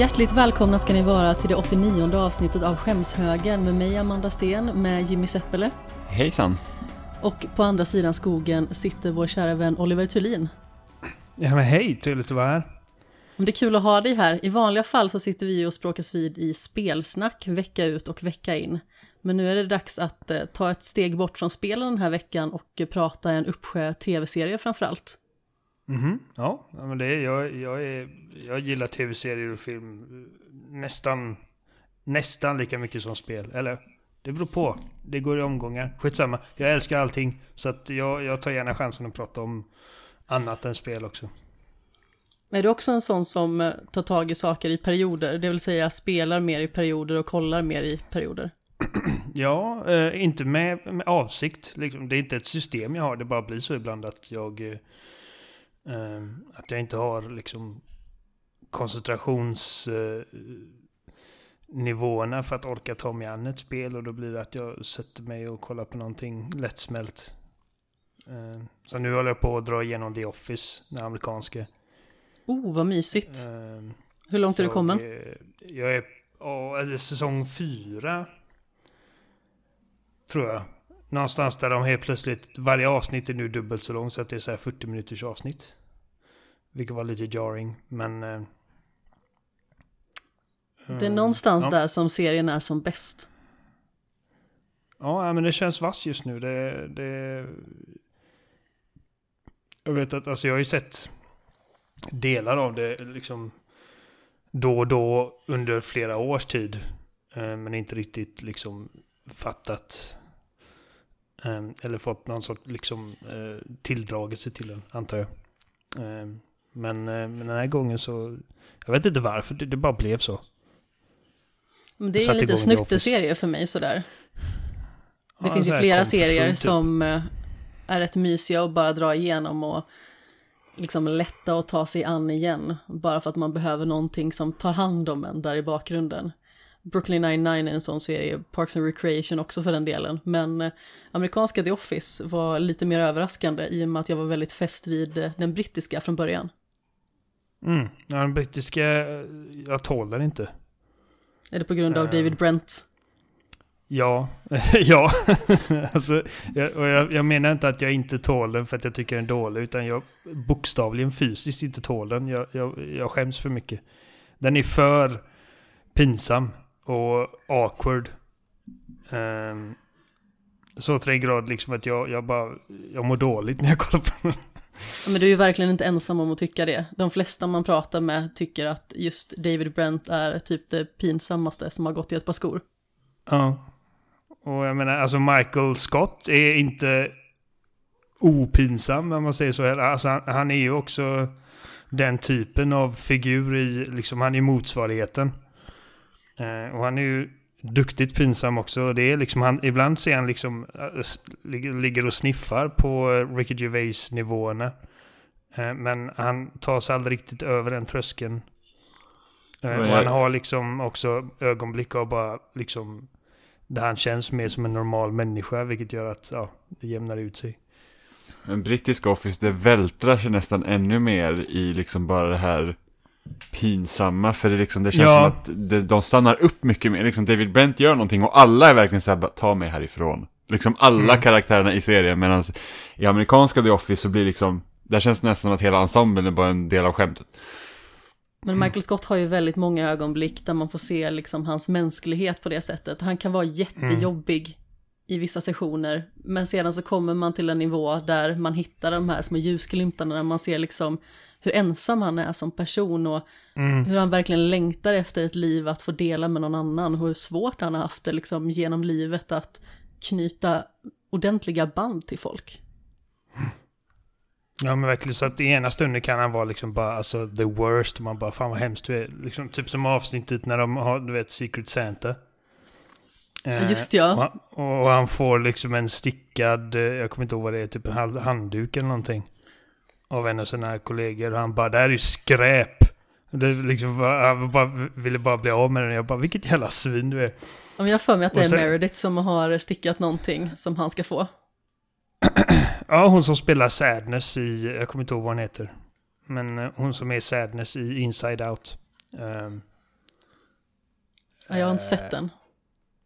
Hjärtligt välkomna ska ni vara till det 89 avsnittet av Skämshögen med mig Amanda Sten, med Jimmy Seppele. Hejsan! Och på andra sidan skogen sitter vår kära vän Oliver Thulin. Ja men hej, trevligt att vara här. Det är kul att ha dig här. I vanliga fall så sitter vi och språkas vid i spelsnack vecka ut och vecka in. Men nu är det dags att eh, ta ett steg bort från spelen den här veckan och prata en uppsjö tv-serier framförallt. Mhm, ja, men det är, jag, jag, är, jag gillar tv-serier och film eh, nästan, nästan lika mycket som spel. Eller, det beror på. Det går i omgångar. Skitsamma. Jag älskar allting. Så att jag, jag tar gärna chansen att prata om annat än spel också. Är du också en sån som eh, tar tag i saker i perioder? Det vill säga spelar mer i perioder och kollar mer i perioder? Ja, eh, inte med, med avsikt. Liksom. Det är inte ett system jag har. Det bara blir så ibland att jag... Eh att jag inte har liksom koncentrationsnivåerna eh, för att orka ta mig an ett spel. Och då blir det att jag sätter mig och kollar på någonting lättsmält. Eh, så nu håller jag på att dra igenom The Office, den amerikanska. Oh, vad mysigt. Hur långt är du kommen? Jag är, oh, säsong fyra Tror jag. Någonstans där de helt plötsligt, varje avsnitt är nu dubbelt så långt så att det är så 40 minuters avsnitt. Vilket var lite jarring, men... Eh, det är någonstans ja. där som serien är som bäst. Ja, men det känns vass just nu. Det, det... Jag vet att, alltså jag har ju sett delar av det liksom då och då under flera års tid. Eh, men inte riktigt liksom fattat eller fått någon sorts liksom, eh, tilldragelse till den, antar jag. Ehm, men, eh, men den här gången så... Jag vet inte varför, det, det bara blev så. Men det är lite snutteserie för mig sådär. Det ja, finns ju flera serier typ. som eh, är rätt mysiga och bara dra igenom och liksom lätta att ta sig an igen. Bara för att man behöver någonting som tar hand om en där i bakgrunden. Brooklyn 99 är en sån serie, Parks and Recreation också för den delen. Men eh, amerikanska The Office var lite mer överraskande i och med att jag var väldigt fäst vid eh, den brittiska från början. Mm, ja, den brittiska, eh, jag tål den inte. Är det på grund av uh, David Brent? Ja, ja. alltså, jag, och jag, jag, menar inte att jag inte tål den för att jag tycker den är dålig, utan jag bokstavligen fysiskt inte tål den. Jag, jag, jag skäms för mycket. Den är för pinsam och awkward. Um, så till den grad liksom att jag, jag bara, jag mår dåligt när jag kollar på den. Men du är ju verkligen inte ensam om att tycka det. De flesta man pratar med tycker att just David Brent är typ det pinsammaste som har gått i ett par skor. Ja. Och jag menar, alltså Michael Scott är inte opinsam om man säger så. Alltså han, han är ju också den typen av figur i, liksom han är motsvarigheten. Eh, och han är ju duktigt pinsam också. Det är liksom han, ibland ser han liksom, äh, ligger och sniffar på eh, Ricky Gervais nivåerna. Eh, men han tar sig aldrig riktigt över den tröskeln. Eh, och han har liksom också ögonblick av bara liksom, där han känns mer som en normal människa, vilket gör att ja, det jämnar ut sig. En brittisk Office, det vältrar sig nästan ännu mer i liksom bara det här pinsamma för det, liksom, det känns ja. som att det, de stannar upp mycket mer. Liksom David Brent gör någonting och alla är verkligen såhär, ta mig härifrån. Liksom alla mm. karaktärerna i serien medan i amerikanska The Office så blir liksom, där känns det nästan som att hela ensemblen är bara en del av skämtet. Men Michael Scott har ju väldigt många ögonblick där man får se liksom hans mänsklighet på det sättet. Han kan vara jättejobbig mm. I vissa sessioner, men sedan så kommer man till en nivå där man hittar de här små ljusglimtarna, när man ser liksom hur ensam han är som person och mm. hur han verkligen längtar efter ett liv att få dela med någon annan och hur svårt han har haft det liksom genom livet att knyta ordentliga band till folk. Ja men verkligen så att i ena stunden kan han vara liksom bara alltså the worst man bara fan vad hemskt du är. Liksom, typ som avsnittet när de har du vet Secret Santa. Eh, Just ja. Och, och, han får liksom en stickad, eh, jag kommer inte ihåg vad det är, typ en handduk eller någonting av en av sina kollegor. Och han bara, det här är ju skräp. Det liksom, han bara, ville bara bli av med den. Jag bara, vilket jävla svin du är. Om jag för mig att det är sen, Meredith som har stickat någonting som han ska få. ja, hon som spelar Sadness i, jag kommer inte ihåg vad hon heter. Men eh, hon som är Sadness i Inside Out. Um, Ja, jag har inte sett den.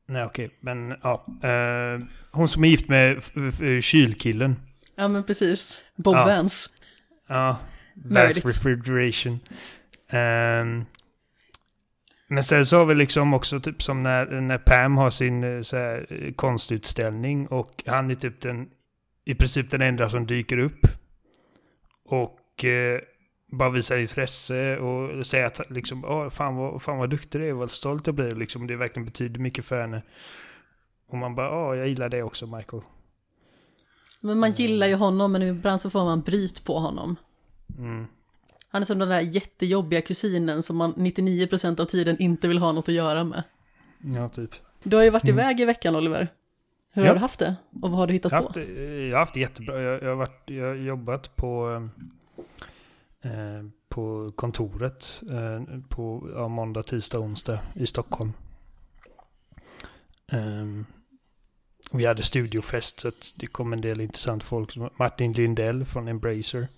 Nej, okej. Okay. Men ja. Uh, hon som är gift med kylkillen. Ja, men precis. Bob ja. Vance. Ja. Vance Refrigeration. Um, men sen så har vi liksom också typ som när, när Pam har sin eh, så här, konstutställning och han är typ den i princip den enda som dyker upp. Och eh, bara visar intresse och säger att liksom, Åh, fan, vad, fan vad duktig du är, vad stolt jag blir. Liksom, det verkligen betyder mycket för henne. Och man bara, ja, jag gillar det också Michael. Men man gillar ju honom, men ibland så får man bryt på honom. Mm. Han är som den där jättejobbiga kusinen som man 99% av tiden inte vill ha något att göra med. Ja, typ. Du har ju varit mm. iväg i veckan, Oliver. Hur ja. har du haft det? Och vad har du hittat jag på? Haft, jag har haft det jättebra. Jag, jag, har, varit, jag har jobbat på, eh, på kontoret eh, på ja, måndag, tisdag, onsdag i Stockholm. Um, vi hade studiofest så det kom en del intressant folk. Martin Lindell från Embracer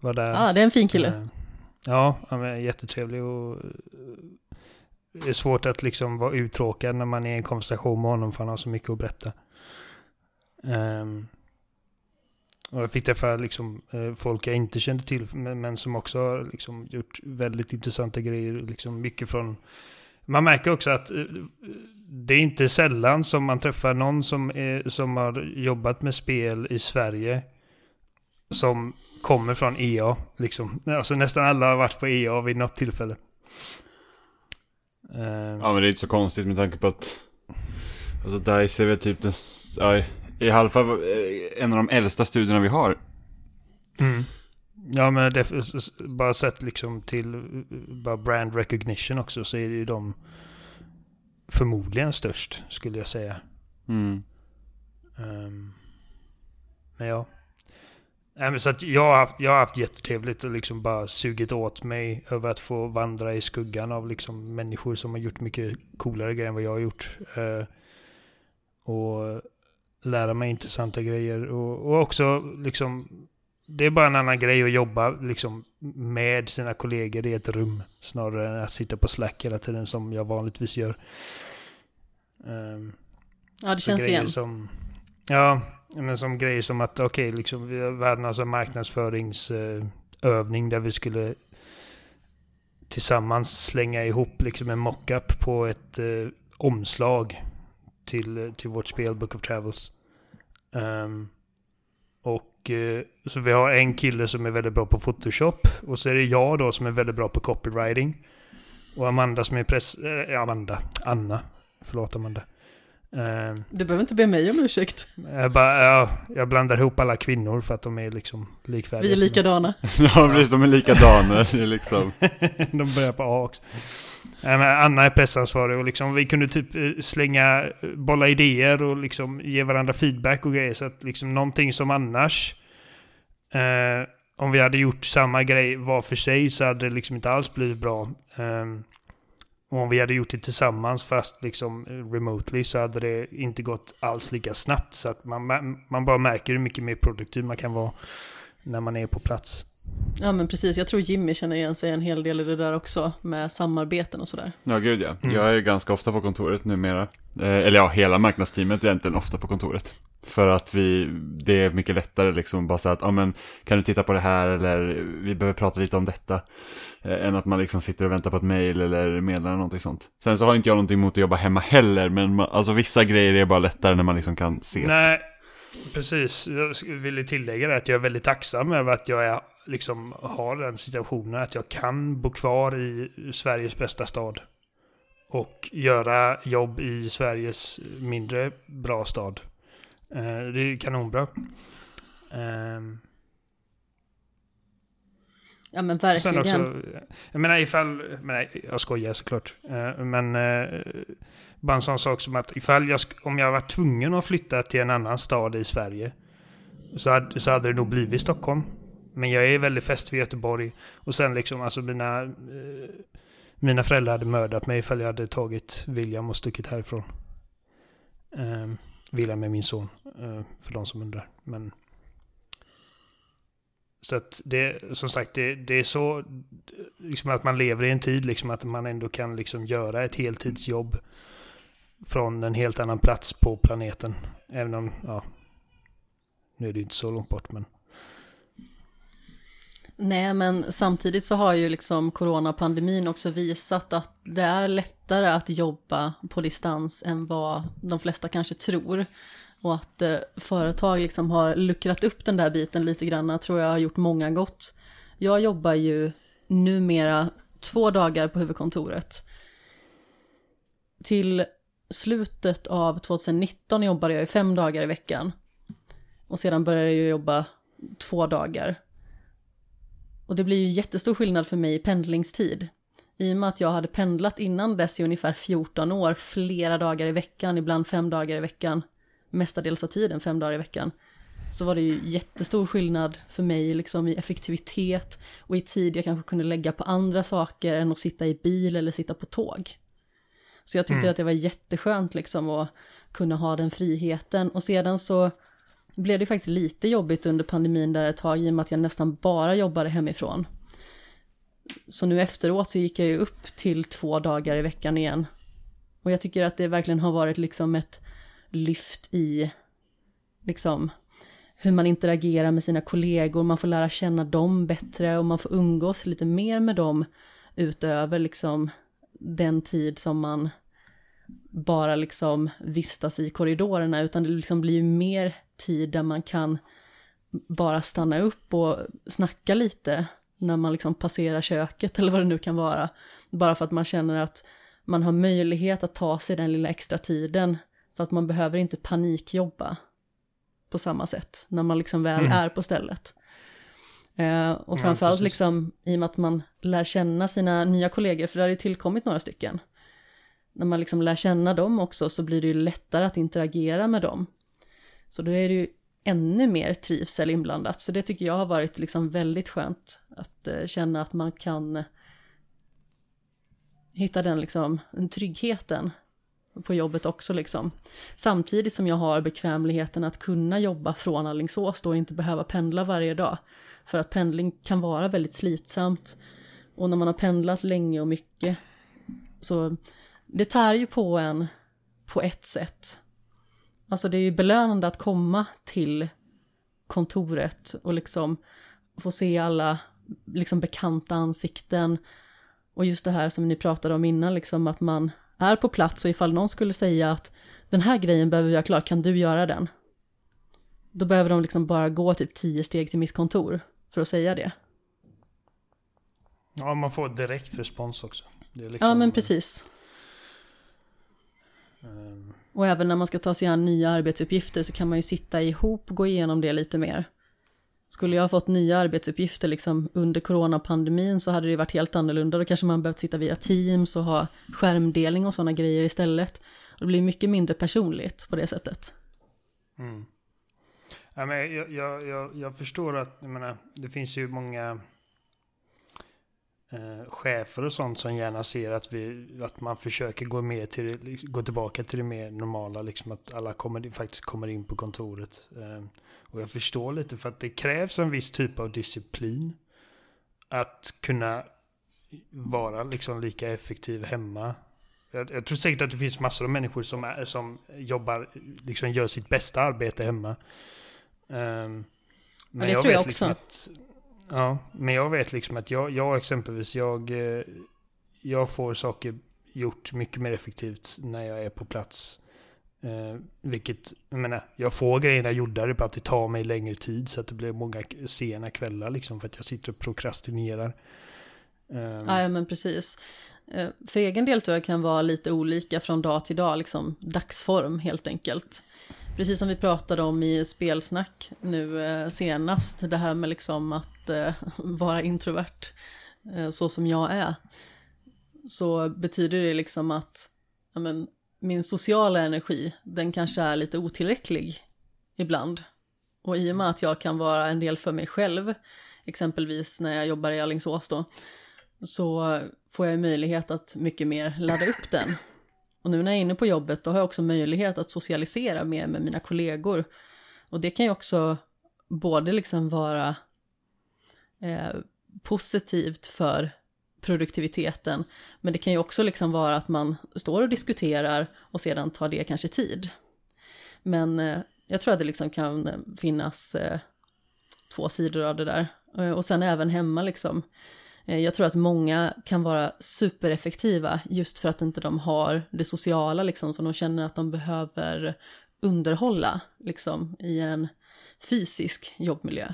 var där. Ja, ah, det är en fin kille. Uh, ja, han är jättetrevlig och det är svårt att liksom vara uttråkad när man är i en konversation med honom för han har så mycket att berätta. Um, och jag fick träffa liksom, eh, folk jag inte kände till men, men, som också har liksom, gjort väldigt intressanta grejer. Liksom mycket från... Man märker också att eh, det är inte sällan som man träffar någon som, är, som har jobbat med spel i Sverige som kommer från EA. Liksom. Alltså nästan alla har varit på EA vid något tillfälle. Eh, ja men det är inte så konstigt med tanke på att Alltså DICE är väl typ den, Aj i alla fall eh, en av de äldsta studierna vi har. Mm. Ja men det, bara sett liksom till bara brand recognition också så är det ju de förmodligen störst skulle jag säga. Mm. Um, men ja. Nej, men så att jag, har haft, jag har haft jättetrevligt och liksom bara sugit åt mig över att få vandra i skuggan av liksom människor som har gjort mycket coolare grejer än vad jag har gjort. Uh, och lära mig intressanta grejer. Och, och också liksom, det är bara en annan grej att jobba liksom med sina kollegor i ett rum. Snarare än att sitta på Slack hela tiden som jag vanligtvis gör. Um, ja, det känns igen. Som, ja, men som grejer som att okej, okay, liksom, vi har världens marknadsföringsövning där vi skulle tillsammans slänga ihop liksom en mockup på ett eh, omslag till, till vårt spel Book of Travels. Um, och eh, så vi har en kille som är väldigt bra på Photoshop och så är det jag då som är väldigt bra på copywriting. Och Amanda som är press... Eh, Amanda. Anna. Förlåt Amanda. Uh, du behöver inte be mig om ursäkt. Jag, bara, ja, jag blandar ihop alla kvinnor för att de är liksom likvärdiga. Vi är likadana. ja, precis. De är likadana. liksom. de börjar på A också. Anna är pressansvarig och liksom, vi kunde typ eh, slänga, eh, bolla idéer och liksom ge varandra feedback och grejer. Så att liksom någonting som annars, eh, om vi hade gjort samma grej var för sig så hade det liksom inte alls blivit bra. Eh, och om vi hade gjort det tillsammans fast liksom eh, remotely så hade det inte gått alls lika snabbt. Så att man, man bara märker hur mycket mer produktiv man kan vara när man är på plats. Ja men precis, jag tror Jimmy känner igen sig en hel del i det där också med samarbeten och sådär. Ja gud ja, mm. jag är ganska ofta på kontoret numera. Eh, eller ja, hela marknadsteamet är egentligen ofta på kontoret. För att vi, det är mycket lättare liksom bara säga att, ja men kan du titta på det här eller vi behöver prata lite om detta. Eh, än att man liksom sitter och väntar på ett mail eller meddelar någonting sånt. Sen så har inte jag någonting emot att jobba hemma heller, men man, alltså vissa grejer är bara lättare när man liksom kan ses. Nej, precis. Jag ville tillägga det att jag är väldigt tacksam över att jag är, liksom har den situationen att jag kan bo kvar i Sveriges bästa stad. Och göra jobb i Sveriges mindre bra stad. Eh, det är kanonbra. Um, Ja men verkligen. Också, jag menar ifall, men jag skojar såklart. Eh, men eh, bara en sån sak som att ifall jag, om jag var tvungen att flytta till en annan stad i Sverige. Så hade, så hade det nog blivit Stockholm. Men jag är väldigt fäst vid Göteborg. Och sen liksom, alltså mina... Eh, mina föräldrar hade mördat mig ifall jag hade tagit William och stuckit härifrån. Ehm, William är min son, eh, för de som undrar. Men Så att det, som sagt, det, det är så, liksom att man lever i en tid, liksom att man ändå kan liksom göra ett heltidsjobb från en helt annan plats på planeten. Även om, ja, nu är det inte så långt bort men. Nej, men samtidigt så har ju liksom coronapandemin också visat att det är lättare att jobba på distans än vad de flesta kanske tror. Och att eh, företag liksom har luckrat upp den där biten lite grann tror jag har gjort många gott. Jag jobbar ju numera två dagar på huvudkontoret. Till slutet av 2019 jobbade jag fem dagar i veckan. Och sedan började jag jobba två dagar. Och det blir ju jättestor skillnad för mig i pendlingstid. I och med att jag hade pendlat innan dess i ungefär 14 år, flera dagar i veckan, ibland fem dagar i veckan, mestadels av tiden fem dagar i veckan, så var det ju jättestor skillnad för mig liksom i effektivitet och i tid jag kanske kunde lägga på andra saker än att sitta i bil eller sitta på tåg. Så jag tyckte mm. att det var jätteskönt liksom att kunna ha den friheten och sedan så blev det faktiskt lite jobbigt under pandemin där ett tag i och med att jag nästan bara jobbade hemifrån. Så nu efteråt så gick jag ju upp till två dagar i veckan igen. Och jag tycker att det verkligen har varit liksom ett lyft i liksom hur man interagerar med sina kollegor, man får lära känna dem bättre och man får umgås lite mer med dem utöver liksom den tid som man bara liksom vistas i korridorerna, utan det liksom blir mer tid där man kan bara stanna upp och snacka lite när man liksom passerar köket eller vad det nu kan vara. Bara för att man känner att man har möjlighet att ta sig den lilla extra tiden för att man behöver inte panikjobba på samma sätt när man liksom väl mm. är på stället. Eh, och framförallt ja, liksom i och med att man lär känna sina nya kollegor, för det har ju tillkommit några stycken. När man liksom lär känna dem också så blir det ju lättare att interagera med dem. Så då är det ju ännu mer trivsel inblandat. Så det tycker jag har varit liksom väldigt skönt att eh, känna att man kan hitta den liksom, den tryggheten på jobbet också liksom. Samtidigt som jag har bekvämligheten att kunna jobba från Alingsås då och inte behöva pendla varje dag. För att pendling kan vara väldigt slitsamt. Och när man har pendlat länge och mycket så det tär ju på en på ett sätt. Alltså det är ju belönande att komma till kontoret och liksom få se alla liksom bekanta ansikten. Och just det här som ni pratade om innan, liksom att man är på plats och ifall någon skulle säga att den här grejen behöver ha klar, kan du göra den? Då behöver de liksom bara gå typ tio steg till mitt kontor för att säga det. Ja, man får direkt respons också. Liksom, ja, men precis. Um... Och även när man ska ta sig an nya arbetsuppgifter så kan man ju sitta ihop och gå igenom det lite mer. Skulle jag ha fått nya arbetsuppgifter liksom under coronapandemin så hade det varit helt annorlunda. Då kanske man behövt sitta via Teams och ha skärmdelning och sådana grejer istället. Det blir mycket mindre personligt på det sättet. Mm. Ja, men jag, jag, jag, jag förstår att jag menar, det finns ju många eh, chefer och sånt som gärna ser att, vi, att man försöker gå, mer till, gå tillbaka till det mer normala. Liksom att alla kommer, faktiskt kommer in på kontoret. Eh, och jag förstår lite för att det krävs en viss typ av disciplin. Att kunna vara liksom lika effektiv hemma. Jag, jag tror säkert att det finns massor av människor som, är, som jobbar, liksom gör sitt bästa arbete hemma. Um, men, men det jag tror jag liksom också. Att, ja, men jag vet liksom att jag, jag exempelvis, jag, eh, jag får saker gjort mycket mer effektivt när jag är på plats Eh, vilket, jag menar, jag får grejerna gjorda, det är bara att det tar mig längre tid så att det blir många sena kvällar liksom för att jag sitter och prokrastinerar. Eh. Ja, men precis. Eh, för egen del tror jag det kan vara lite olika från dag till dag, liksom dagsform helt enkelt. Precis som vi pratade om i spelsnack nu eh, senast, det här med liksom att eh, vara introvert, eh, så som jag är. Så betyder det liksom att ja, men, min sociala energi, den kanske är lite otillräcklig ibland. Och i och med att jag kan vara en del för mig själv, exempelvis när jag jobbar i Alingsås då, så får jag möjlighet att mycket mer ladda upp den. Och nu när jag är inne på jobbet, då har jag också möjlighet att socialisera mer med mina kollegor. Och det kan ju också både liksom vara eh, positivt för produktiviteten. Men det kan ju också liksom vara att man står och diskuterar och sedan tar det kanske tid. Men eh, jag tror att det liksom kan finnas eh, två sidor av det där. Eh, och sen även hemma liksom. Eh, jag tror att många kan vara supereffektiva just för att inte de har det sociala liksom som de känner att de behöver underhålla liksom i en fysisk jobbmiljö.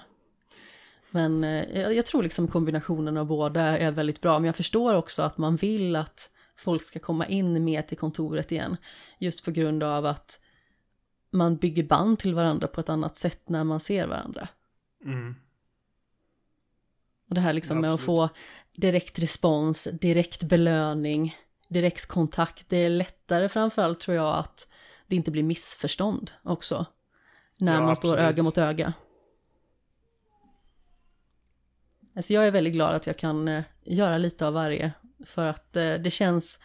Men eh, jag, tror liksom kombinationen av båda är väldigt bra, men jag förstår också att man vill att folk ska komma in mer till kontoret igen, just på grund av att man bygger band till varandra på ett annat sätt när man ser varandra. Mm. Och det här liksom med att få direkt respons, direkt belöning, direkt kontakt, det är lättare framförallt tror jag att det inte blir missförstånd också. När ja, man absolut. står öga mot öga. Alltså jag är väldigt glad att jag kan eh, göra lite av varje. För att eh, det känns,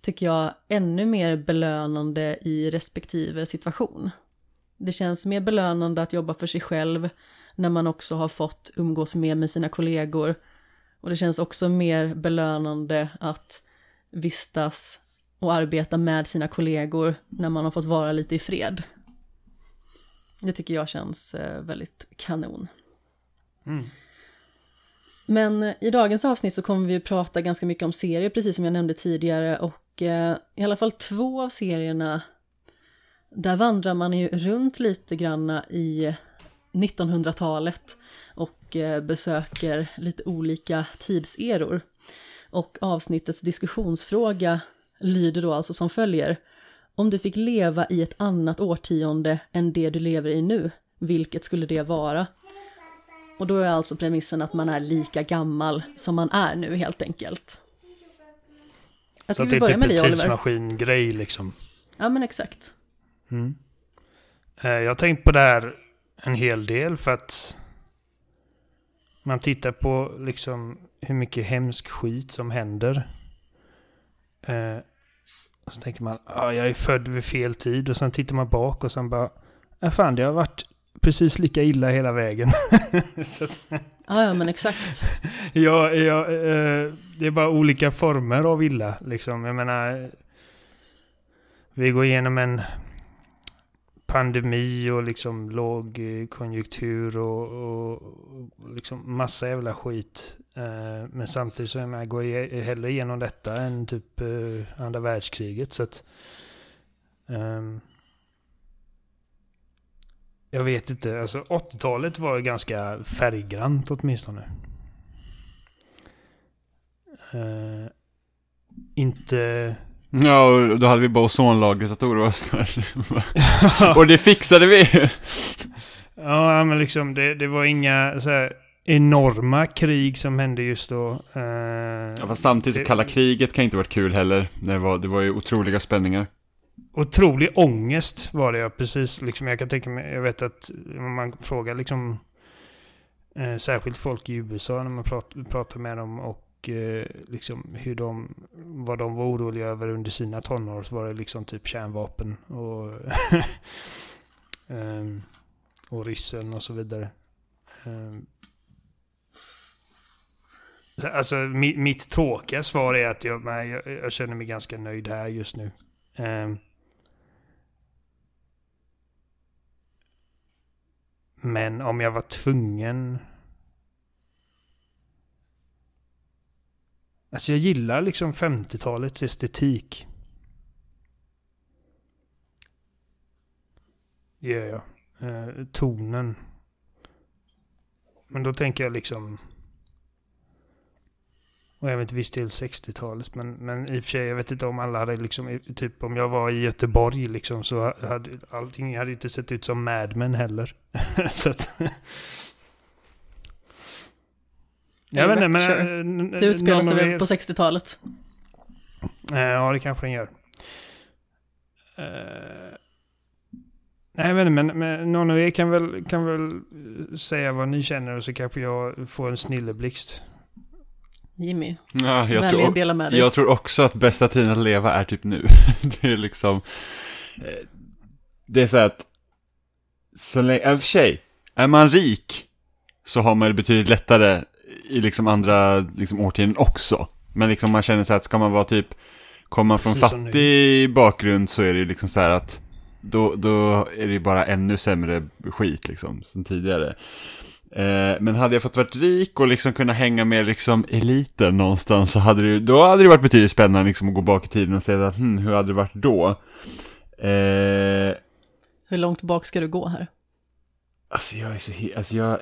tycker jag, ännu mer belönande i respektive situation. Det känns mer belönande att jobba för sig själv när man också har fått umgås mer med sina kollegor. Och det känns också mer belönande att vistas och arbeta med sina kollegor när man har fått vara lite i fred. Det tycker jag känns eh, väldigt kanon. Mm. Men i dagens avsnitt så kommer vi att prata ganska mycket om serier, precis som jag nämnde tidigare. Och eh, i alla fall två av serierna, där vandrar man ju runt lite granna i 1900-talet och eh, besöker lite olika tidseror. Och avsnittets diskussionsfråga lyder då alltså som följer. Om du fick leva i ett annat årtionde än det du lever i nu, vilket skulle det vara? Och då är alltså premissen att man är lika gammal som man är nu helt enkelt. Jag Så att det är typ en tidsmaskin-grej liksom? Ja men exakt. Mm. Eh, jag har tänkt på det här en hel del för att man tittar på liksom hur mycket hemsk skit som händer. Eh, och så tänker man, ah, jag är född vid fel tid. Och sen tittar man bak och sen bara, ja fan det har varit precis lika illa hela vägen. ja, ja, men exakt. ja, ja eh, det är bara olika former av illa. Liksom. Jag menar, vi går igenom en pandemi och liksom låg konjunktur och, och, och liksom massa jävla skit. Eh, men samtidigt så är man går jag hellre igenom detta än typ eh, andra världskriget. Så att, eh, jag vet inte. Alltså 80-talet var ganska färggrant åtminstone. Eh, inte... Ja, och då hade vi bara ozonlagret att oroa oss för. och det fixade vi! ja, men liksom det, det var inga så här, enorma krig som hände just då. Uh, ja, fast samtidigt så kalla kriget kan inte varit kul heller. Det var, det var ju otroliga spänningar otrolig ångest var det jag precis liksom. Jag kan tänka mig, jag vet att om man frågar liksom eh, särskilt folk i USA när man pratar, pratar med dem och eh, liksom hur de, vad de var oroliga över under sina tonår så var det liksom typ kärnvapen och ehm, och ryssen och så vidare. Um, Alltså mitt, mitt tråkiga svar är att jag, jag, jag, känner mig ganska nöjd här just nu. Um, Men om jag var tvungen... Alltså jag gillar liksom 50-talets estetik. Gör jag. Eh, tonen. Men då tänker jag liksom... Och även till viss del 60-talet. Men, men i och för sig, jag vet inte om alla hade liksom, typ om jag var i Göteborg liksom så hade allting hade inte sett ut som Mad Men heller. så att, jag vet inte, men... Det utspelar sig väl på 60-talet? Ja, det kanske den gör. Uh, nej, jag vet inte, men, men någon av er kan väl, kan väl säga vad ni känner och så kanske jag får en snilleblixt. Jimmy. Ja, jag, tror, dela med dig. jag tror också att bästa tiden att leva är typ nu. det är liksom... Eh, det är så att... Så länge, i och för sig, är man rik så har man det betydligt lättare i liksom andra liksom, årtionden också. Men liksom man känner sig att ska man vara typ, kommer man från Precis fattig bakgrund så är det ju liksom så här att då, då är det bara ännu sämre skit liksom, sen tidigare. Eh, men hade jag fått varit rik och liksom kunna hänga med liksom eliten någonstans så hade det, då hade det varit betydligt spännande liksom att gå bak i tiden och säga att hmm, hur hade det varit då? Eh, hur långt bak ska du gå här? Alltså jag är så, alltså jag,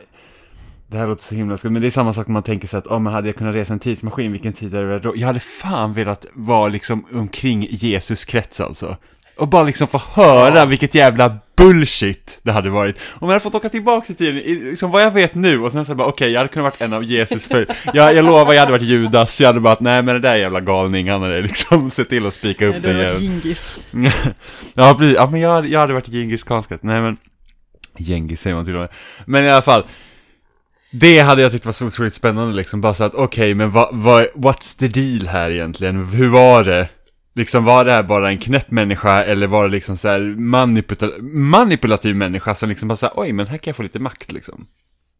det här låter så himla skumt, men det är samma sak man tänker sig att, oh, men hade jag kunnat resa en tidsmaskin, vilken tid hade det då? Jag hade fan velat vara liksom omkring Jesus krets alltså. Och bara liksom få höra ja. vilket jävla bullshit det hade varit. Om jag hade fått åka tillbaka i tiden, liksom vad jag vet nu, och sen så bara okej, okay, jag hade kunnat varit en av Jesus för, jag, jag lovar, jag hade varit Judas, jag hade bara att nej men det där är jävla galning, han hade liksom sett till att spika upp den jäveln. Gingis. ja, precis, ja men jag, jag hade varit Gingis Khanskat, nej men, Gengis säger man till och med. Men i alla fall, det hade jag tyckt var så otroligt spännande liksom, bara så att okej, okay, men vad, vad, what's the deal här egentligen? Hur var det? Liksom var det här bara en knäpp människa eller var det liksom så här manipula manipulativ människa som liksom bara såhär, oj men här kan jag få lite makt liksom.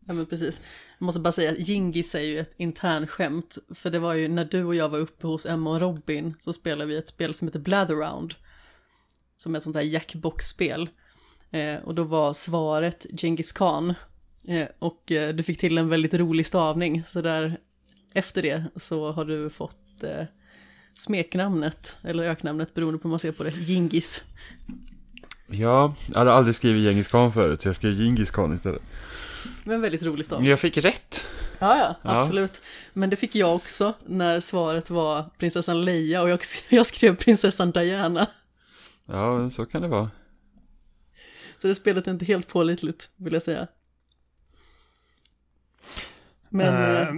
Ja men precis. Jag måste bara säga att Gingis är ju ett internskämt. För det var ju när du och jag var uppe hos Emma och Robin så spelade vi ett spel som heter Blatherround. Som är ett sånt där jackbox-spel. Eh, och då var svaret Genghis Khan. Eh, och eh, du fick till en väldigt rolig stavning. Så där efter det så har du fått eh, smeknamnet, eller öknamnet beroende på hur man ser på det, Gingis. Ja, jag hade aldrig skrivit Gengis Khan förut, så jag skrev Gingis Khan istället. Men väldigt rolig stav. Jag fick rätt. Ja, ja, absolut. Ja. Men det fick jag också när svaret var prinsessan Leia och jag, jag skrev prinsessan Diana. Ja, så kan det vara. Så det spelet är inte helt pålitligt, vill jag säga. Men,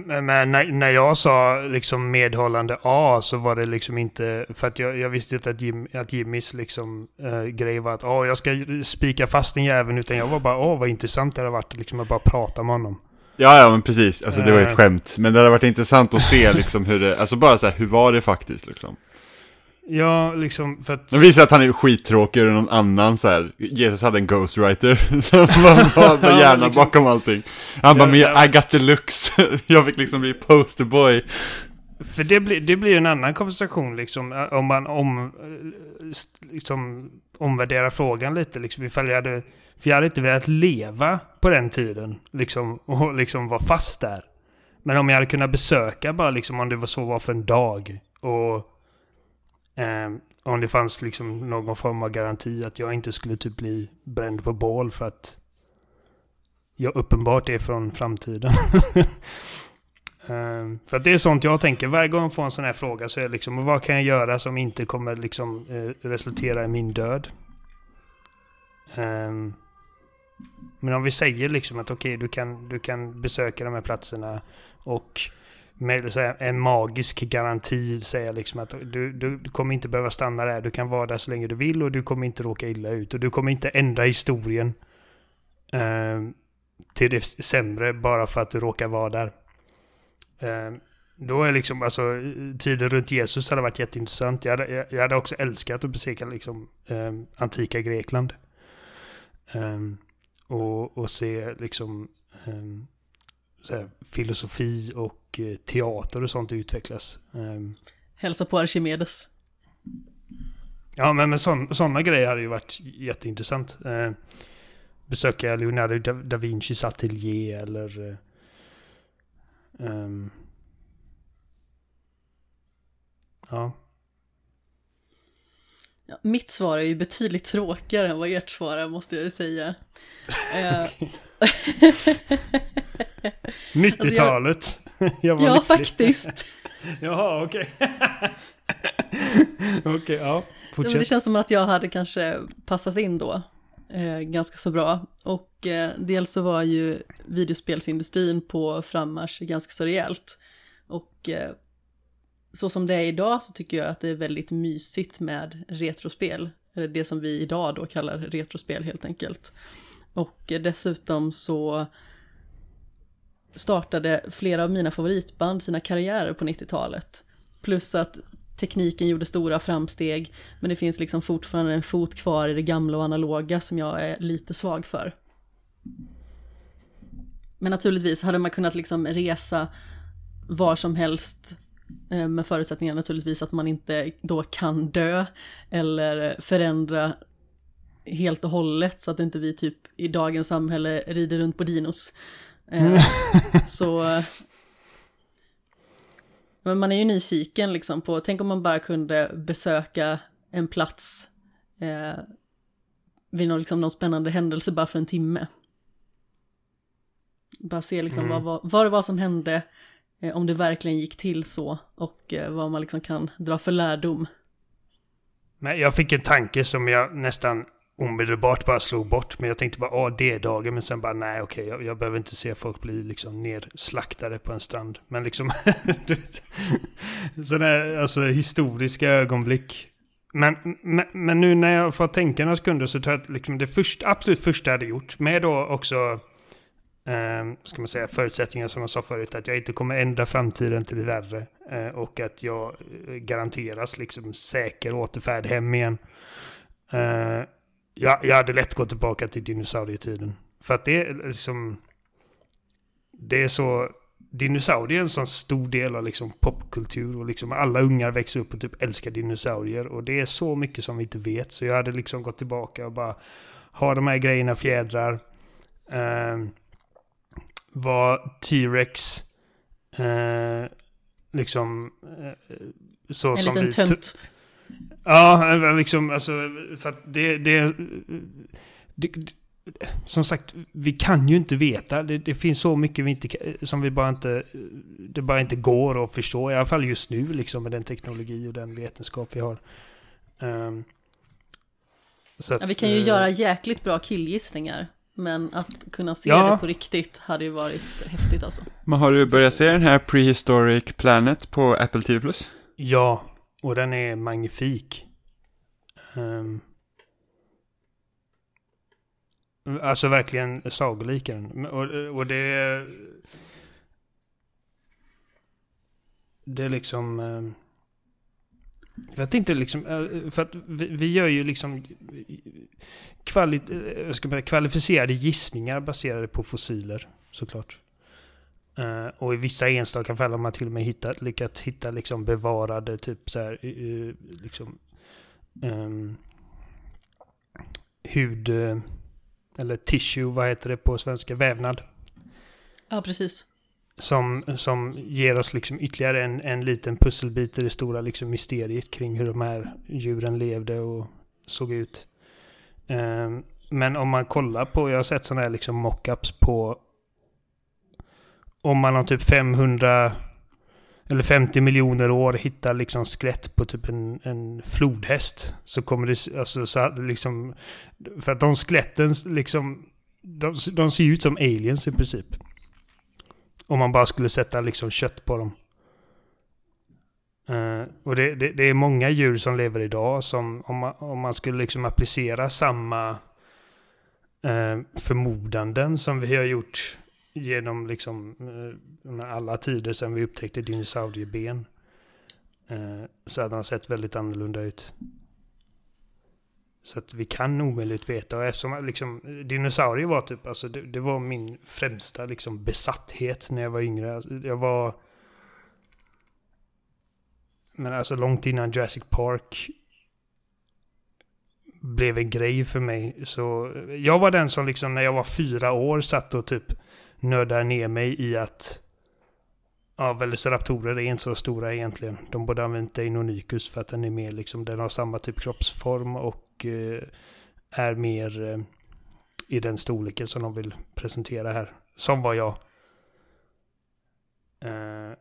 uh, men när, när jag sa liksom medhållande A så var det liksom inte... För att jag, jag visste inte att, Jim, att Jimmys liksom, uh, grej var att oh, jag ska spika fast en jäveln. Utan jag var bara åh oh, vad intressant det hade varit liksom, att bara prata med honom. Ja, ja men precis. Alltså det var ett skämt. Men det hade varit intressant att se liksom hur det... Alltså bara så här, hur var det faktiskt liksom? Ja, liksom för att... Det visar att han är skittråkig och någon annan så här. Jesus hade en ghostwriter som var hjärnan liksom... bakom allting. Han ja, bara, men ja. I got the looks. jag fick liksom bli posterboy. För det blir, det blir en annan konversation liksom. Om man om, liksom, omvärderar frågan lite. Liksom, ifall jag hade, för jag hade inte velat leva på den tiden. Liksom, och liksom vara fast där. Men om jag hade kunnat besöka bara liksom om det var så var för en dag. Och Eh, om det fanns liksom någon form av garanti att jag inte skulle typ bli bränd på bål för att jag uppenbart är från framtiden. eh, för att det är sånt jag tänker. Varje gång jag får en sån här fråga så är det liksom, vad kan jag göra som inte kommer liksom eh, resultera i min död? Ehm, men om vi säger liksom att okej, okay, du, kan, du kan besöka de här platserna och med här, en magisk garanti säga liksom att du, du, du, kommer inte behöva stanna där. Du kan vara där så länge du vill och du kommer inte råka illa ut. Och du kommer inte ändra historien eh, till det sämre bara för att du råkar vara där. Eh, då är liksom, alltså tiden runt Jesus hade varit jätteintressant. Jag hade, jag, jag hade också älskat att besöka liksom eh, antika Grekland. Eh, och, och se liksom eh, här, filosofi och eh, teater och sånt utvecklas. Um, Hälsa på Archimedes. Ja, men, men sådana grejer hade ju varit jätteintressant. Uh, besöka Leonardo da, da Vincis ateljé eller... Uh, um, ja. ja. Mitt svar är ju betydligt tråkigare än vad ert svar är, måste jag ju säga. 90-talet. Alltså jag... ja, faktiskt. Jaha, okej. okej, okay, ja. Fortsätt. Det känns som att jag hade kanske passat in då. Eh, ganska så bra. Och eh, dels så var ju videospelsindustrin på frammarsch ganska så rejält. Och eh, så som det är idag så tycker jag att det är väldigt mysigt med retrospel. Eller det som vi idag då kallar retrospel helt enkelt. Och eh, dessutom så startade flera av mina favoritband sina karriärer på 90-talet. Plus att tekniken gjorde stora framsteg, men det finns liksom fortfarande en fot kvar i det gamla och analoga som jag är lite svag för. Men naturligtvis hade man kunnat liksom resa var som helst eh, med förutsättningen naturligtvis att man inte då kan dö eller förändra helt och hållet så att inte vi typ i dagens samhälle rider runt på dinos. Eh, så... Men man är ju nyfiken liksom på, tänk om man bara kunde besöka en plats eh, vid någon, liksom, någon spännande händelse bara för en timme. Bara se liksom mm. vad, vad, vad det var som hände, eh, om det verkligen gick till så och eh, vad man liksom kan dra för lärdom. Men jag fick en tanke som jag nästan omedelbart bara slog bort. Men jag tänkte bara, ah, det är dagen. Men sen bara, nej okej, okay, jag, jag, behöver inte se folk bli liksom nerslaktade på en strand. Men liksom, sådana alltså historiska ögonblick. Men, men, men, nu när jag får tänka några sekunder så tror jag att liksom det första, absolut första jag hade gjort, med då också eh, ska man säga, förutsättningar som jag sa förut, att jag inte kommer ändra framtiden till det värre. Eh, och att jag eh, garanteras liksom säker återfärd hem igen. Eh, jag, jag hade lätt gått tillbaka till dinosaurietiden. För att det är liksom... Det är så... Dinosaurier är en sån stor del av liksom popkultur och liksom alla ungar växer upp och typ älskar dinosaurier. Och det är så mycket som vi inte vet. Så jag hade liksom gått tillbaka och bara ha de här grejerna, fjädrar. Eh, var T-Rex. Eh, liksom... Eh, så en som liten tönt. Ja, liksom alltså, för att det, det, det, Som sagt, vi kan ju inte veta. Det, det, finns så mycket vi inte, som vi bara inte... Det bara inte går att förstå. I alla fall just nu, liksom med den teknologi och den vetenskap vi har. Um, att, ja, vi kan ju uh, göra jäkligt bra killgissningar. Men att kunna se ja. det på riktigt hade ju varit häftigt alltså. Men har du börjat se den här Prehistoric Planet på Apple TV+. Ja, och den är magnifik. Um, alltså verkligen sagolik Och, och det... Det är liksom... Um, jag vet inte liksom, eh, för att vi, vi gör ju liksom kvali, jag eh, ska säga, kvalificerade gissningar baserade på fossiler såklart. Uh, och i vissa enstaka fall har man till och med hittat, lyckats hitta liksom bevarade typ så här, uh, liksom, um, hud, uh, eller tissue, vad heter det på svenska, vävnad. Ja, precis. Som, som ger oss liksom ytterligare en, en liten pusselbit i det stora liksom mysteriet kring hur de här djuren levde och såg ut. Um, men om man kollar på, jag har sett sådana här liksom mockups på om man har typ 500 eller 50 miljoner år hittar liksom skelett på typ en, en flodhäst. Så kommer det, alltså så liksom, för att de skeletten liksom, de, de ser ut som aliens i princip. Om man bara skulle sätta liksom kött på dem. Uh, och det, det, det, är många djur som lever idag som om man, om man skulle liksom applicera samma uh, förmodanden som vi har gjort genom liksom eh, alla tider sedan vi upptäckte dinosaurieben. Eh, så hade han sett väldigt annorlunda ut. Så att vi kan omöjligt veta. Och eftersom liksom, dinosaurier var typ, alltså det, det, var min främsta liksom besatthet när jag var yngre. Alltså, jag var... Men alltså långt innan Jurassic Park blev en grej för mig. Så jag var den som liksom när jag var fyra år satt och typ nördar ner mig i att Ja, Velociraptorer är inte så stora egentligen. De borde använt Deinonychus för att den är mer liksom, den har samma typ kroppsform och eh, är mer eh, i den storleken som de vill presentera här. Som var jag. Eh,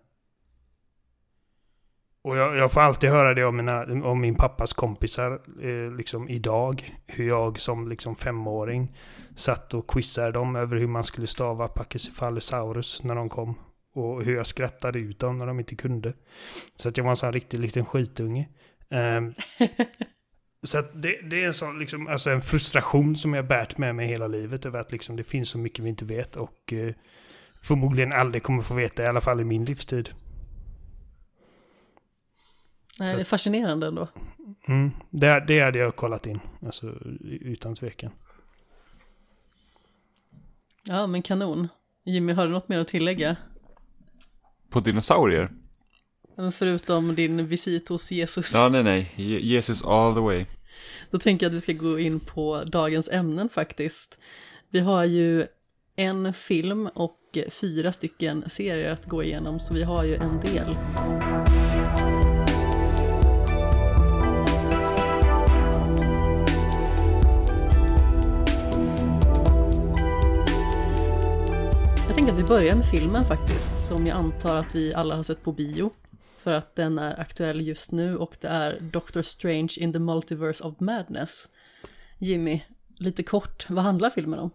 och jag, jag, får alltid höra det om, mina, om min pappas kompisar eh, liksom idag. Hur jag som liksom femåring satt och quizade dem över hur man skulle stava Pachycephalosaurus när de kom. Och hur jag skrattade ut dem när de inte kunde. Så att jag var en sån riktig liten skitunge. Um, så att det, det, är en sån liksom, alltså en frustration som jag bärt med mig hela livet över att liksom det finns så mycket vi inte vet och uh, förmodligen aldrig kommer få veta, i alla fall i min livstid. Nej, så. det är fascinerande ändå. Mm, det, det hade jag kollat in, alltså utan tvekan. Ja, men kanon. Jimmy, har du något mer att tillägga? På dinosaurier? Förutom din visit hos Jesus. Ja, nej, nej. Jesus all the way. Då tänker jag att vi ska gå in på dagens ämnen faktiskt. Vi har ju en film och fyra stycken serier att gå igenom, så vi har ju en del. Tänker att vi börjar med filmen faktiskt, som jag antar att vi alla har sett på bio. För att den är aktuell just nu och det är Doctor Strange in the Multiverse of Madness. Jimmy, lite kort, vad handlar filmen om?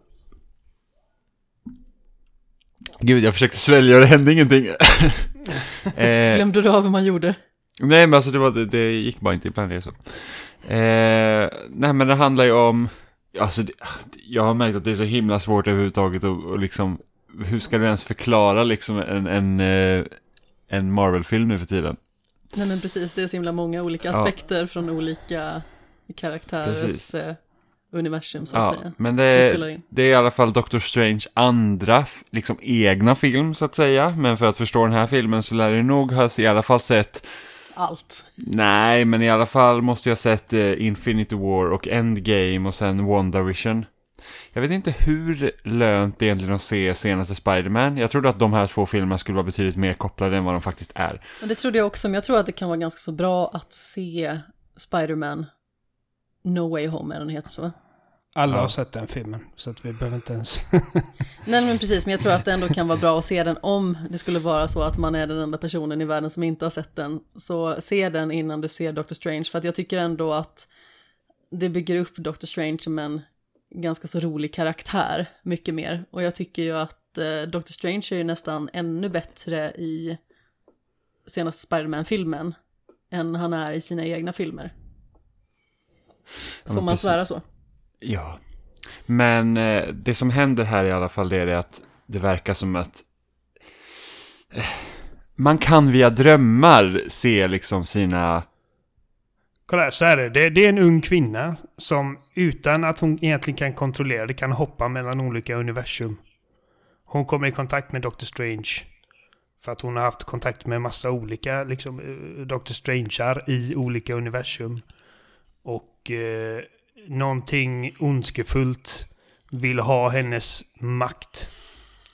Gud, jag försökte svälja och det hände ingenting. eh, Glömde du av hur man gjorde? Nej, men alltså det, var, det, det gick bara inte, ibland är det så. Eh, nej, men det handlar ju om, alltså det, jag har märkt att det är så himla svårt överhuvudtaget och, och liksom, hur ska du ens förklara liksom en, en, eh, en Marvel-film nu för tiden? Nej men precis, det är så himla många olika aspekter ja. från olika karaktärers precis. Eh, universum så att ja, säga. Men det är, det är i alla fall Doctor Strange andra, liksom egna film så att säga. Men för att förstå den här filmen så lär det nog ha i alla fall sett allt. Nej, men i alla fall måste jag ha sett uh, Infinity War och Endgame och sen WandaVision. Jag vet inte hur lönt det egentligen att se senaste Spiderman. Jag trodde att de här två filmerna skulle vara betydligt mer kopplade än vad de faktiskt är. Och det trodde jag också, men jag tror att det kan vara ganska så bra att se Spiderman No Way Home, är den heter så. Alla ja. har sett den filmen, så att vi behöver inte ens... Nej men precis, men jag tror att det ändå kan vara bra att se den om det skulle vara så att man är den enda personen i världen som inte har sett den. Så se den innan du ser Doctor Strange, för att jag tycker ändå att det bygger upp Doctor Strange som en ganska så rolig karaktär, mycket mer. Och jag tycker ju att eh, Doctor Strange är ju nästan ännu bättre i senaste Spiderman-filmen än han är i sina egna filmer. Får ja, man precis. svära så? Ja. Men eh, det som händer här i alla fall är det att det verkar som att eh, man kan via drömmar se liksom sina... Kolla, så är det. det. Det är en ung kvinna som utan att hon egentligen kan kontrollera det kan hoppa mellan olika universum. Hon kommer i kontakt med Doctor Strange. För att hon har haft kontakt med massa olika liksom, eh, Doctor Strangear i olika universum. Och eh, någonting ondskefullt vill ha hennes makt.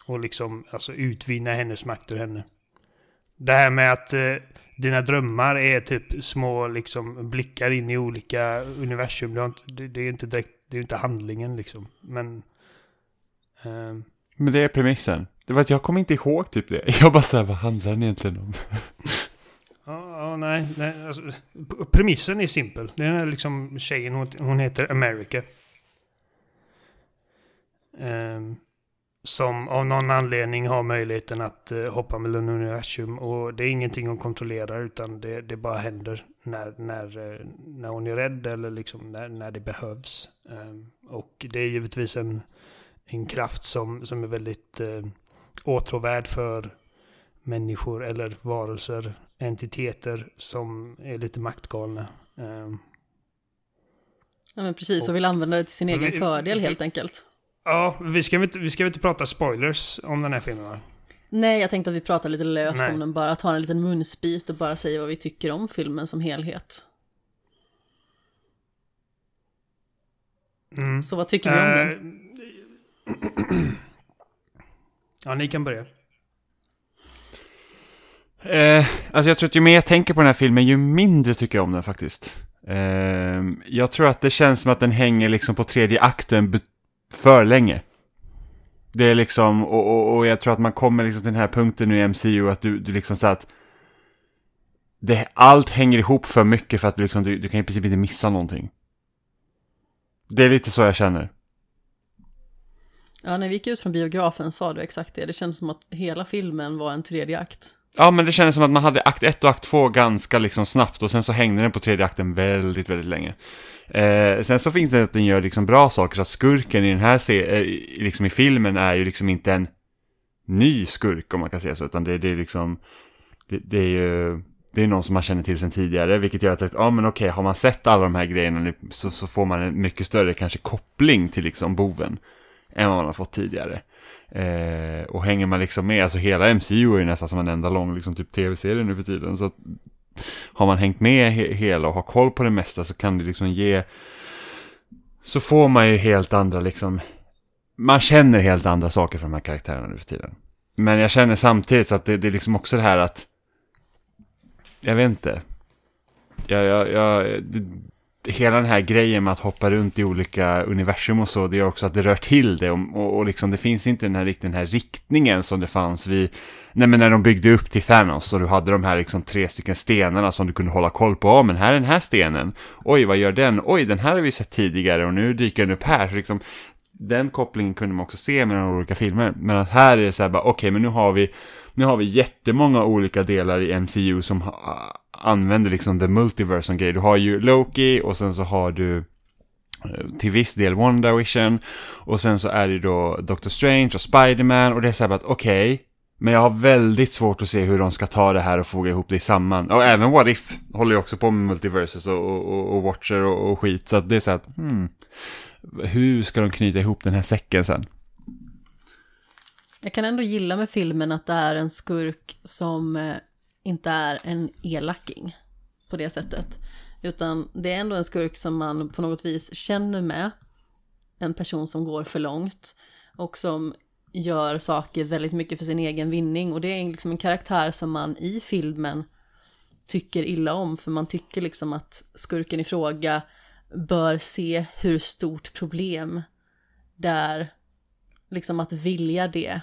Och liksom alltså utvinna hennes makt ur henne. Det här med att eh, dina drömmar är typ små liksom blickar in i olika universum. Det, inte, det, det är inte direkt, det är inte handlingen liksom. Men... Eh, men det är premissen. Det var att jag kommer inte ihåg typ det. Jag bara såhär, vad handlar den egentligen om? Ja, nej. nej alltså, premissen är simpel. Det är liksom tjejen, hon, hon heter America. Um, som av någon anledning har möjligheten att uh, hoppa mellan universum. Och det är ingenting hon kontrollerar utan det, det bara händer när, när, uh, när hon är rädd eller liksom när, när det behövs. Um, och det är givetvis en, en kraft som, som är väldigt uh, åtråvärd för människor eller varelser entiteter som är lite maktgalna. Um, ja men precis, och, och vill använda det till sin egen vi, fördel helt enkelt. Ja, vi ska, inte, vi ska inte prata spoilers om den här filmen va? Nej, jag tänkte att vi pratar lite löst Nej. om den, bara tar en liten munsbit och bara säger vad vi tycker om filmen som helhet. Mm. Så vad tycker vi om uh, den? ja, ni kan börja. Eh, alltså jag tror att ju mer jag tänker på den här filmen, ju mindre tycker jag om den faktiskt. Eh, jag tror att det känns som att den hänger liksom på tredje akten för länge. Det är liksom, och, och, och, jag tror att man kommer liksom till den här punkten nu i MCU att du, du liksom så att det, allt hänger ihop för mycket för att du liksom, du, du kan i princip inte missa någonting. Det är lite så jag känner. Ja, när vi gick ut från biografen sa du exakt det. Det kändes som att hela filmen var en tredje akt. Ja, men det kändes som att man hade akt 1 och akt 2 ganska liksom snabbt och sen så hängde den på tredje akten väldigt, väldigt länge. Eh, sen så finns det att den gör liksom bra saker så att skurken i den här se eh, liksom i filmen är ju liksom inte en ny skurk om man kan säga så, utan det, det är liksom, det, det är ju, det är någon som man känner till sedan tidigare, vilket gör att, ja men okej, har man sett alla de här grejerna nu så, så får man en mycket större kanske koppling till liksom boven. än vad man har fått tidigare. Eh, och hänger man liksom med, alltså hela MCU är ju nästan som en enda lång liksom, typ tv-serie nu för tiden. Så att, har man hängt med he hela och har koll på det mesta så kan det liksom ge... Så får man ju helt andra liksom... Man känner helt andra saker för de här karaktärerna nu för tiden. Men jag känner samtidigt så att det, det är liksom också det här att... Jag vet inte. Jag, jag, jag, det, hela den här grejen med att hoppa runt i olika universum och så, det gör också att det rör till det. Och, och, och liksom det finns inte den här, den här riktningen som det fanns vid, nej men när de byggde upp till Thanos och du hade de här liksom tre stycken stenarna som du kunde hålla koll på, ja men här är den här stenen, oj vad gör den, oj den här har vi sett tidigare och nu dyker den upp här, så liksom den kopplingen kunde man också se mellan olika filmer, men att här är det så här bara, okej okay, men nu har vi nu har vi jättemånga olika delar i MCU som använder liksom the multiverse som grej. Du har ju Loki och sen så har du eh, till viss del WandaVision och sen så är det då Doctor Strange och Spiderman och det är så här att okej okay, men jag har väldigt svårt att se hur de ska ta det här och foga ihop det samman. Och även What If håller ju också på med multiverses och, och, och Watcher och, och, skit. Så att det är så att, hmm, hur ska de knyta ihop den här säcken sen? Jag kan ändå gilla med filmen att det är en skurk som eh, inte är en elaking på det sättet. Utan det är ändå en skurk som man på något vis känner med. En person som går för långt och som gör saker väldigt mycket för sin egen vinning. Och det är liksom en karaktär som man i filmen tycker illa om. För man tycker liksom att skurken i fråga bör se hur stort problem det är. Liksom att vilja det.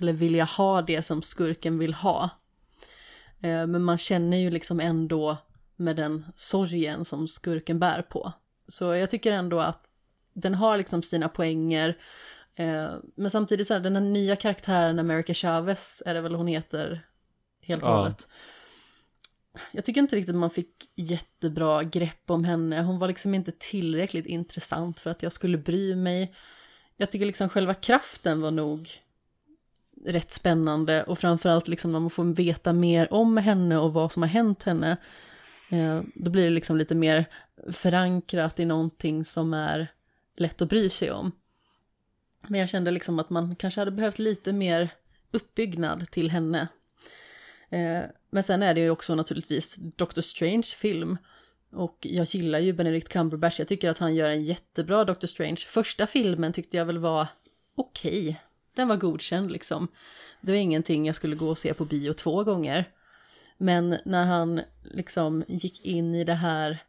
Eller vilja ha det som skurken vill ha. Eh, men man känner ju liksom ändå med den sorgen som skurken bär på. Så jag tycker ändå att den har liksom sina poänger. Eh, men samtidigt så här, den här nya karaktären America Chavez är det väl hon heter helt och ja. hållet. Jag tycker inte riktigt man fick jättebra grepp om henne. Hon var liksom inte tillräckligt intressant för att jag skulle bry mig. Jag tycker liksom själva kraften var nog rätt spännande och framförallt liksom när man får veta mer om henne och vad som har hänt henne. Eh, då blir det liksom lite mer förankrat i någonting som är lätt att bry sig om. Men jag kände liksom att man kanske hade behövt lite mer uppbyggnad till henne. Eh, men sen är det ju också naturligtvis Doctor Strange film. Och jag gillar ju Benedict Cumberbatch, jag tycker att han gör en jättebra Doctor Strange. Första filmen tyckte jag väl var okej. Okay den var godkänd liksom. Det var ingenting jag skulle gå och se på bio två gånger. Men när han liksom gick in i det här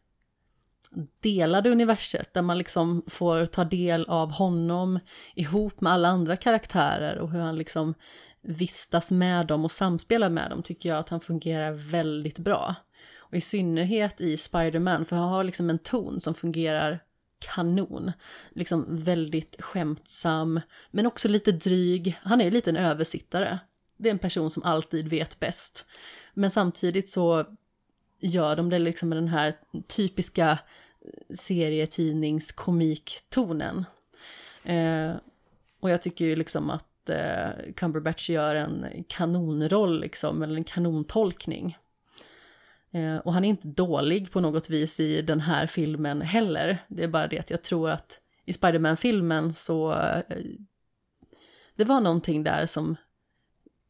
delade universet där man liksom får ta del av honom ihop med alla andra karaktärer och hur han liksom vistas med dem och samspelar med dem tycker jag att han fungerar väldigt bra. Och i synnerhet i Spiderman för han har liksom en ton som fungerar kanon. Liksom väldigt skämtsam, men också lite dryg. Han är lite en översittare. Det är en person som alltid vet bäst. Men samtidigt så gör de det liksom med den här typiska eh, serietidningskomiktonen. Eh, och jag tycker ju liksom att eh, Cumberbatch gör en kanonroll liksom, eller en kanontolkning. Eh, och han är inte dålig på något vis i den här filmen heller. Det är bara det att jag tror att i Spiderman-filmen så... Eh, det var någonting där som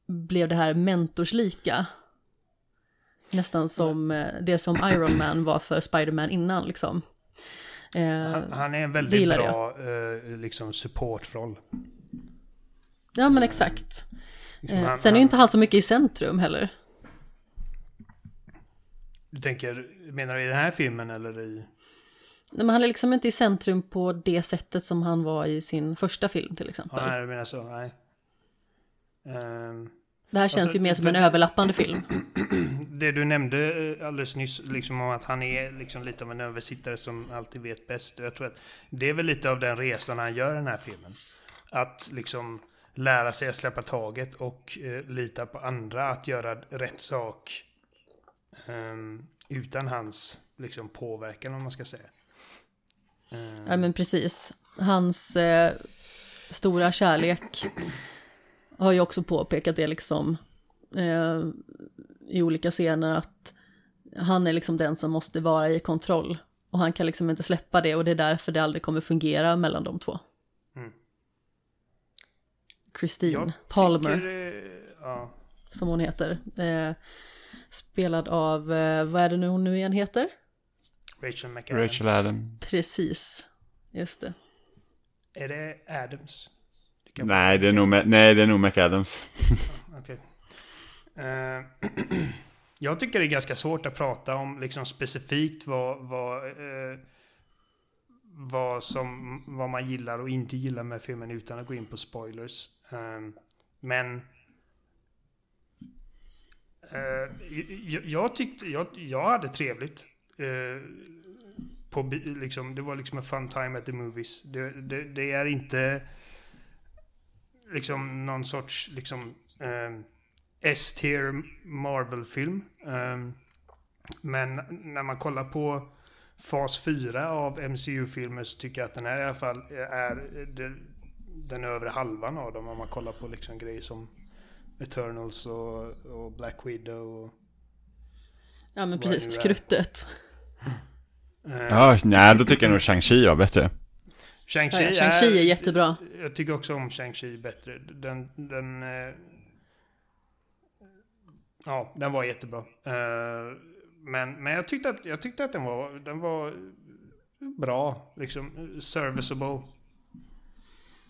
blev det här mentorslika. Nästan som eh, det som Iron Man var för Spiderman innan liksom. Han, han, är en väldigt bra eh, liksom supportroll. Ja men exakt. Liksom han, Sen är ju inte han så mycket i centrum heller. Du tänker, menar du i den här filmen eller i? Nej, men han är liksom inte i centrum på det sättet som han var i sin första film till exempel. Ja, nej, du menar så, nej. Um, det här känns alltså, ju mer som en överlappande film. Det du nämnde eh, alldeles nyss, liksom om att han är liksom lite av en översittare som alltid vet bäst. Jag tror att det är väl lite av den resan han gör i den här filmen. Att liksom lära sig att släppa taget och eh, lita på andra att göra rätt sak Um, utan hans liksom, påverkan om man ska säga. Um, ja men precis. Hans eh, stora kärlek har ju också påpekat det liksom eh, i olika scener att han är liksom den som måste vara i kontroll och han kan liksom inte släppa det och det är därför det aldrig kommer fungera mellan de två. Mm. Christine Palmer. ja. Som hon heter. Eh, spelad av, eh, vad är det nu hon nu igen heter? Rachel McAdams. Rachel Adams. Precis, just det. Är det Adams? Det nej, det är nog, nej, det är nog McAdams. okay. uh, jag tycker det är ganska svårt att prata om liksom specifikt vad, vad, uh, vad, som, vad man gillar och inte gillar med filmen utan att gå in på spoilers. Um, men uh, Eh, jag, jag, tyckte, jag, jag hade trevligt. Eh, på, liksom, det var liksom en fun time at the movies. Det, det, det är inte liksom någon sorts liksom eh, S-tier Marvel-film. Men när man kollar på fas 4 av MCU-filmer så tycker jag att den här i alla fall är den övre halvan av dem. Om man kollar på liksom grejer som Eternals och, och Black Widow. Och ja men precis, skruttet. Ja, nej då tycker jag nog Shang-Chi var bättre. Shang-Chi ja, Shang är, är jättebra. Jag tycker också om Shang-Chi bättre. Den, den... Eh, ja, den var jättebra. Uh, men, men jag tyckte att, jag tyckte att den, var, den var bra. Liksom serviceable.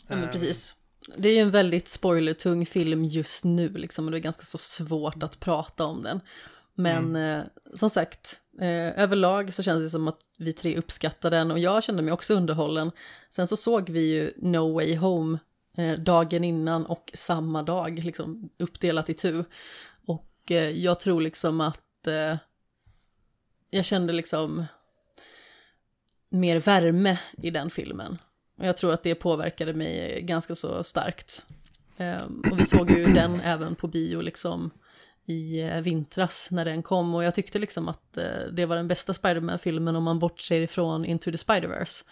Ja, men precis. Det är ju en väldigt spoilertung film just nu, liksom, och det är ganska så svårt att prata om den. Men mm. eh, som sagt, eh, överlag så känns det som att vi tre uppskattar den och jag kände mig också underhållen. Sen så såg vi ju No Way Home eh, dagen innan och samma dag, liksom uppdelat i tu. Och eh, jag tror liksom att eh, jag kände liksom mer värme i den filmen. Och jag tror att det påverkade mig ganska så starkt. Um, och vi såg ju den även på bio liksom i eh, vintras när den kom och jag tyckte liksom att uh, det var den bästa Spiderman-filmen om man bortser ifrån Into the Spiderverse.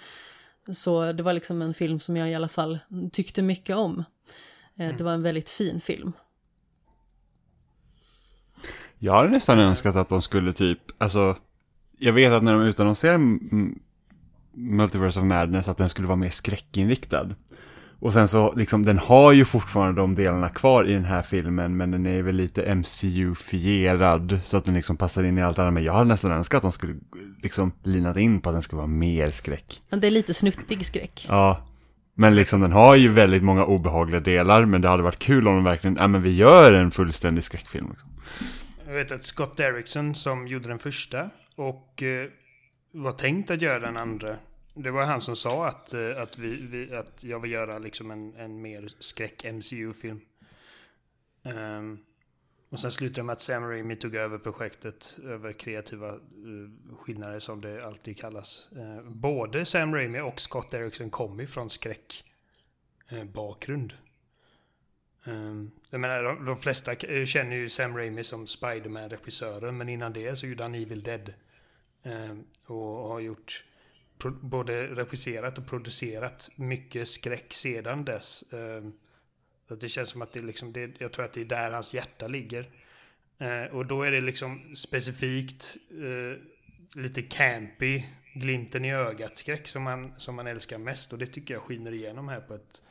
Så det var liksom en film som jag i alla fall tyckte mycket om. Uh, mm. Det var en väldigt fin film. Jag hade nästan önskat att de skulle typ, alltså jag vet att när de utannonserade Multiverse of Madness att den skulle vara mer skräckinriktad. Och sen så, liksom, den har ju fortfarande de delarna kvar i den här filmen, men den är väl lite MCU-fierad, så att den liksom passar in i allt annat. Men jag hade nästan önskat att de skulle liksom linat in på att den skulle vara mer skräck. Det är lite snuttig skräck. Ja, men liksom den har ju väldigt många obehagliga delar, men det hade varit kul om de verkligen, ja men vi gör en fullständig skräckfilm liksom. Jag vet att Scott Derrickson som gjorde den första och eh, var tänkt att göra den andra. Det var han som sa att, eh, att, vi, vi, att jag vill göra liksom en, en mer skräck-MCU-film. Um, ehm, och sen slutade det med att Sam Raimi tog över projektet över kreativa uh, skillnader som det alltid kallas. Uh, både Sam Raimi och Scott Derrickson kom ifrån skräckbakgrund. Eh, uh, um, jag menar, de, de, flesta känner ju Sam Raimi som Spiderman-regissören, men innan det så gjorde han Evil Dead. Ehm, och har gjort både regisserat och producerat mycket skräck sedan dess. Ehm, så det känns som att det liksom, det, jag tror att det är där hans hjärta ligger. Eh, och då är det liksom specifikt eh, lite campy, glimten i ögat skräck som man, som man älskar mest. Och det tycker jag skiner igenom här på ett...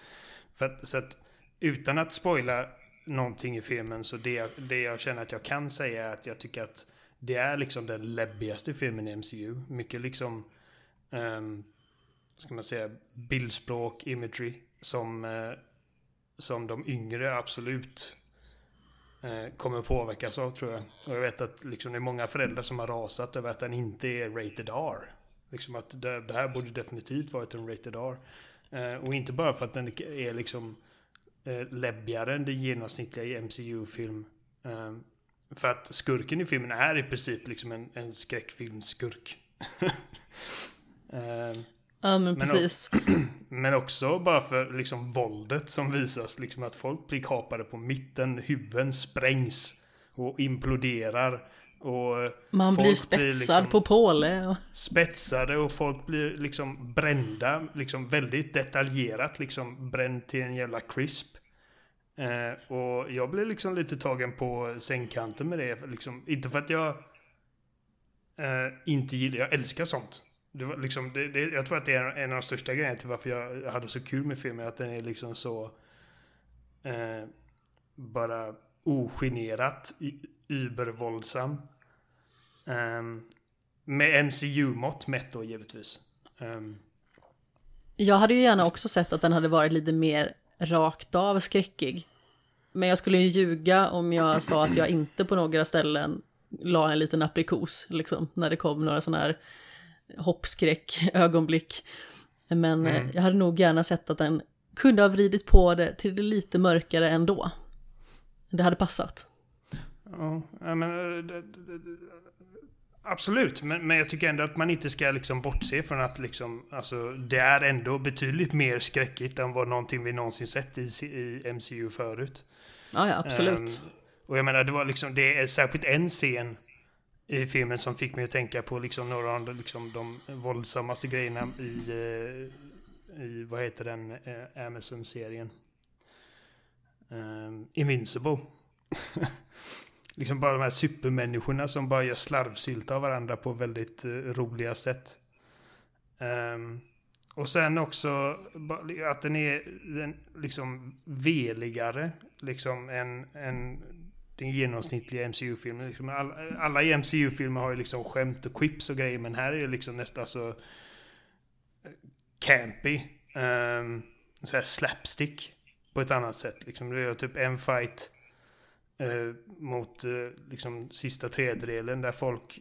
För att, så att utan att spoila någonting i filmen så det, det jag känner att jag kan säga är att jag tycker att det är liksom den läbbigaste filmen i MCU. Mycket liksom um, ska man säga, bildspråk, imagery som, uh, som de yngre absolut uh, kommer påverkas av tror jag. Och jag vet att liksom, det är många föräldrar som har rasat över att den inte är rated R. Liksom att det, det här borde definitivt varit en rated R. Uh, och inte bara för att den är liksom uh, läbbigare än det genomsnittliga i MCU-film. Ehm, för att skurken i filmen är i princip liksom en, en skräckfilmskurk. Eh, ja men precis. Men, men också bara för liksom våldet som visas. Liksom att folk blir kapade på mitten, huvuden sprängs och imploderar. Och Man blir spetsad blir liksom på påle. Och... Spetsade och folk blir liksom brända. Liksom väldigt detaljerat liksom bränd till en jävla crisp. Eh, och jag blev liksom lite tagen på sängkanten med det. Liksom, inte för att jag eh, inte gillar, jag älskar sånt. Det var liksom, det, det, jag tror att det är en av de största grejerna till varför jag hade så kul med filmen. Att den är liksom så... Eh, bara ogenerat übervåldsam. Um, ehm, med MCU-mått mätt då givetvis. Um, jag hade ju gärna också sett att den hade varit lite mer rakt av skräckig. Men jag skulle ju ljuga om jag sa att jag inte på några ställen la en liten aprikos, liksom, när det kom några sådana här hoppskräck ögonblick. Men mm. jag hade nog gärna sett att den kunde ha vridit på det till det lite mörkare ändå. Det hade passat. Ja, men eh, Absolut, men, men jag tycker ändå att man inte ska liksom bortse från att liksom, alltså, det är ändå betydligt mer skräckigt än vad någonting vi någonsin sett i, i MCU förut. Ja, ja absolut. Um, och jag menar, det var liksom, det är särskilt en scen i filmen som fick mig att tänka på liksom några av liksom, de våldsammaste grejerna i, uh, i vad heter den, uh, Amazon-serien? Um, Invincible. liksom bara de här supermänniskorna som bara gör slarvsylta av varandra på väldigt uh, roliga sätt. Um, och sen också att den är den, liksom veligare liksom än, än den genomsnittliga MCU-filmen. Liksom alla, alla MCU-filmer har ju liksom skämt och quips och grejer men här är det liksom nästan så campy. Um, så här slapstick på ett annat sätt. Liksom det är typ en fight Eh, mot eh, liksom sista tredjedelen där folk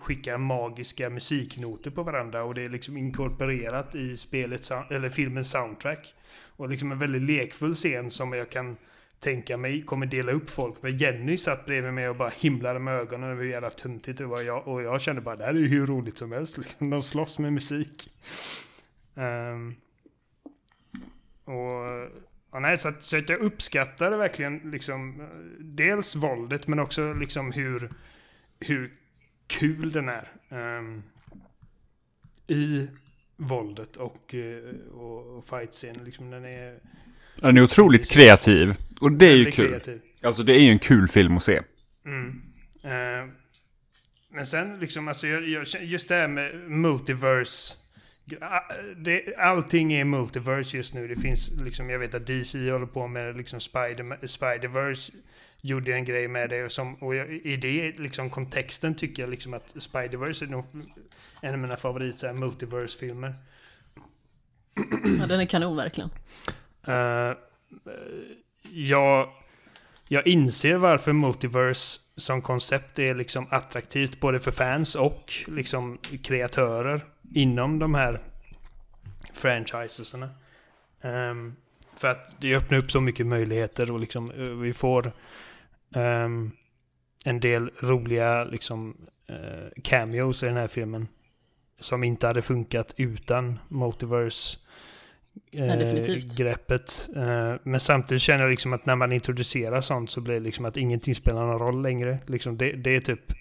skickar magiska musiknoter på varandra och det är liksom inkorporerat i spelet, eller filmens soundtrack. Och liksom en väldigt lekfull scen som jag kan tänka mig kommer dela upp folk. Men Jenny satt bredvid mig och bara himlade med ögonen. över hur jävla töntigt. Och jag, och jag kände bara det här är ju hur roligt som helst. Liksom. De slåss med musik. Um, och Ja, nej, så, att, så att jag uppskattade verkligen liksom eh, dels våldet men också liksom hur, hur kul den är. Um, I våldet och, eh, och, och fightscenen. Liksom den är... Den är otroligt kreativ. Och det är ju kul. Kreativ. Alltså det är ju en kul film att se. Mm. Uh, men sen liksom, alltså just det här med multiverse det, allting är multiverse just nu. Det finns liksom, jag vet att DC håller på med liksom Spider, Spiderverse gjorde en grej med det. Och, som, och i det liksom, kontexten tycker jag liksom att Spiderverse är nog en av mina favorit multiverse-filmer. Ja, den är kanon verkligen. Uh, jag, jag inser varför multiverse som koncept är liksom attraktivt både för fans och liksom kreatörer inom de här franchisesarna. Um, för att det öppnar upp så mycket möjligheter och liksom uh, vi får um, en del roliga liksom uh, cameos i den här filmen. Som inte hade funkat utan multiverse uh, greppet. men samtidigt känner jag liksom att när man introducerar sånt så blir det liksom att ingenting spelar någon roll längre. Liksom det, det är typ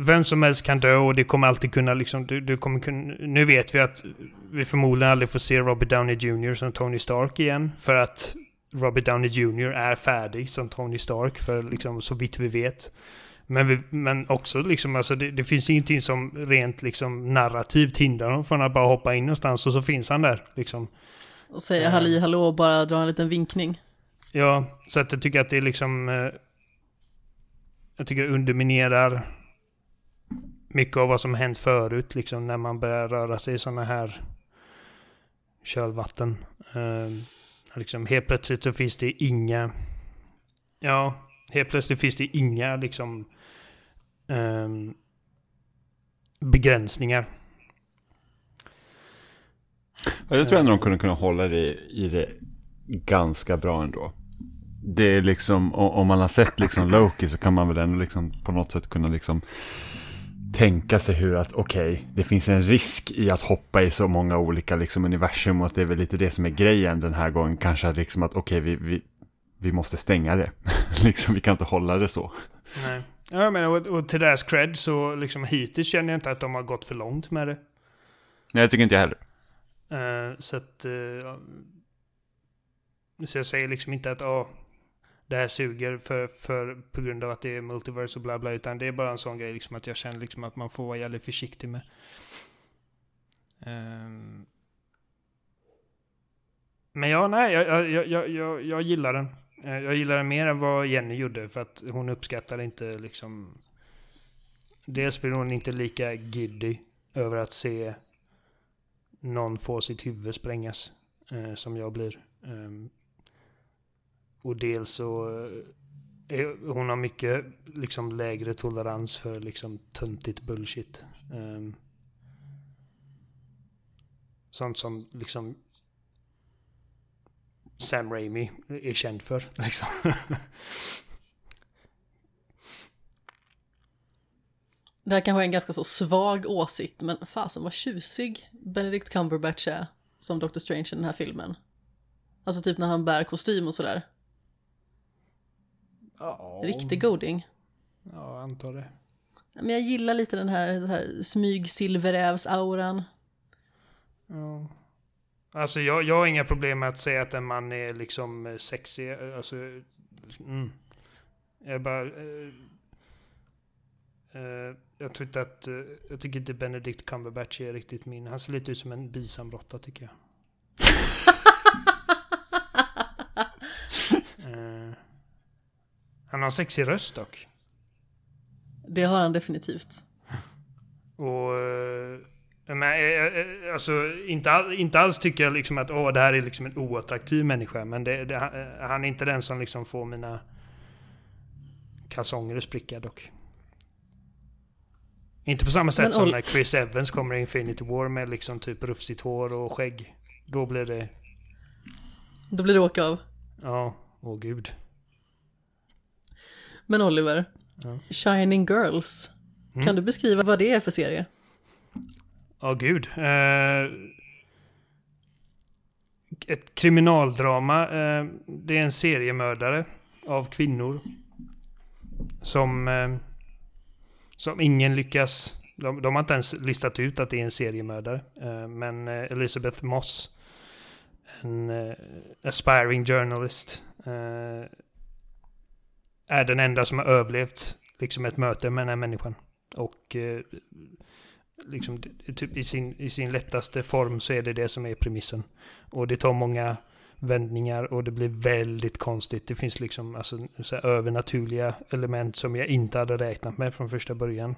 vem som helst kan dö och det kommer alltid kunna liksom, du, du kommer kunna, nu vet vi att vi förmodligen aldrig får se Robert Downey Jr. som Tony Stark igen. För att Robert Downey Jr. är färdig som Tony Stark, för liksom så vitt vi vet. Men, vi, men också liksom, alltså det, det, finns ingenting som rent liksom narrativt hindrar honom från att bara hoppa in någonstans och så finns han där liksom. Och säga uh, halli hallå och bara dra en liten vinkning. Ja, så att jag tycker att det är liksom... Uh, jag tycker det underminerar mycket av vad som hänt förut, liksom när man börjar röra sig i sådana här kölvatten. Uh, liksom helt plötsligt så finns det inga... Ja, helt plötsligt finns det inga liksom um, begränsningar. Ja, jag tror ändå de kunde kunna hålla det i det ganska bra ändå. Det är liksom, om man har sett liksom Loki så kan man väl ändå liksom på något sätt kunna liksom tänka sig hur att okej, okay, det finns en risk i att hoppa i så många olika liksom, universum och att det är väl lite det som är grejen den här gången. Kanske liksom att okej, okay, vi, vi, vi måste stänga det. liksom, vi kan inte hålla det så. Nej. Ja, men, och, och till deras cred så liksom hittills känner jag inte att de har gått för långt med det. Nej, jag tycker inte jag heller. Uh, så att... Uh, så jag säger liksom inte att oh, det här suger för, för, på grund av att det är multiverse och bla bla. Utan det är bara en sån grej liksom att jag känner liksom att man får vara jävligt försiktig med. Um, Men ja, nej, jag, jag, jag, jag, jag gillar den. Eh, jag gillar den mer än vad Jenny gjorde för att hon uppskattar inte liksom... Dels blir hon inte lika giddy över att se någon få sitt huvud sprängas eh, som jag blir. Um, och dels så eh, är hon har mycket liksom lägre tolerans för liksom töntigt bullshit. Um, sånt som liksom Sam Raimi är känd för. Liksom. Det här kanske är en ganska så svag åsikt, men fasen vad tjusig Benedict Cumberbatch är som Doctor Strange i den här filmen. Alltså typ när han bär kostym och sådär. Oh. Riktig goding. Ja, jag antar det. Men jag gillar lite den här, här smyg-silverävs-auran. Ja. Alltså jag, jag har inga problem med att säga att en man är liksom sexig. Alltså, mm. Jag bara... Uh, uh, jag tror inte att... Uh, jag tycker inte Benedict Cumberbatch är riktigt min. Han ser lite ut som en bisamrotta tycker jag. han har en sexig röst dock. Det har han definitivt. Och men, eh, eh, alltså, inte, all, inte alls tycker jag liksom att åh, det här är liksom en oattraktiv människa. Men det, det, eh, han är inte den som liksom får mina kalsonger att spricka dock. Inte på samma sätt men, som när Chris Evans kommer i Infinity War med liksom typ rufsigt hår och skägg. Då blir det... Då blir det åka av. Ja, åh gud. Men Oliver, ja. Shining Girls. Mm. Kan du beskriva vad det är för serie? Ja, oh, gud. Eh, ett kriminaldrama. Eh, det är en seriemördare av kvinnor. Som, eh, som ingen lyckas... De, de, har inte ens listat ut att det är en seriemördare. Eh, men eh, Elizabeth Moss, en eh, aspiring journalist, är den enda som har överlevt liksom ett möte med den här människan. Och eh, liksom, typ i, sin, i sin lättaste form så är det det som är premissen. Och det tar många vändningar och det blir väldigt konstigt. Det finns liksom alltså, så övernaturliga element som jag inte hade räknat med från första början.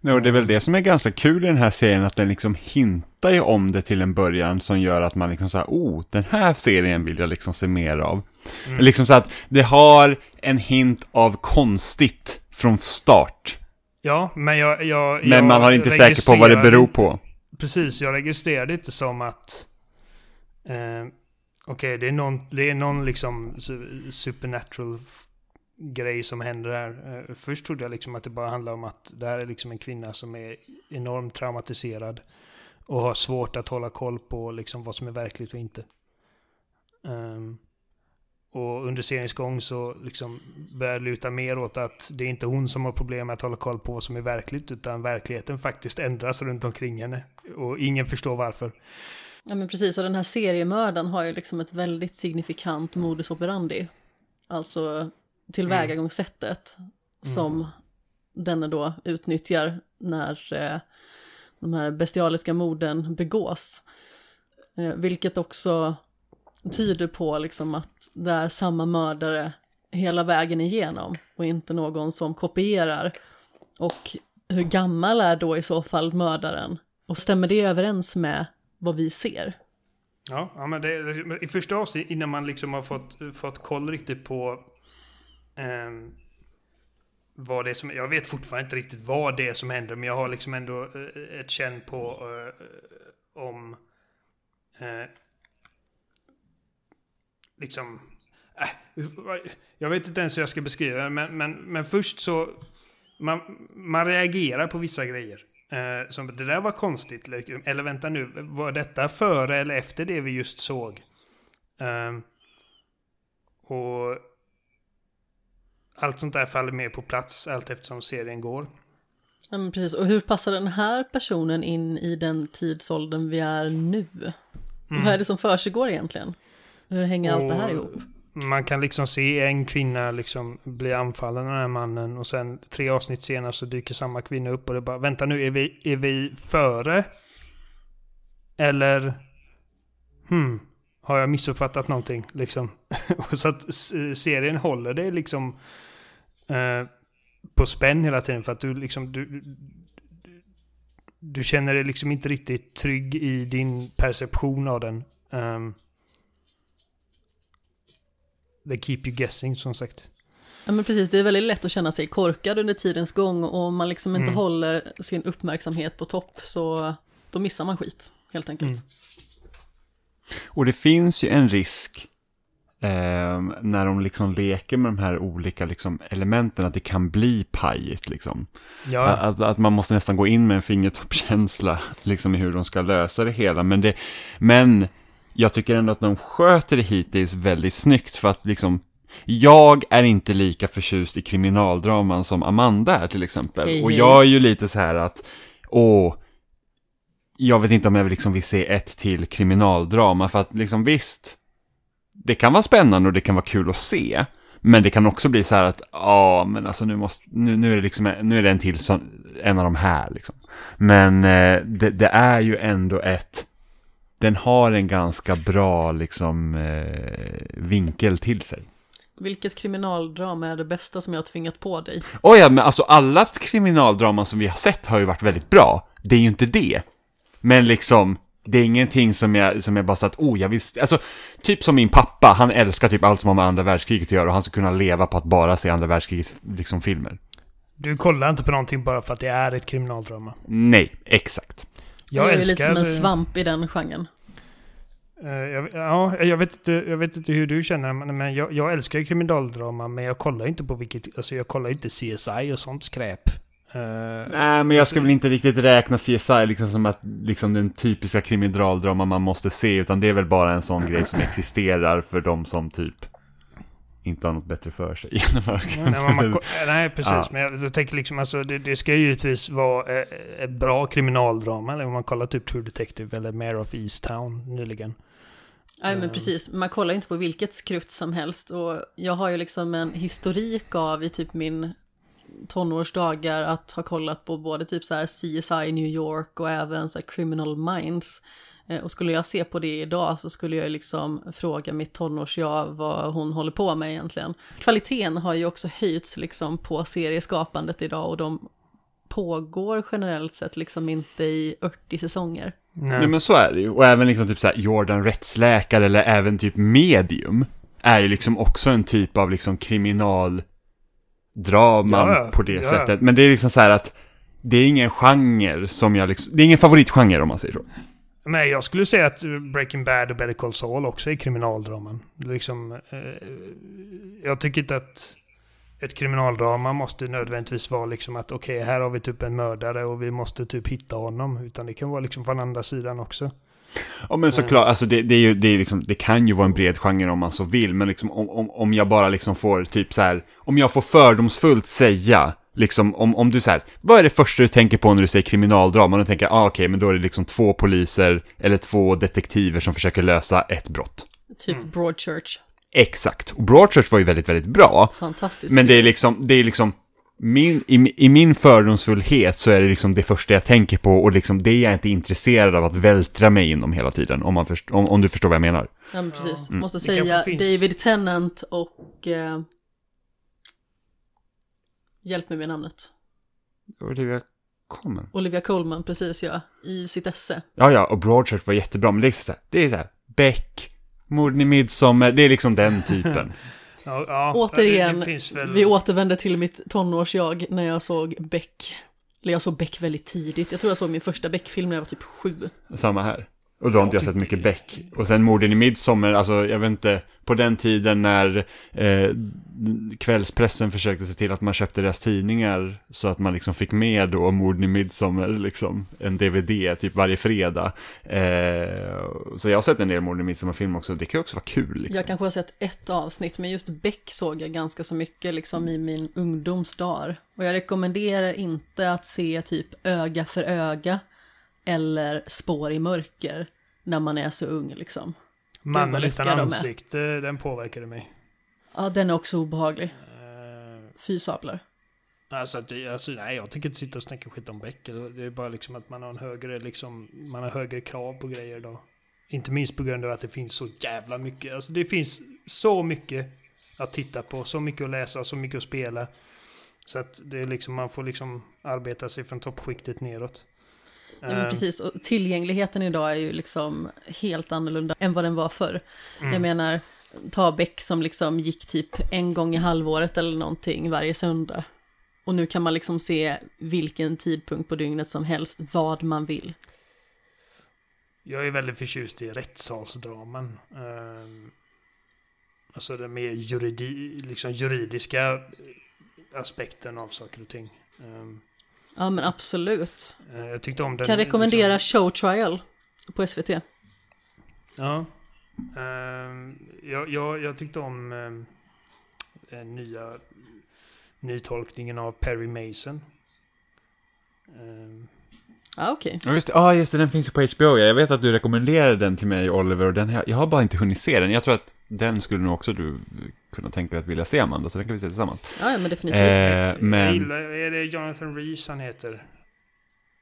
Nej, och det är väl det som är ganska kul i den här serien, att den liksom hintar ju om det till en början som gör att man liksom säger, oh, den här serien vill jag liksom se mer av. Mm. Liksom så att det har en hint av konstigt från start. Ja, men jag... jag men man har inte säker på vad det beror på. Precis, jag registrerar det inte som att... Eh, Okej, okay, det är någon, det är någon liksom supernatural grej som händer här. Eh, först trodde jag liksom att det bara handlade om att det här är liksom en kvinna som är enormt traumatiserad. Och har svårt att hålla koll på liksom vad som är verkligt och inte. Um, och under seriens gång så liksom börjar det luta mer åt att det är inte hon som har problem med att hålla koll på vad som är verkligt, utan verkligheten faktiskt ändras runt omkring henne. Och ingen förstår varför. Ja men precis, och den här seriemördaren har ju liksom ett väldigt signifikant modus operandi. Alltså tillvägagångssättet mm. som mm. denne då utnyttjar när eh, de här bestialiska morden begås. Eh, vilket också tyder på liksom att det är samma mördare hela vägen igenom och inte någon som kopierar. Och hur gammal är då i så fall mördaren? Och stämmer det överens med vad vi ser? Ja, ja men det, i första avsnittet innan man liksom har fått, fått koll riktigt på eh, vad det är som, jag vet fortfarande inte riktigt vad det är som händer, men jag har liksom ändå eh, eh, ett känn på eh, om eh, liksom... Äh, jag vet inte ens hur jag ska beskriva det, men, men, men först så... Man, man reagerar på vissa grejer. Eh, som det där var konstigt. Eller vänta nu, var detta före eller efter det vi just såg? Eh, och allt sånt där faller mer på plats allt eftersom serien går. Ja, men precis. Och hur passar den här personen in i den tidsåldern vi är nu? Mm. Vad är det som försiggår egentligen? Hur hänger och allt det här ihop? Man kan liksom se en kvinna liksom bli anfallen av den här mannen och sen tre avsnitt senare så dyker samma kvinna upp och det bara vänta nu, är vi, är vi före? Eller hmm, har jag missuppfattat någonting liksom? så att serien håller det liksom eh, på spänn hela tiden för att du liksom du, du känner dig liksom inte riktigt trygg i din perception av den. Um, they keep you guessing som sagt. Ja men precis, det är väldigt lätt att känna sig korkad under tidens gång och om man liksom inte mm. håller sin uppmärksamhet på topp så då missar man skit helt enkelt. Mm. Och det finns ju en risk eh, när de liksom leker med de här olika liksom, elementen, att det kan bli pajigt. Liksom. Ja. Att, att, man måste nästan gå in med en fingertoppskänsla liksom, i hur de ska lösa det hela. Men, det, men jag tycker ändå att de sköter det hittills väldigt snyggt för att liksom jag är inte lika förtjust i kriminaldraman som Amanda är till exempel. Hej, hej. Och jag är ju lite så här att, åh, jag vet inte om jag liksom vill se ett till kriminaldrama, för att liksom visst, det kan vara spännande och det kan vara kul att se. Men det kan också bli så här att, ja, men alltså nu måste, nu, nu är det liksom, nu är det en till som, en av de här liksom. Men eh, det, det, är ju ändå ett, den har en ganska bra liksom eh, vinkel till sig. Vilket kriminaldrama är det bästa som jag har tvingat på dig? Oj, ja, men alltså alla kriminaldraman som vi har sett har ju varit väldigt bra. Det är ju inte det. Men liksom, det är ingenting som jag, som jag bara så att, oh, jag visste, alltså, typ som min pappa, han älskar typ allt som har med andra världskriget att göra och han ska kunna leva på att bara se andra världskriget, liksom filmer. Du kollar inte på någonting bara för att det är ett kriminaldrama? Nej, exakt. Jag, jag är lite som en svamp i den genren. Uh, jag, ja, jag vet, inte, jag vet inte hur du känner, men jag, jag älskar kriminaldrama, men jag kollar inte på vilket, alltså jag kollar inte CSI och sånt skräp. Uh, Nej, men jag ska väl inte riktigt räkna CSI liksom som att liksom den typiska kriminaldrama man måste se, utan det är väl bara en sån grej som existerar för de som typ inte har något bättre för sig. nej, man, nej, precis. Ja. Men jag, jag, tänker liksom, alltså, det, det ska ju givetvis vara ett, ett bra kriminaldrama. Eller om man kollar typ True Detective eller Mayor of Easttown nyligen. Nej men precis, man kollar inte på vilket skrutt som helst och jag har ju liksom en historik av i typ min tonårsdagar att ha kollat på både typ så här CSI New York och även så här Criminal Minds. Eh, och skulle jag se på det idag så skulle jag liksom fråga mitt tonårs-jag vad hon håller på med egentligen. Kvaliteten har ju också höjts liksom på serieskapandet idag och de pågår generellt sett liksom inte i 80 säsonger. Nej. Nej men så är det ju. Och även liksom typ så här Jordan rättsläkare eller även typ medium är ju liksom också en typ av liksom kriminaldrama ja, på det ja. sättet. Men det är liksom så här att det är ingen genre som jag liksom, det är ingen favoritgenre om man säger så. Men jag skulle säga att Breaking Bad och Better Call Saul också är kriminaldraman. Liksom, eh, jag tycker inte att ett kriminaldrama måste nödvändigtvis vara liksom att okej, okay, här har vi typ en mördare och vi måste typ hitta honom. Utan det kan vara liksom från andra sidan också. Ja men såklart, alltså det, det, är ju, det, är liksom, det kan ju vara en bred genre om man så vill, men liksom om, om, om jag bara liksom får typ så här, om jag får fördomsfullt säga, liksom om, om du så här, vad är det första du tänker på när du säger kriminaldrama? Och tänker, ah, okej, okay, men då är det liksom två poliser eller två detektiver som försöker lösa ett brott. Typ mm. Broadchurch. Exakt, och Broadchurch var ju väldigt, väldigt bra. Fantastiskt. Men det är liksom, det är liksom, min, i, i, min fördomsfullhet så är det liksom det första jag tänker på och liksom det är jag inte intresserad av att vältra mig inom hela tiden, om, man först, om, om du förstår vad jag menar. Ja, men precis. Mm. Måste säga David Tennant och... Eh, hjälp mig med namnet. Olivia Colman. Olivia Colman, precis ja. I sitt esse. Ja, ja, och Broadchurch var jättebra, men det är så här, det är så här, Beck, Morden i Midsommar, det är liksom den typen. ja, ja, Återigen, väl... vi återvände till mitt tonårs-jag när jag såg Beck. Eller jag såg Beck väldigt tidigt. Jag tror jag såg min första Beck-film när jag var typ sju. Samma här. Och då har inte jag sett mycket Beck. Och sen Morden i Midsommar, alltså jag vet inte, på den tiden när eh, kvällspressen försökte se till att man köpte deras tidningar så att man liksom fick med då Morden i Midsommar, liksom en DVD typ varje fredag. Eh, så jag har sett en del Morden i Midsommar-film också, det kan ju också vara kul. Liksom. Jag kanske har sett ett avsnitt, men just Beck såg jag ganska så mycket liksom i min ungdomsdag. Och jag rekommenderar inte att se typ öga för öga eller spår i mörker när man är så ung liksom. Mannen utan ansikte, den påverkade mig. Ja, den är också obehaglig. Uh, Fy sablar. Alltså, alltså, nej, jag tänker inte sitta och snacka skit om Beck. Det är bara liksom att man har en högre, liksom, man har högre krav på grejer då. Inte minst på grund av att det finns så jävla mycket. Alltså det finns så mycket att titta på, så mycket att läsa, så mycket att spela. Så att det är liksom, man får liksom arbeta sig från toppskiktet neråt. Ja, men ehm. precis, och tillgängligheten idag är ju liksom helt annorlunda än vad den var förr. Mm. Jag menar, ta Beck som liksom gick typ en gång i halvåret eller någonting varje söndag. Och nu kan man liksom se vilken tidpunkt på dygnet som helst, vad man vill. Jag är väldigt förtjust i rättssalsdraman. Um, alltså den mer juridi, liksom juridiska aspekten av saker och ting. Ja men absolut. Uh, jag tyckte om den. Kan rekommendera liksom, Show Trial på SVT. Ja. Jag, jag, jag, tyckte om um, nya nytolkningen av Perry Mason. Um, ah, okej. Okay. Ja, just. Ah, just det, den finns ju på HBO. Jag vet att du rekommenderade den till mig, Oliver, och den jag har bara inte hunnit se den. Jag tror att den skulle nog också du kunna tänka dig att vilja se, Amanda, så den kan vi se tillsammans. Ja, ja men definitivt. Eh, men... Gillar, är det Jonathan Rees han heter?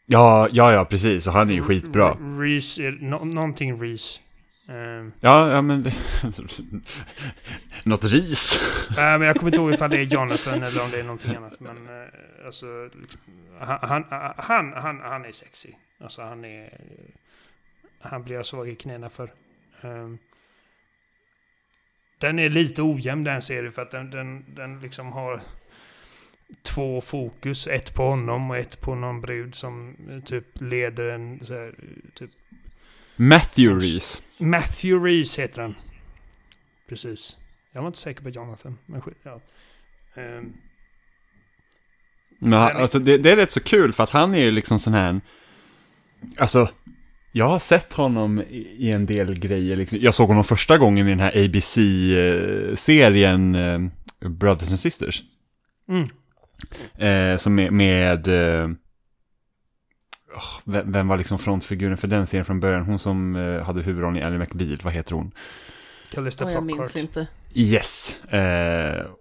Ja, ja, ja, precis. Och han är ju skitbra. Rees, no, någonting Rees. Um, ja, ja, men... Något ris. Nej, men jag kommer inte ihåg ifall det är Jonathan eller om det är någonting annat. Men uh, alltså, liksom, han, han, han, han är sexy. Alltså han är... Han blir jag svag i knäna för. Um, den är lite ojämn den serien för att den, den, den liksom har två fokus. Ett på honom och ett på någon brud som typ leder en så här, typ Matthew Reese. Matthew Reese heter han. Precis. Jag var inte säker på Jonathan. Men skit, ja. Um, men alltså, det, det, är rätt så kul för att han är ju liksom sån här... Alltså, jag har sett honom i, en del grejer. Liksom. Jag såg honom första gången i den här ABC-serien uh, Brothers and Sisters. Mm. Uh, som med, med oh, vem, vem, var liksom frontfiguren för den serien från början? Hon som hade huvudrollen i Ally McBeal, vad heter hon? Callista oh, Jag minns inte. Yes.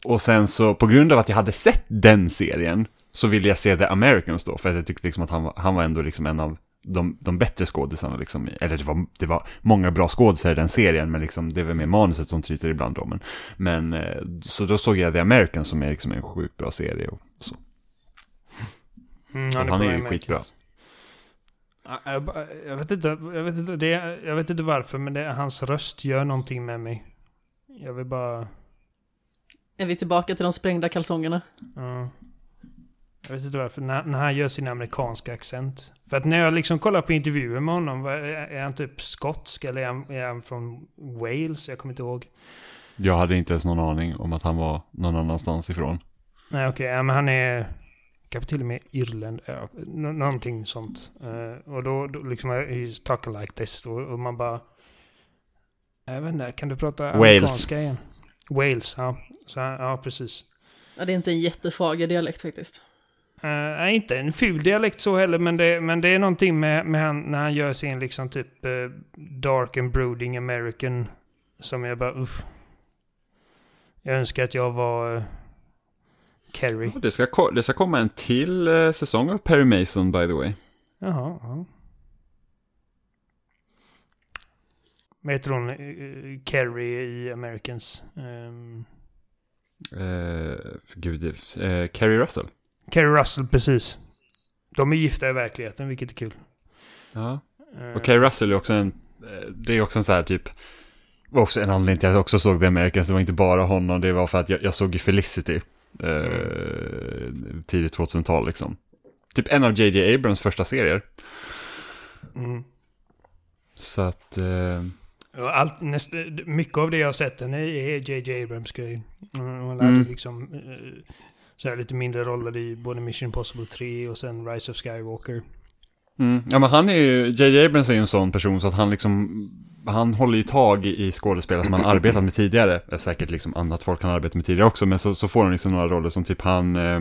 Och sen så, på grund av att jag hade sett den serien, så ville jag se The Americans då, för att jag tyckte liksom att han var, han var ändå liksom en av de, de bättre skådisarna liksom, eller det var, det var många bra skådisar i den serien, men liksom det var med manuset som tryter ibland då, men, men uh, så då såg jag The Americans som är liksom en sjukt bra serie och så. Mm, han, han är ju skitbra. Jag, jag, vet inte, jag, vet inte, det, jag vet inte varför, men det, hans röst gör någonting med mig. Jag vill bara... Är vi tillbaka till de sprängda kalsongerna? Ja. Jag vet inte varför, när, när han gör sin amerikanska accent. För att när jag liksom kollar på intervjuer med honom, är, är han typ skotsk eller är han, är han från Wales? Jag kommer inte ihåg. Jag hade inte ens någon aning om att han var någon annanstans ifrån. Nej okej, okay, ja, men han är kanske till och med Irland, ja, någonting sånt. Uh, och då, då liksom, he's talking like this. Och, och man bara... Jag vet inte, kan du prata Wales. amerikanska igen? Wales, ja. Så, ja, precis. Ja, det är inte en jättefager dialekt faktiskt. Uh, inte en ful dialekt så heller, men det, men det är någonting med, med han, när han gör sin liksom typ uh, dark and brooding American. Som jag bara, uff. Jag önskar att jag var... Uh, Kerry. det, ska, det ska komma en till eh, säsong av Perry Mason by the way. Jaha. Ja. Vad heter hon? Uh, Carrie i Americans? Um... Uh, gud, uh, Carrie Russell. Carrie Russell, precis. De är gifta i verkligheten, vilket är kul. Ja. Och Carrie Russell är också en, det är också en så här typ, var också en anledning till att jag också såg The Americans, det var inte bara honom, det var för att jag, jag såg Felicity. Eh, tidigt 2000-tal liksom. Typ en av JJ Abrams första serier. Mm. Så att... Eh... Allt, näst, mycket av det jag har sett den är JJ Abrams grej. Hon lärde mm. liksom eh, så här lite mindre roller i både Mission Impossible 3 och sen Rise of Skywalker. Mm. Ja men han är ju, JJ Abrams är ju en sån person så att han liksom han håller ju tag i skådespelare som han arbetat med tidigare. Det är säkert liksom annat folk han arbetat med tidigare också, men så, så får han liksom några roller som typ han... Eh,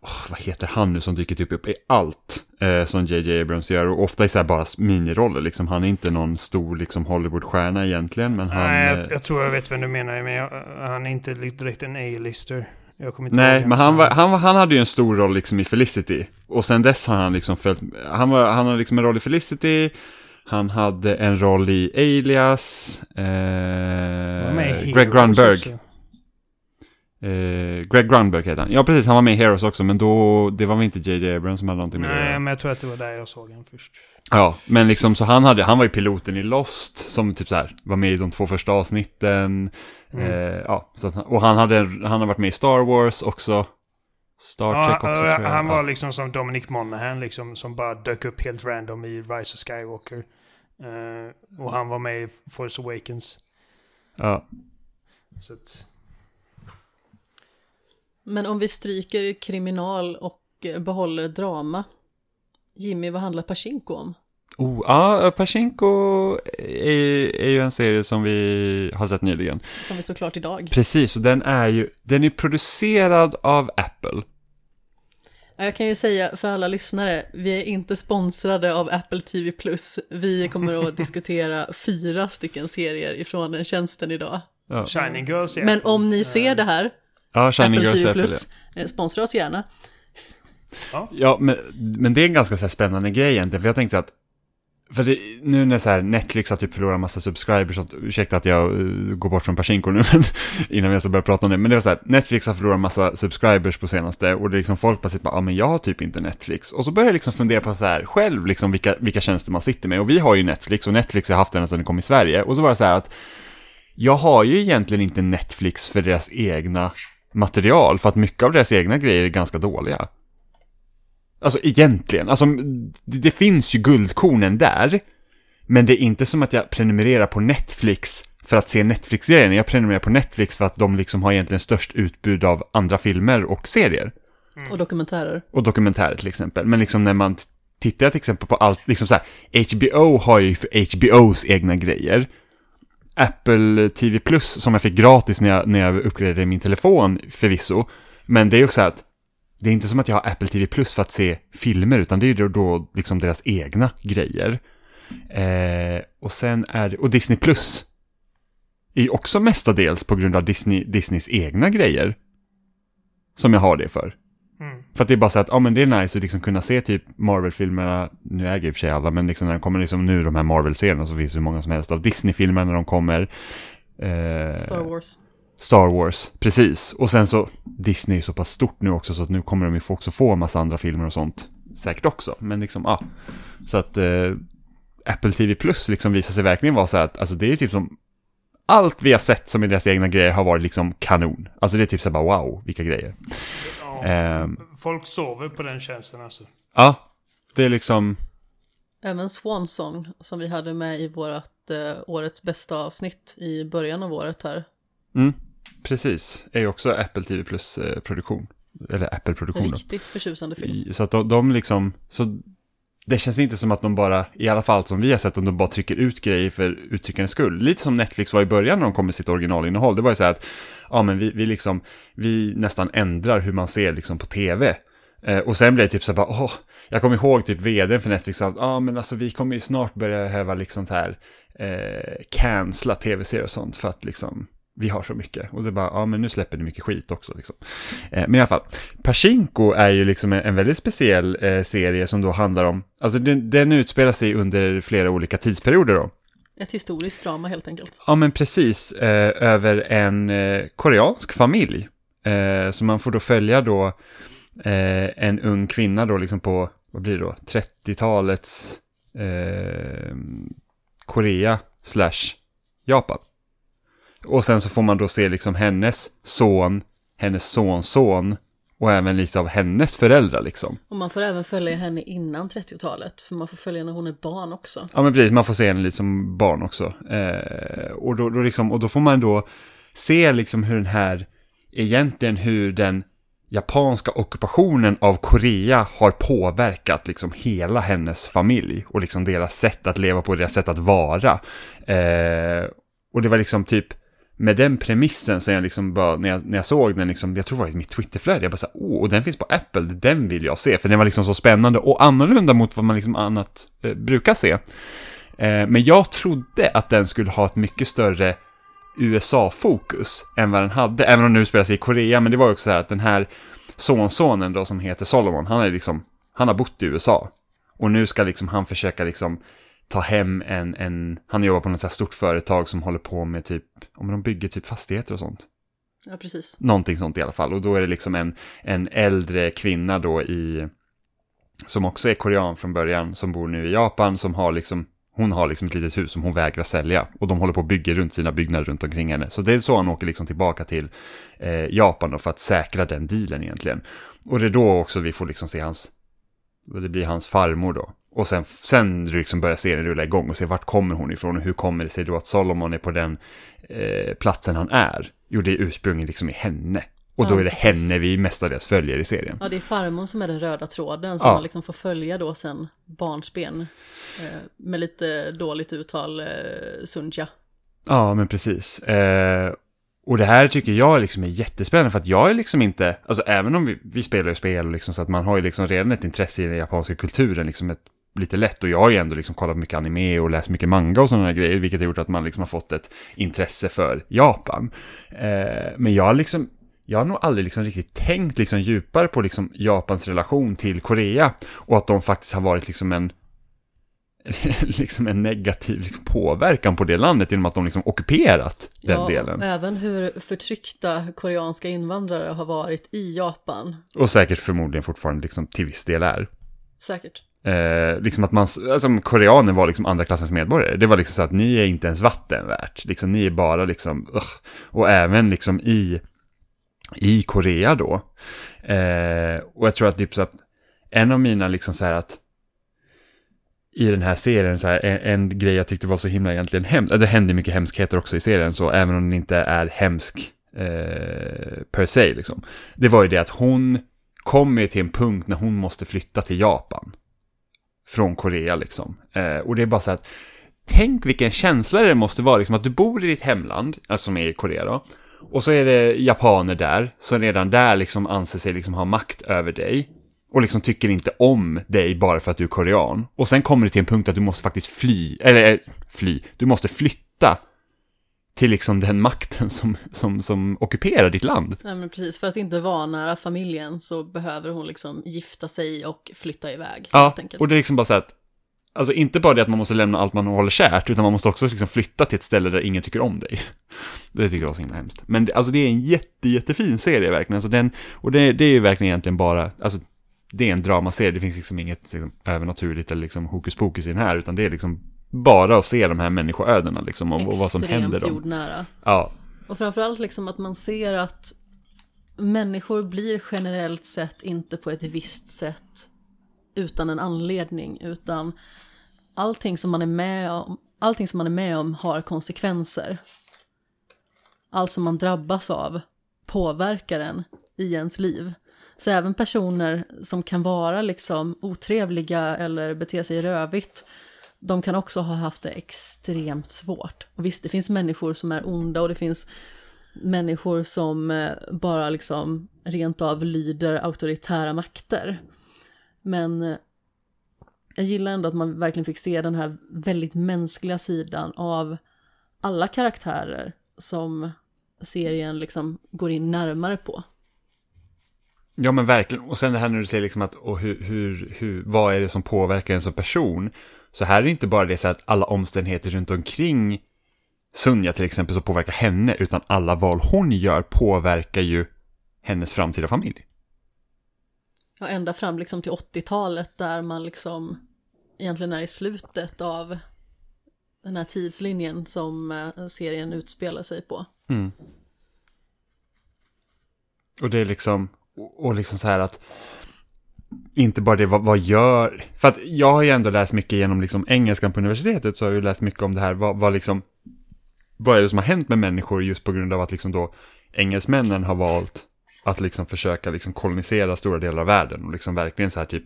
oh, vad heter han nu som dyker typ upp i allt eh, som JJ Abrams gör? Och ofta i så här bara miniroller liksom. Han är inte någon stor liksom Hollywood-stjärna egentligen, men han... Nej, jag, eh, jag, tror jag vet vem du menar, men jag, han är inte direkt en A-lister. Nej, men han, var, han, han hade ju en stor roll liksom i Felicity. Och sen dess har han liksom följt... Han, var, han har liksom en roll i Felicity Han hade en roll i Alias. Eh, Greg Grunberg. Eh, Greg Grunberg heter han. Ja, precis. Han var med i Heroes också, men då... Det var väl inte JJ Abrams som hade någonting med det Nej, men jag tror att det var där jag såg honom först. Ja, men liksom så han hade... Han var ju piloten i Lost, som typ så här var med i de två första avsnitten. Mm. Eh, ja, så att, och han hade... Han har varit med i Star Wars också. Star ja, Trek också, tror jag. Han var liksom som Dominic Monaghan, liksom, som bara dök upp helt random i Rise of Skywalker. Uh, och han var med i Force Awakens. Ja. Så att... Men om vi stryker kriminal och behåller drama. Jimmy, vad handlar Pachinko om? Oh, ja, Pachinko är, är, ju en serie som vi har sett nyligen. Som vi såklart idag. Precis, och den är ju, den är producerad av Apple. Jag kan ju säga för alla lyssnare, vi är inte sponsrade av Apple TV+. Vi kommer att diskutera fyra stycken serier ifrån den tjänsten idag. Ja. Shining Girls Men om ni ser det här, ja, Shining Apple Girls TV+, Plus, ja. Eh, sponsra oss gärna. Ja, ja men, men det är en ganska så spännande grej egentligen, för jag tänkte att för det, nu när så här Netflix har typ förlorat massa subscribers, så ursäkta att jag uh, går bort från Pachinko nu, men innan vi ska börja prata om det, men det var så här, Netflix har förlorat massa subscribers på senaste, och det är liksom folk bara sitter bara, ja men jag har typ inte Netflix, och så börjar jag liksom fundera på så här, själv liksom vilka, vilka tjänster man sitter med, och vi har ju Netflix, och Netflix har haft den sedan den kom i Sverige, och så var det så här att, jag har ju egentligen inte Netflix för deras egna material, för att mycket av deras egna grejer är ganska dåliga. Alltså egentligen, alltså det, det finns ju guldkornen där. Men det är inte som att jag prenumererar på Netflix för att se Netflix-serien. Jag prenumererar på Netflix för att de liksom har egentligen störst utbud av andra filmer och serier. Mm. Och dokumentärer. Och dokumentärer till exempel. Men liksom när man tittar till exempel på allt, liksom så här, HBO har ju för HBOs egna grejer. Apple TV Plus som jag fick gratis när jag, när jag uppgraderade min telefon förvisso. Men det är också att det är inte som att jag har Apple TV Plus för att se filmer, utan det är ju då liksom deras egna grejer. Eh, och sen är och Disney Plus är ju också mestadels på grund av Disney, Disneys egna grejer. Som jag har det för. För att det är bara så att, ja men det är nice att liksom kunna se typ Marvel-filmerna, nu äger i och för sig alla, men liksom när de kommer liksom nu de här Marvel-serierna så finns det hur många som helst av Disney-filmer när de kommer. Eh, Star Wars. Star Wars, precis. Och sen så, Disney är så pass stort nu också så att nu kommer de ju också få en massa andra filmer och sånt. Säkert också, men liksom, ja. Så att eh, Apple TV Plus liksom visar sig verkligen vara så här att, alltså det är typ som, allt vi har sett som är deras egna grejer har varit liksom kanon. Alltså det är typ så här bara wow, vilka grejer. Ja, eh, folk sover på den tjänsten alltså. Ja, det är liksom... Även Swansong som vi hade med i vårt eh, årets bästa avsnitt i början av året här. Mm. Precis, är ju också Apple TV Plus-produktion. Eh, Eller Apple-produktion. Riktigt förtjusande film. Så att de, de liksom, så det känns inte som att de bara, i alla fall som vi har sett, om de bara trycker ut grejer för uttryckandets skull. Lite som Netflix var i början när de kom med sitt originalinnehåll. Det var ju så här att, ja men vi, vi liksom, vi nästan ändrar hur man ser liksom på tv. Eh, och sen blev det typ så här bara, åh, jag kommer ihåg typ vdn för Netflix sa att, ja men alltså vi kommer ju snart börja behöva liksom så här, eh, cancella tv-serier och sånt för att liksom, vi har så mycket. Och det är bara, ja men nu släpper ni mycket skit också liksom. Eh, men i alla fall, Pachinko är ju liksom en, en väldigt speciell eh, serie som då handlar om, alltså den, den utspelar sig under flera olika tidsperioder då. Ett historiskt drama helt enkelt. Ja men precis, eh, över en koreansk familj. Eh, så man får då följa då en ung kvinna då liksom på, vad blir det då, 30-talets Korea slash Japan. Och sen så får man då se liksom hennes son, hennes sonson och även lite av hennes föräldrar liksom. Och man får även följa henne innan 30-talet, för man får följa när hon är barn också. Ja men precis, man får se henne lite som barn också. Eh, och, då, då liksom, och då får man då se liksom hur den här, egentligen hur den japanska ockupationen av Korea har påverkat liksom hela hennes familj och liksom deras sätt att leva på, deras sätt att vara. Eh, och det var liksom typ med den premissen så jag liksom bara, när jag, när jag såg den, liksom, jag tror det var i mitt Twitterflöde, jag bara såhär, oh, och den finns på Apple, den vill jag se, för den var liksom så spännande och annorlunda mot vad man liksom annat eh, brukar se. Eh, men jag trodde att den skulle ha ett mycket större USA-fokus än vad den hade, även om den utspelar sig i Korea, men det var ju också så här att den här sonsonen då som heter Solomon, han är liksom, han har bott i USA. Och nu ska liksom han försöka liksom ta hem en, en han jobbar på något så här stort företag som håller på med typ, om de bygger typ fastigheter och sånt. Ja, precis. Någonting sånt i alla fall. Och då är det liksom en, en äldre kvinna då i, som också är korean från början, som bor nu i Japan, som har liksom, hon har liksom ett litet hus som hon vägrar sälja. Och de håller på att bygga runt sina byggnader runt omkring henne. Så det är så han åker liksom tillbaka till eh, Japan då för att säkra den dealen egentligen. Och det är då också vi får liksom se hans, det blir hans farmor då. Och sen, sen liksom börjar serien rulla igång och se vart kommer hon ifrån och hur kommer det sig då att Solomon är på den eh, platsen han är. Jo, det är ursprunget liksom i henne. Och då ja, är det precis. henne vi mestadels följer i serien. Ja, det är farmor som är den röda tråden som ja. man liksom får följa då sen barnsben. Eh, med lite dåligt uttal, eh, Sunja. Ja, men precis. Eh, och det här tycker jag liksom är jättespännande för att jag är liksom inte, alltså även om vi, vi spelar ju spel liksom så att man har ju liksom redan ett intresse i den japanska kulturen, liksom ett lite lätt och jag har ju ändå liksom kollat mycket anime och läst mycket manga och sådana grejer, vilket har gjort att man liksom har fått ett intresse för Japan. Eh, men jag har liksom, jag har nog aldrig liksom riktigt tänkt liksom djupare på liksom Japans relation till Korea och att de faktiskt har varit liksom en liksom en negativ liksom påverkan på det landet genom att de liksom ockuperat den ja, delen. även hur förtryckta koreanska invandrare har varit i Japan. Och säkert förmodligen fortfarande liksom till viss del är. Säkert. Eh, liksom att man, alltså koreaner var liksom andra klassens medborgare. Det var liksom så att ni är inte ens vatten värt. Liksom ni är bara liksom, ugh. och även liksom i, i Korea då. Eh, och jag tror att typ så att en av mina liksom så här att i den här serien, så här, en, en, grej jag tyckte var så himla egentligen hemskt, det händer mycket hemskheter också i serien, så även om den inte är hemsk eh, per se, liksom. Det var ju det att hon kommer till en punkt när hon måste flytta till Japan från Korea liksom. Eh, och det är bara så att, tänk vilken känsla det måste vara liksom att du bor i ditt hemland, alltså som är i Korea då, och så är det japaner där, som redan där liksom anser sig liksom ha makt över dig. Och liksom tycker inte om dig bara för att du är korean. Och sen kommer det till en punkt att du måste faktiskt fly, eller eh, fly, du måste flytta till liksom den makten som, som, som ockuperar ditt land. Ja, men precis, för att inte vanära familjen så behöver hon liksom gifta sig och flytta iväg. Ja, och det är liksom bara så att, alltså inte bara det att man måste lämna allt man håller kärt, utan man måste också liksom flytta till ett ställe där ingen tycker om dig. Det tycker jag var så himla hemskt. Men det, alltså det är en jätte, jättefin serie verkligen, alltså den, och det, det är ju verkligen egentligen bara, alltså det är en dramaserie, det finns liksom inget liksom, övernaturligt eller liksom hokus pokus i den här, utan det är liksom bara att se de här människoödena liksom och, och vad som händer dem. jordnära. Ja. Och framförallt liksom att man ser att människor blir generellt sett inte på ett visst sätt utan en anledning, utan allting som man är med om, allting som man är med om har konsekvenser. Allt som man drabbas av påverkar en i ens liv. Så även personer som kan vara liksom otrevliga eller bete sig rövigt de kan också ha haft det extremt svårt. Och visst, det finns människor som är onda och det finns människor som eh, bara liksom rent av lyder auktoritära makter. Men eh, jag gillar ändå att man verkligen fick se den här väldigt mänskliga sidan av alla karaktärer som serien liksom går in närmare på. Ja men verkligen, och sen det här när du säger liksom att och hur, hur, hur, vad är det som påverkar en som person? Så här är det inte bara det så att alla omständigheter runt omkring Sunja till exempel som påverkar henne, utan alla val hon gör påverkar ju hennes framtida familj. Ja, ända fram liksom till 80-talet där man liksom egentligen är i slutet av den här tidslinjen som eh, serien utspelar sig på. Mm. Och det är liksom, och liksom så här att inte bara det, vad, vad, gör... För att jag har ju ändå läst mycket genom liksom engelskan på universitetet, så har jag ju läst mycket om det här, vad, vad liksom... Vad är det som har hänt med människor just på grund av att liksom då engelsmännen har valt att liksom försöka liksom kolonisera stora delar av världen och liksom verkligen så här typ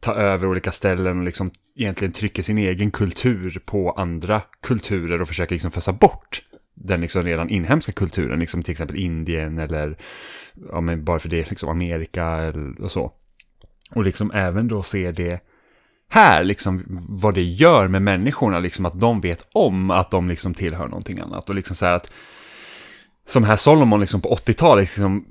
ta över olika ställen och liksom egentligen trycka sin egen kultur på andra kulturer och försöka liksom fösa bort den liksom redan inhemska kulturen, liksom till exempel Indien eller ja men bara för det liksom Amerika eller, och så. Och liksom även då se det här, liksom vad det gör med människorna, liksom att de vet om att de liksom tillhör någonting annat. Och liksom så här att, som här Solomon liksom på 80-talet, liksom,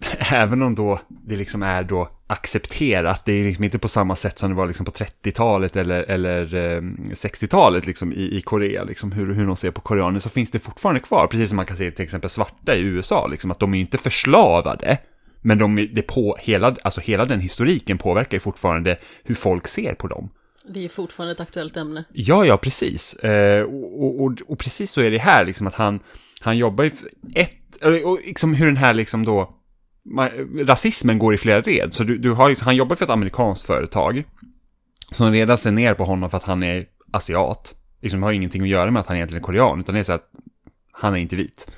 även om då det liksom är då accepterat, det är liksom inte på samma sätt som det var liksom på 30-talet eller, eller eh, 60-talet liksom i, i Korea, liksom hur, hur de ser på koreaner, så finns det fortfarande kvar, precis som man kan se till exempel svarta i USA, liksom att de är inte förslavade, men de, det på, hela, alltså hela den historiken påverkar ju fortfarande hur folk ser på dem. Det är fortfarande ett aktuellt ämne. Ja, ja, precis. Eh, och, och, och, precis så är det här, liksom att han, han jobbar ju ett, och liksom hur den här liksom då, rasismen går i flera led. Så du, du har, han jobbar för ett amerikanskt företag som redan ser ner på honom för att han är asiat. Liksom har ingenting att göra med att han egentligen är korean, utan det är så att han är inte vit.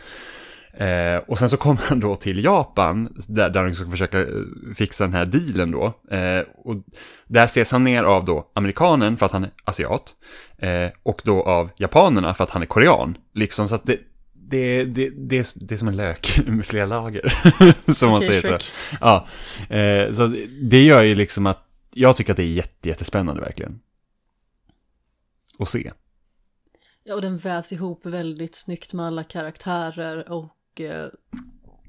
Eh, och sen så kommer han då till Japan, där, där de ska försöka eh, fixa den här dealen då. Eh, och där ses han ner av då amerikanen för att han är asiat. Eh, och då av japanerna för att han är korean. Liksom så att det, det, det, det, det är som en lök med flera lager. som man säger så. Ja, eh, så det gör ju liksom att jag tycker att det är jätte, jättespännande verkligen. Att se. Ja, och den vävs ihop väldigt snyggt med alla karaktärer och eh,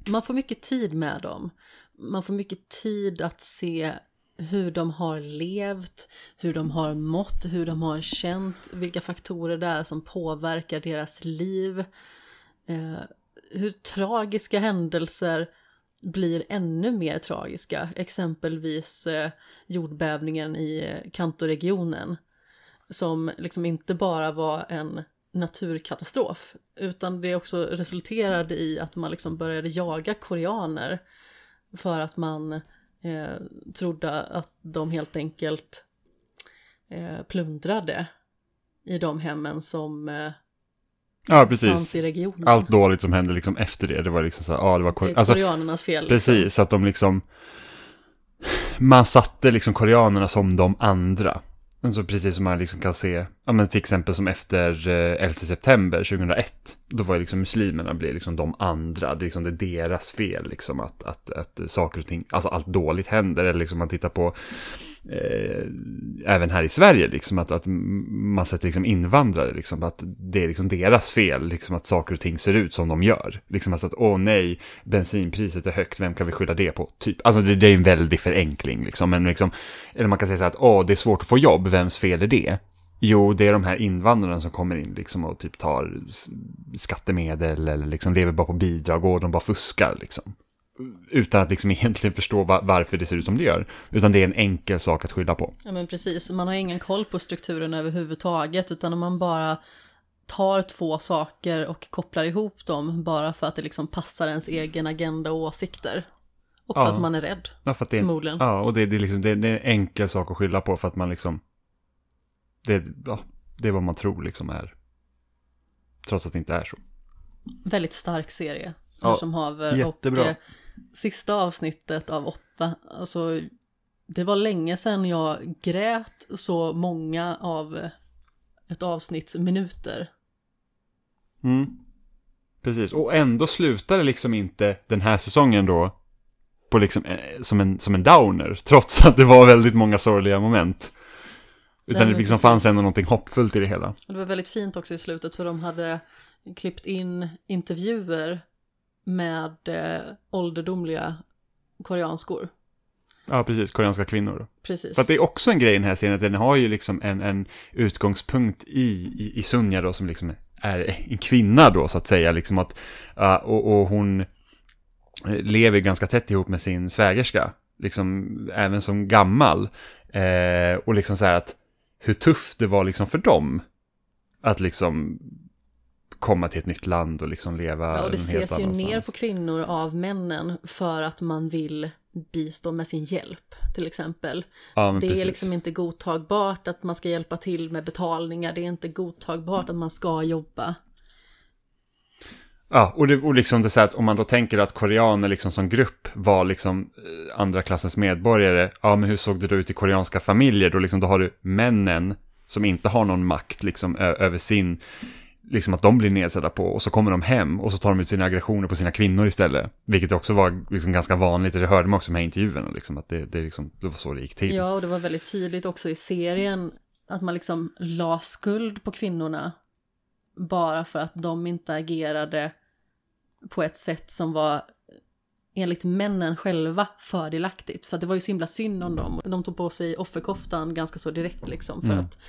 man får mycket tid med dem. Man får mycket tid att se hur de har levt, hur de har mått, hur de har känt, vilka faktorer det är som påverkar deras liv eh, hur tragiska händelser blir ännu mer tragiska, exempelvis eh, jordbävningen i eh, Kantoregionen som liksom inte bara var en naturkatastrof utan det också resulterade i att man liksom började jaga koreaner för att man eh, trodde att de helt enkelt eh, plundrade i de hemmen som eh, Ja, precis. Allt dåligt som hände liksom efter det, det var liksom så här, ja det var det alltså, koreanernas fel. Liksom. Precis, så att de liksom, man satte liksom koreanerna som de andra. Alltså precis som man liksom kan se, ja men till exempel som efter 11 eh, september 2001. Då var ju liksom muslimerna blir liksom de andra, det är liksom det deras fel liksom att, att, att saker och ting, alltså allt dåligt händer. Eller liksom man tittar på eh, även här i Sverige, liksom att, att man sätter liksom invandrare, liksom att det är liksom deras fel, liksom att saker och ting ser ut som de gör. Liksom alltså att, åh nej, bensinpriset är högt, vem kan vi skylla det på? Typ, alltså det, det är en väldig förenkling, liksom, men liksom, eller man kan säga så att, åh, det är svårt att få jobb, vems fel är det? Jo, det är de här invandrarna som kommer in liksom och typ tar skattemedel eller liksom lever bara på bidrag och de bara fuskar liksom utan att liksom egentligen förstå varför det ser ut som det gör. Utan det är en enkel sak att skylla på. Ja men precis, man har ingen koll på strukturen överhuvudtaget utan om man bara tar två saker och kopplar ihop dem bara för att det liksom passar ens egen agenda och åsikter. Och för ja. att man är rädd, ja, för att det, förmodligen. Ja, och det, det, är liksom, det, det, är en enkel sak att skylla på för att man liksom... Det, ja, det är vad man tror liksom är. Trots att det inte är så. Väldigt stark serie. Ja, som haver. Jättebra. Och, eh, sista avsnittet av åtta, alltså det var länge sedan jag grät så många av ett avsnitts minuter. Mm. Precis, och ändå slutar det liksom inte den här säsongen då på liksom, eh, som, en, som en downer, trots att det var väldigt många sorgliga moment. Utan det liksom fanns ändå någonting hoppfullt i det hela. Det var väldigt fint också i slutet för de hade klippt in intervjuer med eh, ålderdomliga koreanskor. Ja, precis. Koreanska kvinnor. Precis. För att det är också en grej i den här scenen, att den har ju liksom en, en utgångspunkt i, i, i Sunja då, som liksom är en kvinna då, så att säga. Liksom att, uh, och, och hon lever ganska tätt ihop med sin svägerska, liksom även som gammal. Eh, och liksom så här att hur tufft det var liksom för dem att liksom komma till ett nytt land och liksom leva ja, och det ses ju ner på kvinnor av männen för att man vill bistå med sin hjälp till exempel. Ja, det precis. är liksom inte godtagbart att man ska hjälpa till med betalningar, det är inte godtagbart att man ska jobba. Ja, och, det, och liksom det så att om man då tänker att koreaner liksom som grupp var liksom eh, andra klassens medborgare, ja men hur såg det då ut i koreanska familjer? Då, liksom, då har du männen som inte har någon makt liksom över sin liksom att de blir nedsedda på och så kommer de hem och så tar de ut sina aggressioner på sina kvinnor istället. Vilket också var liksom ganska vanligt, det hörde man också med intervjuerna, liksom, att det, det, liksom, det var så det gick till. Ja, och det var väldigt tydligt också i serien att man liksom la skuld på kvinnorna bara för att de inte agerade på ett sätt som var enligt männen själva fördelaktigt. För det var ju så himla synd om dem. De tog på sig offerkoftan ganska så direkt liksom. För mm. att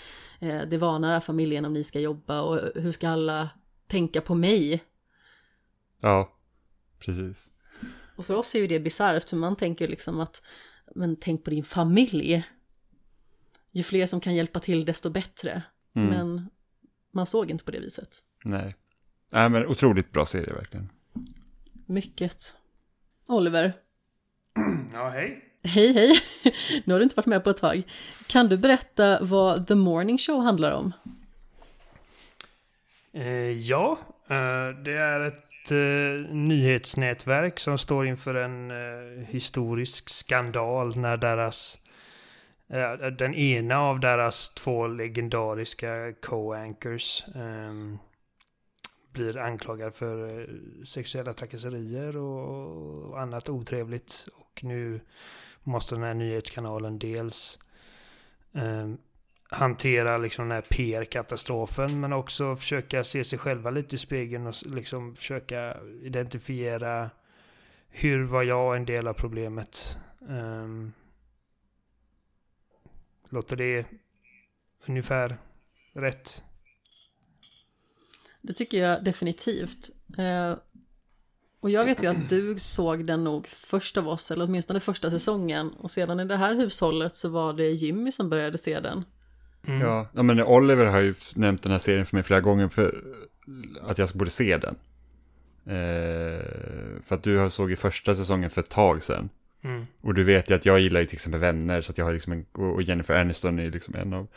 eh, det var nära familjen om ni ska jobba och hur ska alla tänka på mig? Ja, precis. Och för oss är ju det bisarrt, för man tänker liksom att, men tänk på din familj. Ju fler som kan hjälpa till, desto bättre. Mm. Men man såg inte på det viset. Nej. Nej, men otroligt bra serie verkligen. Mycket. Oliver. Ja, hej. Hej, hej. Nu har du inte varit med på ett tag. Kan du berätta vad The Morning Show handlar om? Eh, ja, eh, det är ett eh, nyhetsnätverk som står inför en eh, historisk skandal när deras eh, den ena av deras två legendariska co-anchors ehm, blir anklagad för eh, sexuella trakasserier och annat otrevligt. Och nu måste den här nyhetskanalen dels eh, hantera liksom den här PR-katastrofen men också försöka se sig själva lite i spegeln och liksom försöka identifiera hur var jag en del av problemet. Um, låter det ungefär rätt? Det tycker jag definitivt. Eh, och jag vet ju att du såg den nog först av oss, eller åtminstone första säsongen. Och sedan i det här hushållet så var det Jimmy som började se den. Mm. Ja, men Oliver har ju nämnt den här serien för mig flera gånger för att jag borde se den. Eh, för att du såg ju första säsongen för ett tag sedan. Mm. Och du vet ju att jag gillar ju till exempel vänner, så att jag har liksom en, och Jennifer Aniston är liksom en av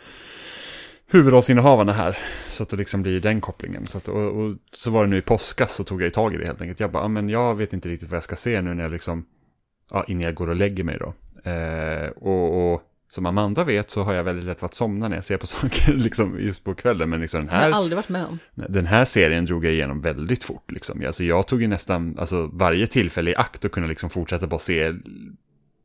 huvudrollsinnehavarna här. Så att det liksom blir den kopplingen. Så, att, och, och, så var det nu i påskas så tog jag tag i det helt enkelt. Jag bara, ja, men jag vet inte riktigt vad jag ska se nu när jag liksom, ja, innan jag går och lägger mig då. Eh, och, och, som Amanda vet så har jag väldigt lätt för att somna när jag ser på saker liksom just på kvällen. Men liksom den här, jag har aldrig varit med om. Den här serien drog jag igenom väldigt fort liksom. Alltså jag tog ju nästan, alltså varje tillfälle i akt att kunna liksom fortsätta bara se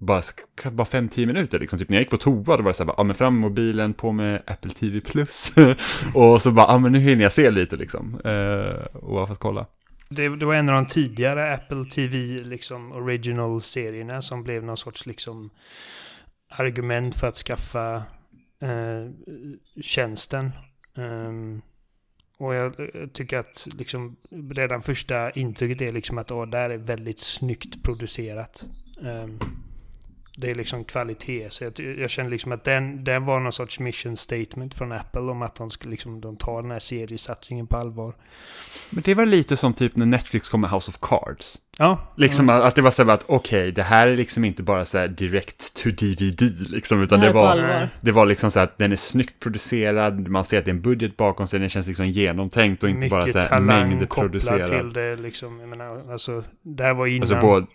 bara, bara fem, tio minuter liksom. Typ när jag gick på toa då var det så här, ja men fram med mobilen, på med Apple TV Plus. och så bara, ja men nu hinner jag se lite liksom. Eh, och bara för att kolla. Det, det, var en av de tidigare Apple TV liksom original-serierna som blev någon sorts liksom argument för att skaffa eh, tjänsten. Um, och jag, jag, tycker att liksom redan första intrycket är liksom att åh, det här är väldigt snyggt producerat. Um, det är liksom kvalitet. Så jag, jag känner liksom att den, den var någon sorts mission statement från Apple om att de, ska liksom, de tar den här seriesatsningen på allvar. Men det var lite som typ när Netflix kom med House of Cards. Ja. Liksom mm. att det var så här att okej, okay, det här är liksom inte bara så här direct to DVD liksom, utan det, det var, det var liksom så här att den är snyggt producerad, man ser att det är en budget bakom sig, den känns liksom genomtänkt och inte Mycket bara så här mängdproducerad. Mycket talang till det liksom, jag menar, alltså, det här var innan. Alltså både,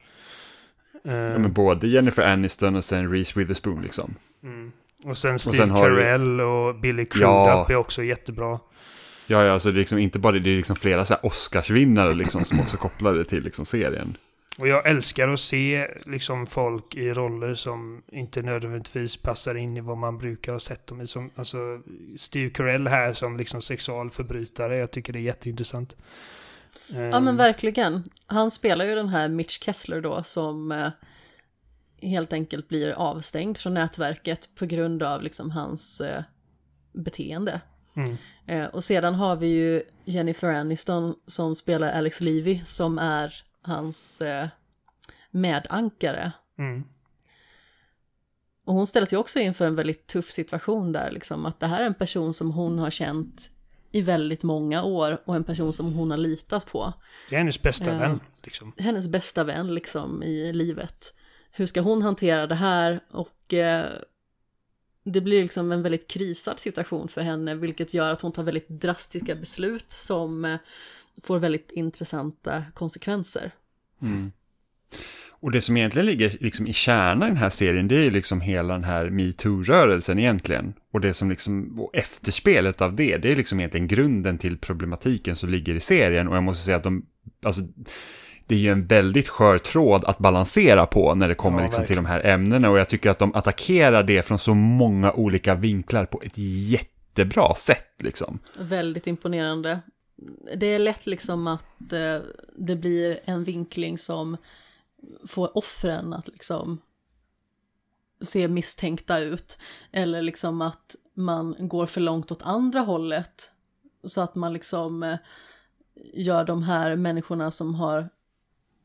ja, men både Jennifer Aniston och sen Reese Witherspoon liksom. Mm. Och sen Steve och sen Carell och Billy Crudup ja. är också jättebra. Ja, ja, alltså det är liksom inte bara det, det är liksom flera så här Oscarsvinnare liksom som också kopplade till liksom serien. Och jag älskar att se liksom folk i roller som inte nödvändigtvis passar in i vad man brukar ha sett dem i. Som, alltså Steve Carell här som liksom sexualförbrytare. Jag tycker det är jätteintressant. Ja men ehm. verkligen. Han spelar ju den här Mitch Kessler då som eh, helt enkelt blir avstängd från nätverket på grund av liksom hans eh, beteende. Mm. Eh, och sedan har vi ju Jennifer Aniston som spelar Alex Levy som är hans medankare. Mm. Och hon ställs ju också inför en väldigt tuff situation där, liksom att det här är en person som hon har känt i väldigt många år och en person som hon har litat på. Det är hennes bästa eh, vän. Liksom. Hennes bästa vän liksom i livet. Hur ska hon hantera det här? Och eh, det blir liksom en väldigt krisad situation för henne, vilket gör att hon tar väldigt drastiska beslut som eh, får väldigt intressanta konsekvenser. Mm. Och det som egentligen ligger liksom i kärnan i den här serien, det är liksom hela den här metoo-rörelsen egentligen. Och det som liksom, och efterspelet av det, det är liksom egentligen grunden till problematiken som ligger i serien. Och jag måste säga att de, alltså, det är ju en väldigt skör tråd att balansera på när det kommer ja, liksom till de här ämnena. Och jag tycker att de attackerar det från så många olika vinklar på ett jättebra sätt liksom. Väldigt imponerande. Det är lätt liksom att eh, det blir en vinkling som få offren att liksom se misstänkta ut. Eller liksom att man går för långt åt andra hållet. Så att man liksom eh, gör de här människorna som har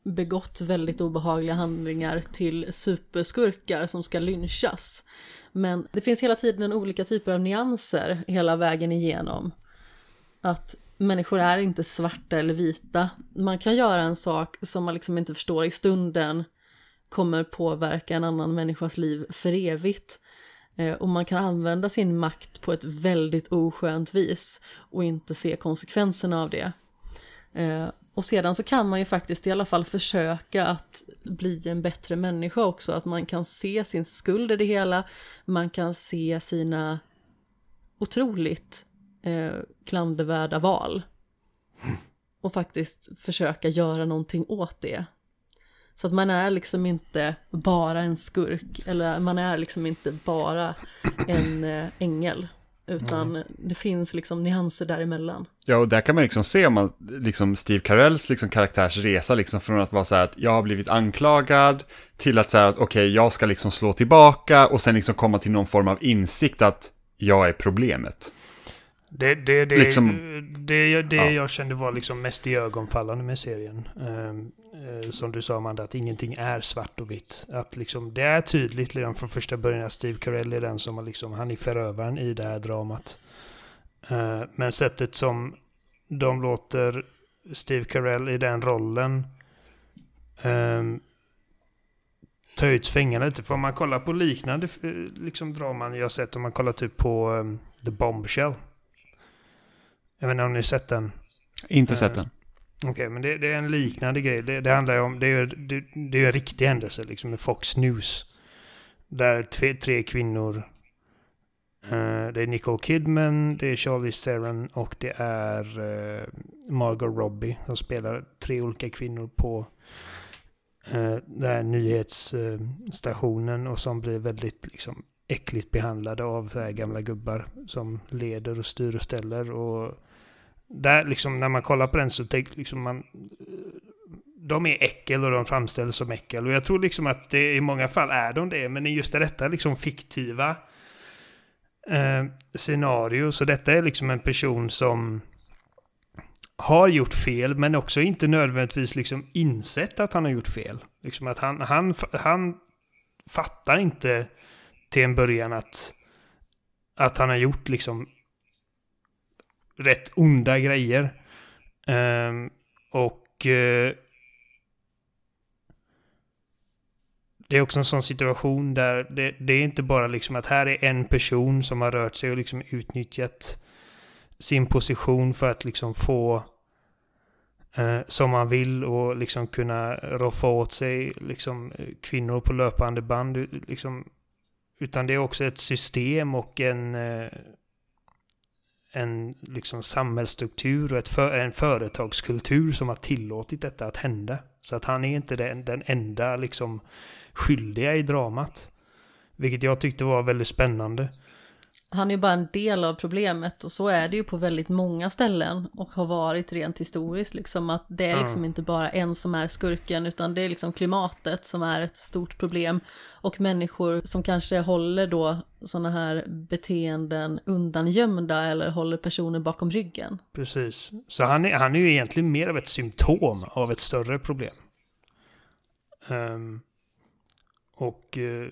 begått väldigt obehagliga handlingar till superskurkar som ska lynchas. Men det finns hela tiden olika typer av nyanser hela vägen igenom. Att människor är inte svarta eller vita. Man kan göra en sak som man liksom inte förstår i stunden kommer påverka en annan människas liv för evigt. Eh, och man kan använda sin makt på ett väldigt oskönt vis och inte se konsekvenserna av det. Eh, och sedan så kan man ju faktiskt i alla fall försöka att bli en bättre människa också, att man kan se sin skuld i det hela, man kan se sina otroligt eh, klandervärda val. Och faktiskt försöka göra någonting åt det. Så att man är liksom inte bara en skurk, eller man är liksom inte bara en eh, ängel. Utan mm. det finns liksom nyanser däremellan. Ja, och där kan man liksom se om man, liksom Steve Carells liksom karaktärsresa liksom från att vara så här att jag har blivit anklagad till att säga att okej, okay, jag ska liksom slå tillbaka och sen liksom komma till någon form av insikt att jag är problemet. Det, det, det, liksom, det, det ja. jag kände var liksom mest i ögonfallande med serien. Um, uh, som du sa Amanda, att ingenting är svart och vitt. Att liksom, det är tydligt redan från första början att Steve Carell är den som har liksom, han är förövaren i det här dramat. Uh, men sättet som de låter Steve Carell i den rollen um, ta ut svängarna lite. För om man kollar på liknande liksom, draman jag sett, om man kollar typ på um, The Bombshell. Jag vet inte om ni sett den? Inte sett den. Okej, okay, men det, det, är en liknande grej. Det, det handlar om, det är, det, det är en riktig händelse liksom med Fox News. Där tre, tre kvinnor, uh, det är Nicole Kidman, det är Charlie Theron och det är uh, Margot Robbie som spelar tre olika kvinnor på uh, den här nyhetsstationen och som blir väldigt liksom äckligt behandlade av gamla gubbar som leder och styr och ställer och där liksom när man kollar på den så tänker liksom man de är äckel och de framställs som äckel. Och jag tror liksom att det i många fall är de det. Men i just detta liksom fiktiva eh, scenario. Så detta är liksom en person som har gjort fel men också inte nödvändigtvis liksom insett att han har gjort fel. Liksom att han, han, han fattar inte till en början att, att han har gjort liksom rätt onda grejer. Um, och uh, det är också en sån situation där det, det, är inte bara liksom att här är en person som har rört sig och liksom utnyttjat sin position för att liksom få uh, som man vill och liksom kunna roffa åt sig liksom eh, kvinnor på löpande band. Liksom, utan det är också ett system och en uh, en liksom samhällsstruktur och ett för, en företagskultur som har tillåtit detta att hända. Så att han är inte den, den enda liksom skyldiga i dramat. Vilket jag tyckte var väldigt spännande han är ju bara en del av problemet och så är det ju på väldigt många ställen och har varit rent historiskt liksom att det är liksom mm. inte bara en som är skurken utan det är liksom klimatet som är ett stort problem och människor som kanske håller då sådana här beteenden undangömda eller håller personer bakom ryggen. Precis, så han är, han är ju egentligen mer av ett symptom av ett större problem. Um, och uh,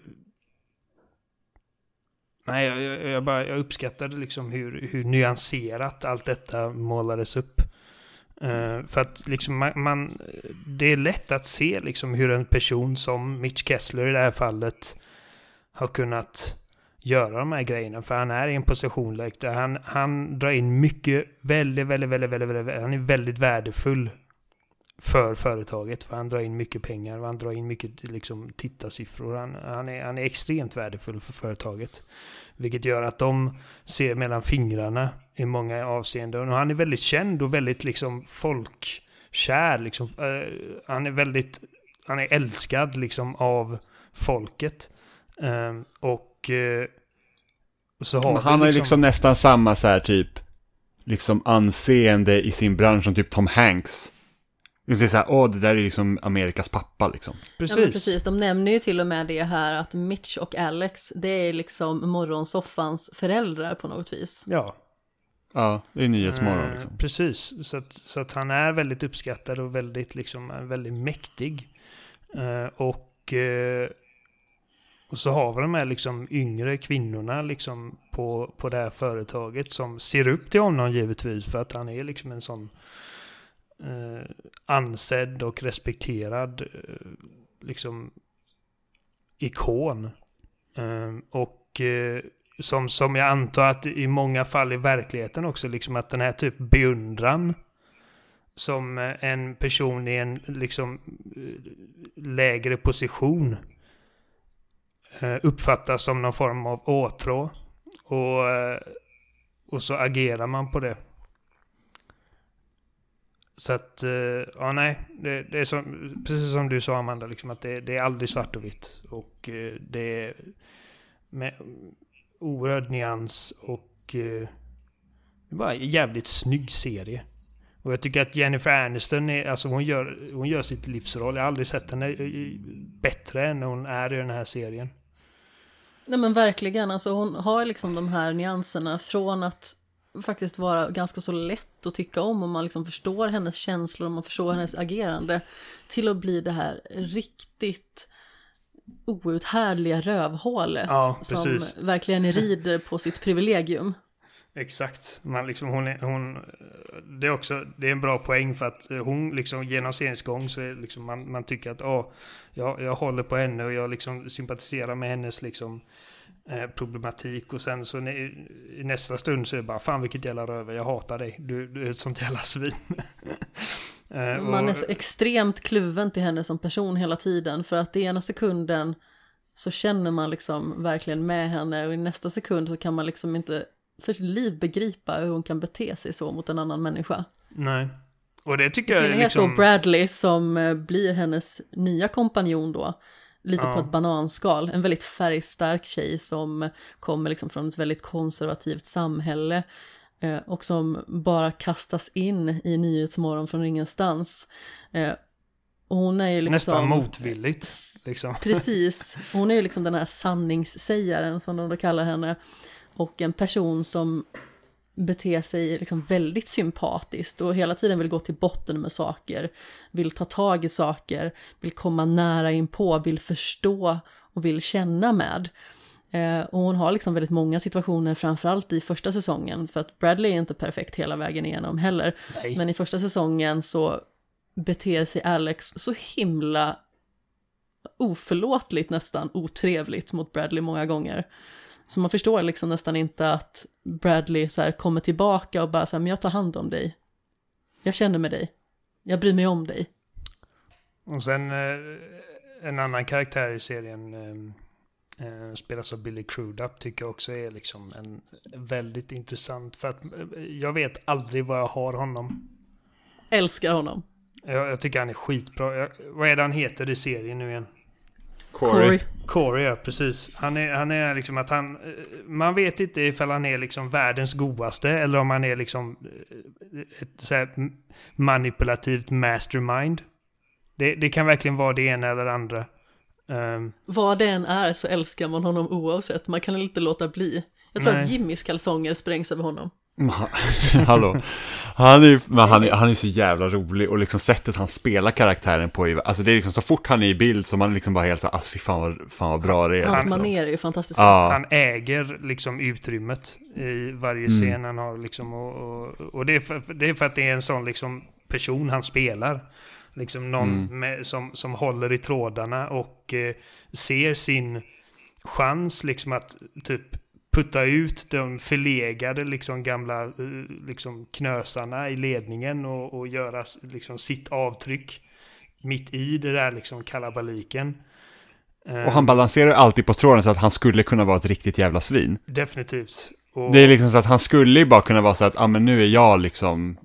Nej, jag, jag, jag, bara, jag uppskattade liksom hur, hur nyanserat allt detta målades upp. Uh, för att liksom man, man, det är lätt att se liksom hur en person som Mitch Kessler i det här fallet har kunnat göra de här grejerna. För han är i en position där han, han drar in mycket, väldigt, väldigt, väldigt, väldigt, väldigt, han är väldigt värdefull för företaget. För han drar in mycket pengar och han drar in mycket liksom, tittarsiffror. Han, han, är, han är extremt värdefull för företaget. Vilket gör att de ser mellan fingrarna i många avseenden. Och han är väldigt känd och väldigt liksom folkkär. Liksom. Uh, han är väldigt han är älskad liksom av folket. Uh, och uh, så har Han har liksom, liksom nästan samma så här typ liksom anseende i sin bransch som typ Tom Hanks. Det är så här, åh, det där är ju som Amerikas pappa liksom. Precis. Ja, precis. De nämner ju till och med det här att Mitch och Alex, det är liksom morgonsoffans föräldrar på något vis. Ja. Ja, det är Nyhetsmorgon eh, liksom. precis, så att, så att han är väldigt uppskattad och väldigt, liksom, väldigt mäktig. Uh, och, uh, och så har vi de här liksom yngre kvinnorna liksom på, på det här företaget som ser upp till honom givetvis för att han är liksom en sån eh, ansedd och respekterad eh, liksom ikon. Eh, och eh, som, som jag antar att i många fall i verkligheten också, liksom att den här typ beundran som en person i en liksom lägre position uppfattas som någon form av åtrå. Och, och så agerar man på det. Så att, eh, ja nej, det, det är som, precis som du sa Amanda, liksom att det, det är aldrig svart och vitt. Och eh, det är med, oerhörd nyans och eh, det är bara en jävligt snygg serie. Och jag tycker att Jennifer Aniston är, alltså hon gör, hon gör sitt livsroll. Jag har aldrig sett henne bättre än hon är i den här serien. Nej men verkligen, alltså hon har liksom de här nyanserna från att faktiskt vara ganska så lätt att tycka om och man liksom förstår hennes känslor och man förstår hennes agerande till att bli det här riktigt outhärdliga rövhålet ja, som verkligen rider på sitt privilegium. Exakt. Man liksom, hon är, hon, det, är också, det är en bra poäng för att hon liksom genom seriens gång så är liksom man, man tycker att åh, jag, jag håller på henne och jag liksom sympatiserar med hennes liksom, problematik och sen så i nästa stund så är det bara fan vilket jävla röve, jag hatar dig, du, du är ett sånt jävla svin. Eh, Man är så extremt kluven till henne som person hela tiden för att i ena sekunden så känner man liksom verkligen med henne och i nästa sekund så kan man liksom inte för sitt liv begripa hur hon kan bete sig så mot en annan människa. Nej. Och det tycker jag är liksom... då Bradley som eh, blir hennes nya kompanjon då. Lite ja. på ett bananskal. En väldigt färgstark tjej som kommer liksom från ett väldigt konservativt samhälle. Eh, och som bara kastas in i Nyhetsmorgon från ingenstans. Eh, och hon är ju liksom... Nästan motvilligt. Liksom. Precis. Hon är ju liksom den här sanningssägaren som de då kallar henne. Och en person som beter sig liksom väldigt sympatiskt och hela tiden vill gå till botten med saker, vill ta tag i saker, vill komma nära in på, vill förstå och vill känna med. Eh, och hon har liksom väldigt många situationer, framförallt i första säsongen, för att Bradley är inte perfekt hela vägen igenom heller. Nej. Men i första säsongen så beter sig Alex så himla oförlåtligt nästan otrevligt mot Bradley många gånger. Så man förstår liksom nästan inte att Bradley så här kommer tillbaka och bara så här, men jag tar hand om dig. Jag känner med dig. Jag bryr mig om dig. Och sen eh, en annan karaktär i serien eh, Eh, spelas av Billy Crudup tycker jag också är liksom en väldigt intressant. För att jag vet aldrig vad jag har honom. Älskar honom. Jag, jag tycker han är skitbra. Jag, vad är det han heter i serien nu igen? Corey. Corey, ja precis. Han är, han är liksom att han... Eh, man vet inte ifall han är liksom världens godaste eller om han är liksom ett så manipulativt mastermind. Det, det kan verkligen vara det ena eller det andra. Um, Vad det än är så älskar man honom oavsett, man kan inte låta bli. Jag tror nej. att Jimmys kalsonger sprängs över honom. Hallå, han är, men han, är, han är så jävla rolig och liksom sättet han spelar karaktären på, alltså det är liksom så fort han är i bild så man liksom bara helt så alltså fy fan vad, fan vad bra det är. Hans liksom. manér är ju fantastiska. Ja. Han äger liksom utrymmet i varje mm. scen han har liksom och, och, och det, är för, det är för att det är en sån liksom person han spelar. Liksom någon mm. med, som, som håller i trådarna och eh, ser sin chans liksom att typ putta ut de förlegade liksom gamla eh, liksom knösarna i ledningen och, och göra liksom sitt avtryck mitt i det där liksom kalabaliken. Och han balanserar alltid på tråden så att han skulle kunna vara ett riktigt jävla svin. Definitivt. Och... Det är liksom så att han skulle ju bara kunna vara så att, ja ah, men nu är jag liksom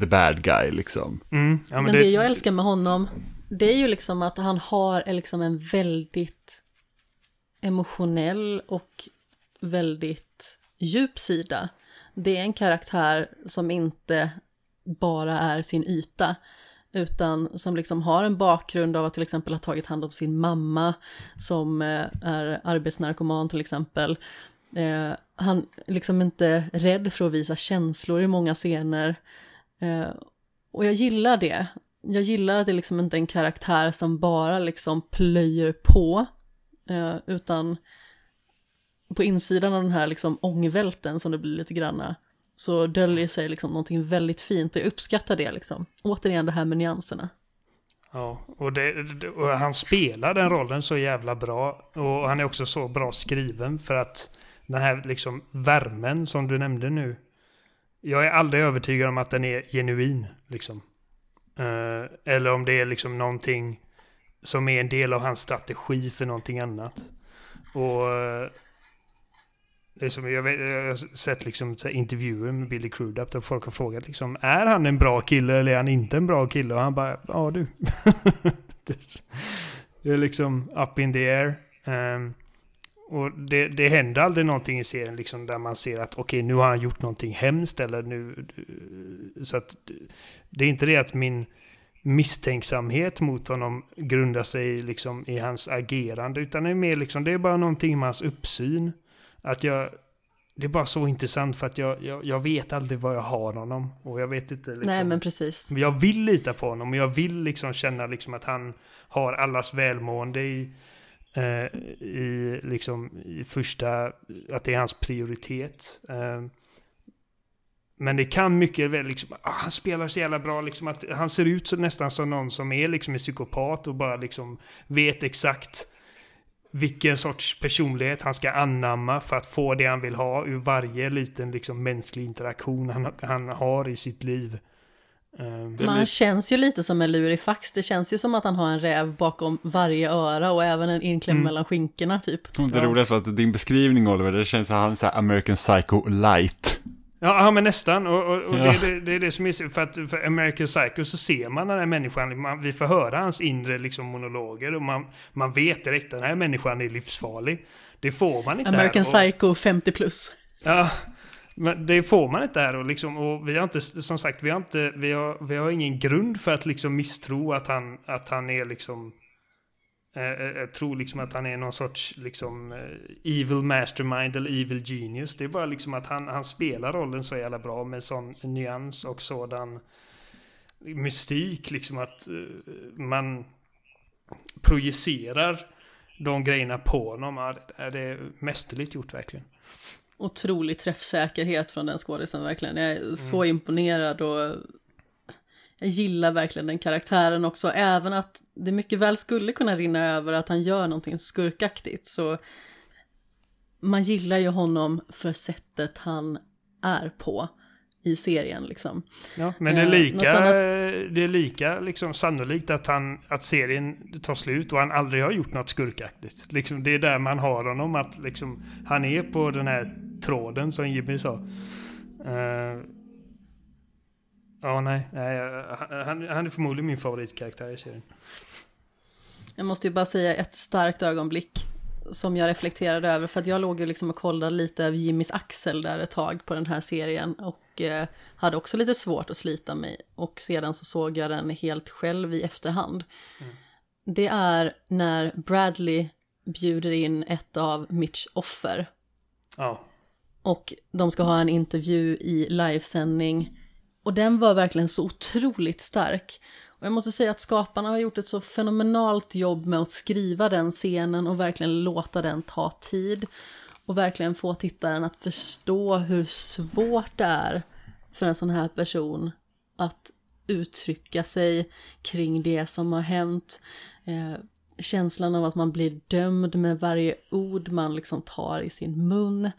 the bad guy liksom. Mm, ja, men, men det... det... jag älskar med honom, det är ju liksom att han har liksom en väldigt emotionell och väldigt djup sida. Det är en karaktär som inte bara är sin yta, utan som liksom har en bakgrund av att till exempel ha tagit hand om sin mamma som eh, är arbetsnarkoman till exempel. Eh, han är liksom inte rädd för att visa känslor i många scener. Eh, och jag gillar det. Jag gillar att det liksom inte är en karaktär som bara liksom plöjer på, eh, utan på insidan av den här liksom ångvälten som det blir lite granna så döljer sig liksom någonting väldigt fint och jag uppskattar det liksom. Återigen det här med nyanserna. Ja, och, det, och han spelar den rollen så jävla bra. Och han är också så bra skriven för att den här liksom värmen som du nämnde nu. Jag är aldrig övertygad om att den är genuin. Liksom. Eh, eller om det är liksom någonting som är en del av hans strategi för någonting annat. Och eh, det är som, jag, vet, jag har sett liksom intervjuer med Billy Crudup där folk har frågat liksom Är han en bra kille eller är han inte en bra kille? Och han bara Ja du. det är liksom up in the air. Um, och det, det händer aldrig någonting i serien liksom där man ser att okej okay, nu har han gjort någonting hemskt eller nu... Så att det är inte det att min misstänksamhet mot honom grundar sig liksom i hans agerande utan det är mer liksom det är bara någonting med hans uppsyn. Att jag... Det är bara så intressant för att jag, jag, jag vet aldrig var jag har honom. Och jag vet inte liksom, Nej men precis. Jag vill lita på honom och jag vill liksom känna liksom att han har allas välmående i, eh, i, liksom, i första, att det är hans prioritet. Eh, men det kan mycket väl liksom, ah, han spelar så jävla bra liksom att han ser ut så, nästan som någon som är liksom en psykopat och bara liksom vet exakt vilken sorts personlighet han ska anamma för att få det han vill ha ur varje liten liksom, mänsklig interaktion han, han har i sitt liv. Um, Man känns ju lite som en lurifax. Det känns ju som att han har en räv bakom varje öra och även en inklämd mm. mellan skinkorna typ. Det ja. roliga är att din beskrivning Oliver, det känns som att han är så American Psycho light. Ja, ja men nästan. Och, och, och ja. det, det, det, är det som är för att för American Psycho så ser man den här människan, man, vi får höra hans inre liksom, monologer och man, man vet direkt att den här människan är livsfarlig. Det får man inte American här. Psycho 50 plus. Ja, men det får man inte här och liksom, och vi har inte, som sagt, vi har inte, vi har, vi har ingen grund för att liksom misstro att han, att han är liksom jag tror liksom att han är någon sorts liksom eh, evil mastermind eller evil genius. Det är bara liksom att han, han spelar rollen så jävla bra med sån nyans och sådan mystik. Liksom att man projicerar de grejerna på honom. Ja, det är mästerligt gjort verkligen. Otrolig träffsäkerhet från den skådisen verkligen. Jag är mm. så imponerad och jag gillar verkligen den karaktären också, även att det mycket väl skulle kunna rinna över att han gör någonting skurkaktigt. Så man gillar ju honom för sättet han är på i serien liksom. Ja, men det är eh, lika, annat... det är lika liksom sannolikt att, han, att serien tar slut och han aldrig har gjort något skurkaktigt. Liksom, det är där man har honom, att liksom, han är på den här tråden som Jimmy sa. Uh, Ja, nej. nej han, han är förmodligen min favoritkaraktär i serien. Jag måste ju bara säga ett starkt ögonblick som jag reflekterade över, för att jag låg ju liksom och kollade lite av Jimmys axel där ett tag på den här serien och eh, hade också lite svårt att slita mig och sedan så såg jag den helt själv i efterhand. Mm. Det är när Bradley bjuder in ett av Mitch offer. Ja. Och de ska ha en intervju i livesändning och den var verkligen så otroligt stark. Och jag måste säga att skaparna har gjort ett så fenomenalt jobb med att skriva den scenen och verkligen låta den ta tid. Och verkligen få tittaren att förstå hur svårt det är för en sån här person att uttrycka sig kring det som har hänt. Eh, känslan av att man blir dömd med varje ord man liksom tar i sin mun.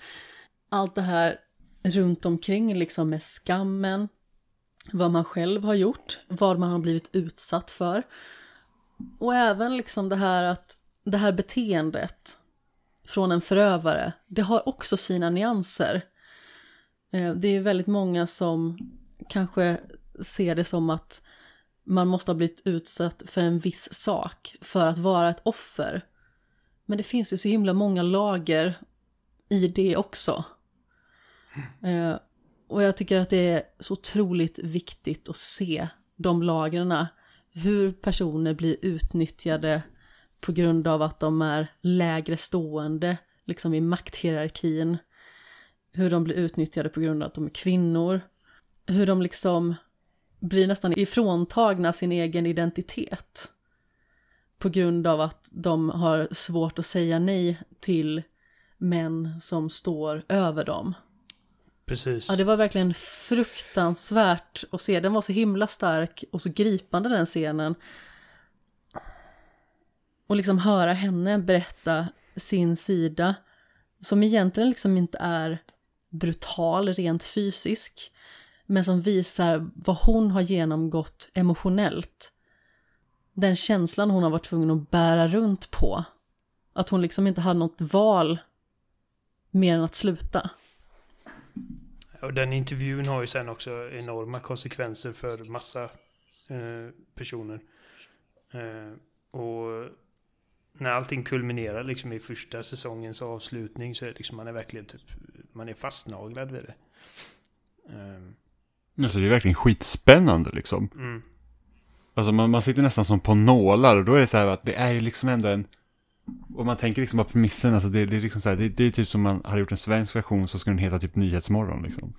Allt det här runt omkring liksom med skammen vad man själv har gjort, vad man har blivit utsatt för. Och även liksom det här att det här beteendet från en förövare, det har också sina nyanser. Eh, det är ju väldigt många som kanske ser det som att man måste ha blivit utsatt för en viss sak för att vara ett offer. Men det finns ju så himla många lager i det också. Och jag tycker att det är så otroligt viktigt att se de lagren hur personer blir utnyttjade på grund av att de är lägre stående, liksom i makthierarkin. Hur de blir utnyttjade på grund av att de är kvinnor. Hur de liksom blir nästan ifråntagna sin egen identitet. På grund av att de har svårt att säga nej till män som står över dem. Precis. Ja, det var verkligen fruktansvärt att se. Den var så himla stark och så gripande den scenen. Och liksom höra henne berätta sin sida, som egentligen liksom inte är brutal rent fysisk, men som visar vad hon har genomgått emotionellt. Den känslan hon har varit tvungen att bära runt på. Att hon liksom inte hade något val mer än att sluta. Och den intervjun har ju sen också enorma konsekvenser för massa eh, personer. Eh, och när allting kulminerar liksom i första säsongens avslutning så är liksom man är verkligen typ man är fastnaglad vid det. Um. Alltså det är verkligen skitspännande liksom. Mm. Alltså man, man sitter nästan som på nålar och då är det så här att det är liksom ändå en och man tänker liksom på premissen, alltså det, det är liksom så här, det, det, är typ som man hade gjort en svensk version så skulle den heta typ Nyhetsmorgon liksom.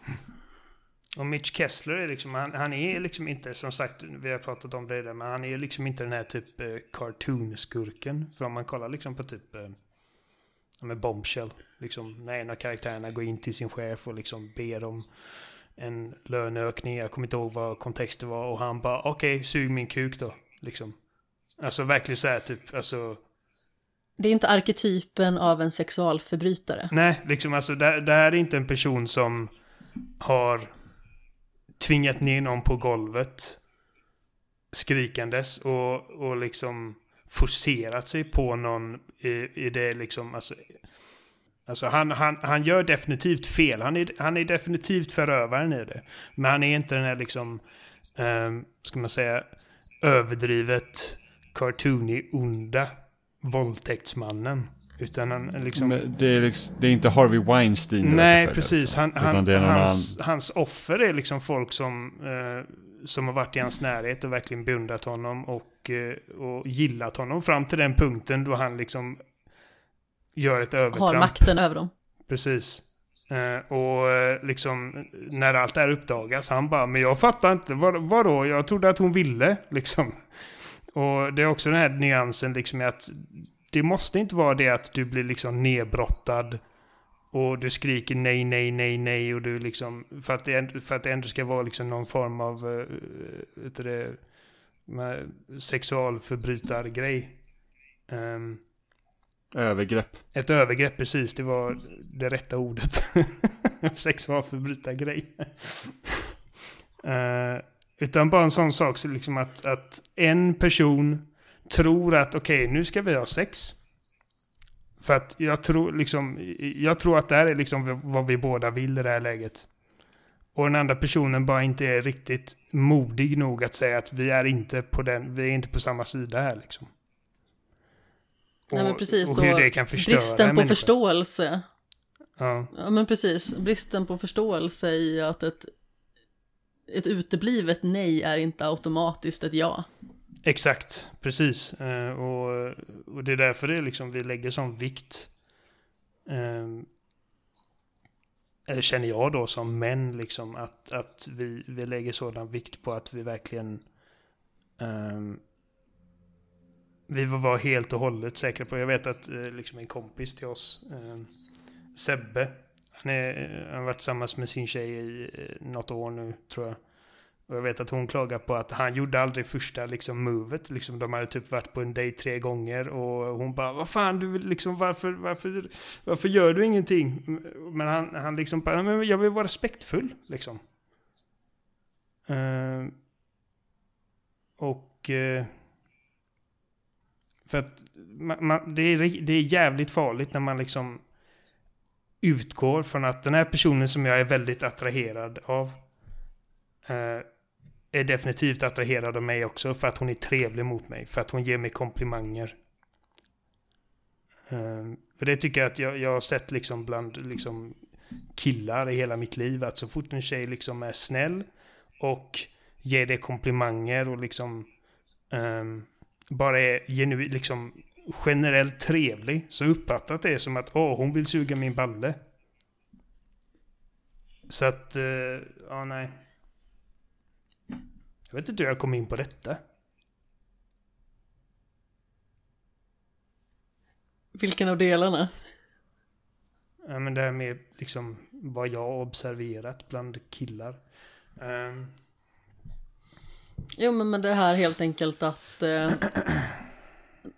Och Mitch Kessler är liksom, han, han, är liksom inte, som sagt, vi har pratat om det där, men han är liksom inte den här typ eh, cartoon-skurken. För om man kollar liksom på typ, eh, med Bombshell, liksom när en av karaktärerna går in till sin chef och liksom ber om en löneökning, jag kommer inte ihåg vad kontexten var, och han bara okej, okay, sug min kuk då, liksom. Alltså verkligen så här typ, alltså det är inte arketypen av en sexualförbrytare. Nej, liksom alltså det, det här är inte en person som har tvingat ner någon på golvet skrikandes och, och liksom forcerat sig på någon i, i det liksom, alltså, alltså han, han, han gör definitivt fel. Han är, han är definitivt förövaren i det. Men han är inte den här liksom, um, ska man säga, överdrivet cartoony onda våldtäktsmannen. Utan han liksom... det, är liksom, det är inte Harvey Weinstein. Nej, precis. Han, han, hans, hans offer är liksom folk som, eh, som har varit i hans närhet och verkligen beundrat honom och, eh, och gillat honom. Fram till den punkten då han liksom gör ett övertramp. Har makten över dem. Precis. Eh, och eh, liksom när allt det här uppdagas, han bara, men jag fattar inte, vad, vadå? Jag trodde att hon ville, liksom. Och det är också den här nyansen liksom att det måste inte vara det att du blir liksom nedbrottad och du skriker nej, nej, nej, nej och du liksom för att det, för att det ändå ska vara liksom någon form av uh, det, sexualförbrytargrej. Um, övergrepp. Ett övergrepp, precis. Det var det rätta ordet. Sexualförbrytargrej. uh, Utan bara en sån sak, så liksom att, att en person tror att okej, okay, nu ska vi ha sex. För att jag tror liksom, jag tror att det här är liksom vad vi båda vill i det här läget. Och den andra personen bara inte är riktigt modig nog att säga att vi är inte på den, vi är inte på samma sida här liksom. Och, Nej precis, och hur det kan förstöra bristen på förståelse. Ja. ja men precis, bristen på förståelse i att ett ett uteblivet nej är inte automatiskt ett ja. Exakt, precis. Eh, och, och det är därför det är liksom, vi lägger sån vikt. Ehm, eller känner jag då som män, liksom, att, att vi, vi lägger sådan vikt på att vi verkligen uh, vi var helt och hållet säkra på. Jag vet att eh, liksom en kompis till oss, ehm, Sebbe, han, är, han har varit tillsammans med sin tjej i eh, något år nu, tror jag. Och jag vet att hon klagar på att han gjorde aldrig första liksom movet. Liksom, de hade typ varit på en dejt tre gånger och hon bara Vad fan, du liksom, varför, varför, varför gör du ingenting? Men han, han liksom bara, men jag vill vara respektfull liksom. Uh, och... Uh, för att man, man, det, är, det är jävligt farligt när man liksom utgår från att den här personen som jag är väldigt attraherad av eh, är definitivt attraherad av mig också för att hon är trevlig mot mig. För att hon ger mig komplimanger. Eh, för det tycker jag att jag, jag har sett liksom bland liksom killar i hela mitt liv. Att så fort en tjej liksom är snäll och ger dig komplimanger och liksom eh, bara är genuint, liksom generellt trevlig. Så uppfattat det som att åh, hon vill suga min balle. Så att, uh, ja nej. Jag vet inte hur jag kom in på detta. Vilken av delarna? Ja, men det här med liksom vad jag observerat bland killar. Um. Jo, men, men det här helt enkelt att eh,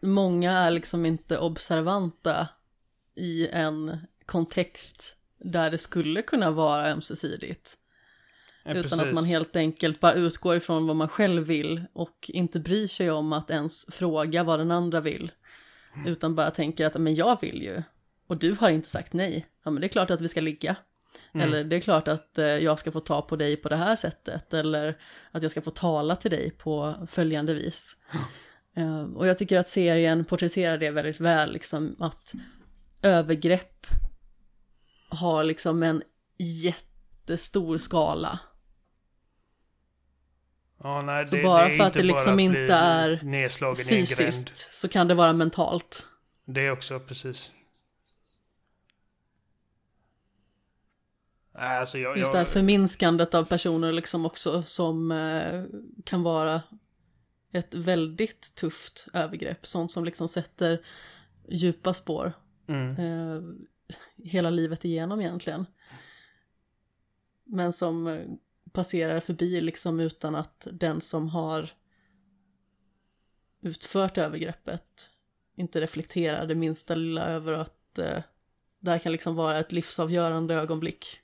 många är liksom inte observanta i en kontext där det skulle kunna vara ömsesidigt. Ja, utan precis. att man helt enkelt bara utgår ifrån vad man själv vill och inte bryr sig om att ens fråga vad den andra vill. Utan bara tänker att men jag vill ju. Och du har inte sagt nej. Ja men det är klart att vi ska ligga. Mm. Eller det är klart att eh, jag ska få ta på dig på det här sättet. Eller att jag ska få tala till dig på följande vis. Uh, och jag tycker att serien porträtterar det väldigt väl. Liksom att övergrepp har liksom en jättestor skala. Ja, nej, så det, bara det för att det liksom inte är fysiskt så kan det vara mentalt. Det också, precis. Alltså jag, Just det här förminskandet av personer liksom också som eh, kan vara ett väldigt tufft övergrepp. Sånt som liksom sätter djupa spår. Mm. Eh, hela livet igenom egentligen. Men som eh, passerar förbi liksom utan att den som har utfört övergreppet inte reflekterar det minsta lilla över att eh, det här kan liksom vara ett livsavgörande ögonblick.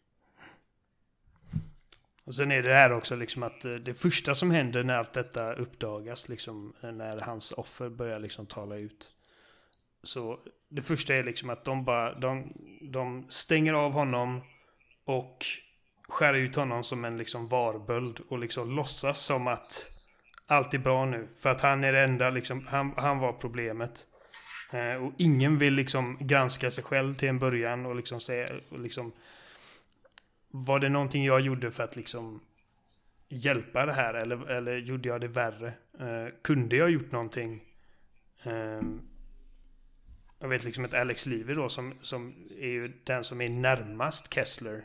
Och sen är det här också liksom att eh, det första som händer när allt detta uppdagas, liksom eh, när hans offer börjar liksom tala ut. Så det första är liksom att de bara, de, de stänger av honom och skär ut honom som en liksom varböld och liksom låtsas som att allt är bra nu. För att han är det enda, liksom, han, han var problemet. Eh, och ingen vill liksom granska sig själv till en början och liksom säga, och liksom, var det någonting jag gjorde för att liksom hjälpa det här eller, eller gjorde jag det värre? Eh, kunde jag gjort någonting? Eh, jag vet liksom att Alex Levy då som, som är ju den som är närmast Kessler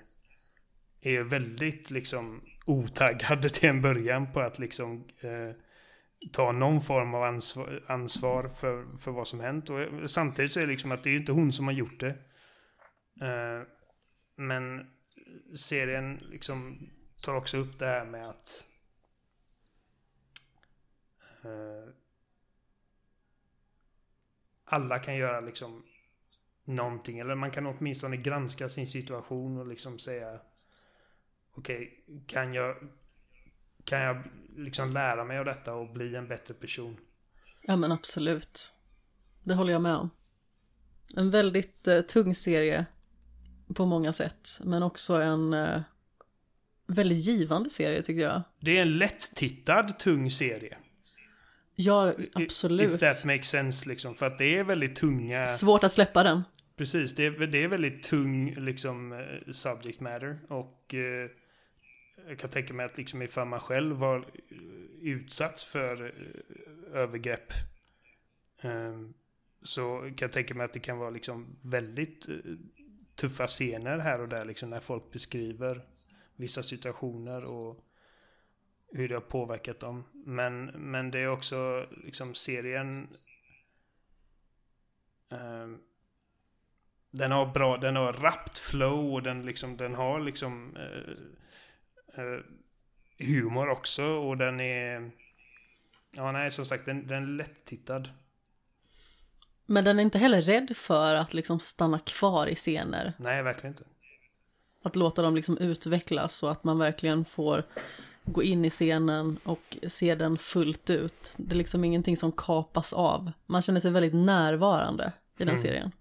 är ju väldigt liksom otaggad till en början på att liksom eh, ta någon form av ansvar, ansvar för, för vad som hänt. Och eh, samtidigt så är det liksom att det är inte hon som har gjort det. Eh, men serien liksom tar också upp det här med att eh, alla kan göra liksom någonting. Eller man kan åtminstone granska sin situation och liksom säga okej, okay, kan jag kan jag liksom lära mig av detta och bli en bättre person? Ja men absolut. Det håller jag med om. En väldigt uh, tung serie på många sätt. Men också en uh, väldigt givande serie tycker jag. Det är en lätt-tittad tung serie. Ja, absolut. If that makes sense liksom. För att det är väldigt tunga... Svårt att släppa den. Precis, det är, det är väldigt tung liksom eh, subject matter. Och eh, jag kan tänka mig att liksom ifall man själv var utsatt för eh, övergrepp. Eh, så kan jag tänka mig att det kan vara liksom väldigt eh, tuffa scener här och där liksom när folk beskriver vissa situationer och hur det har påverkat dem. Men, men det är också liksom serien eh, den har bra, den har rappt flow och den liksom, den har liksom eh, eh, humor också och den är... Ja, nej, som sagt, den, den är lätt-tittad. Men den är inte heller rädd för att liksom stanna kvar i scener. Nej, verkligen inte. Att låta dem liksom utvecklas så att man verkligen får gå in i scenen och se den fullt ut. Det är liksom ingenting som kapas av. Man känner sig väldigt närvarande i den mm. serien.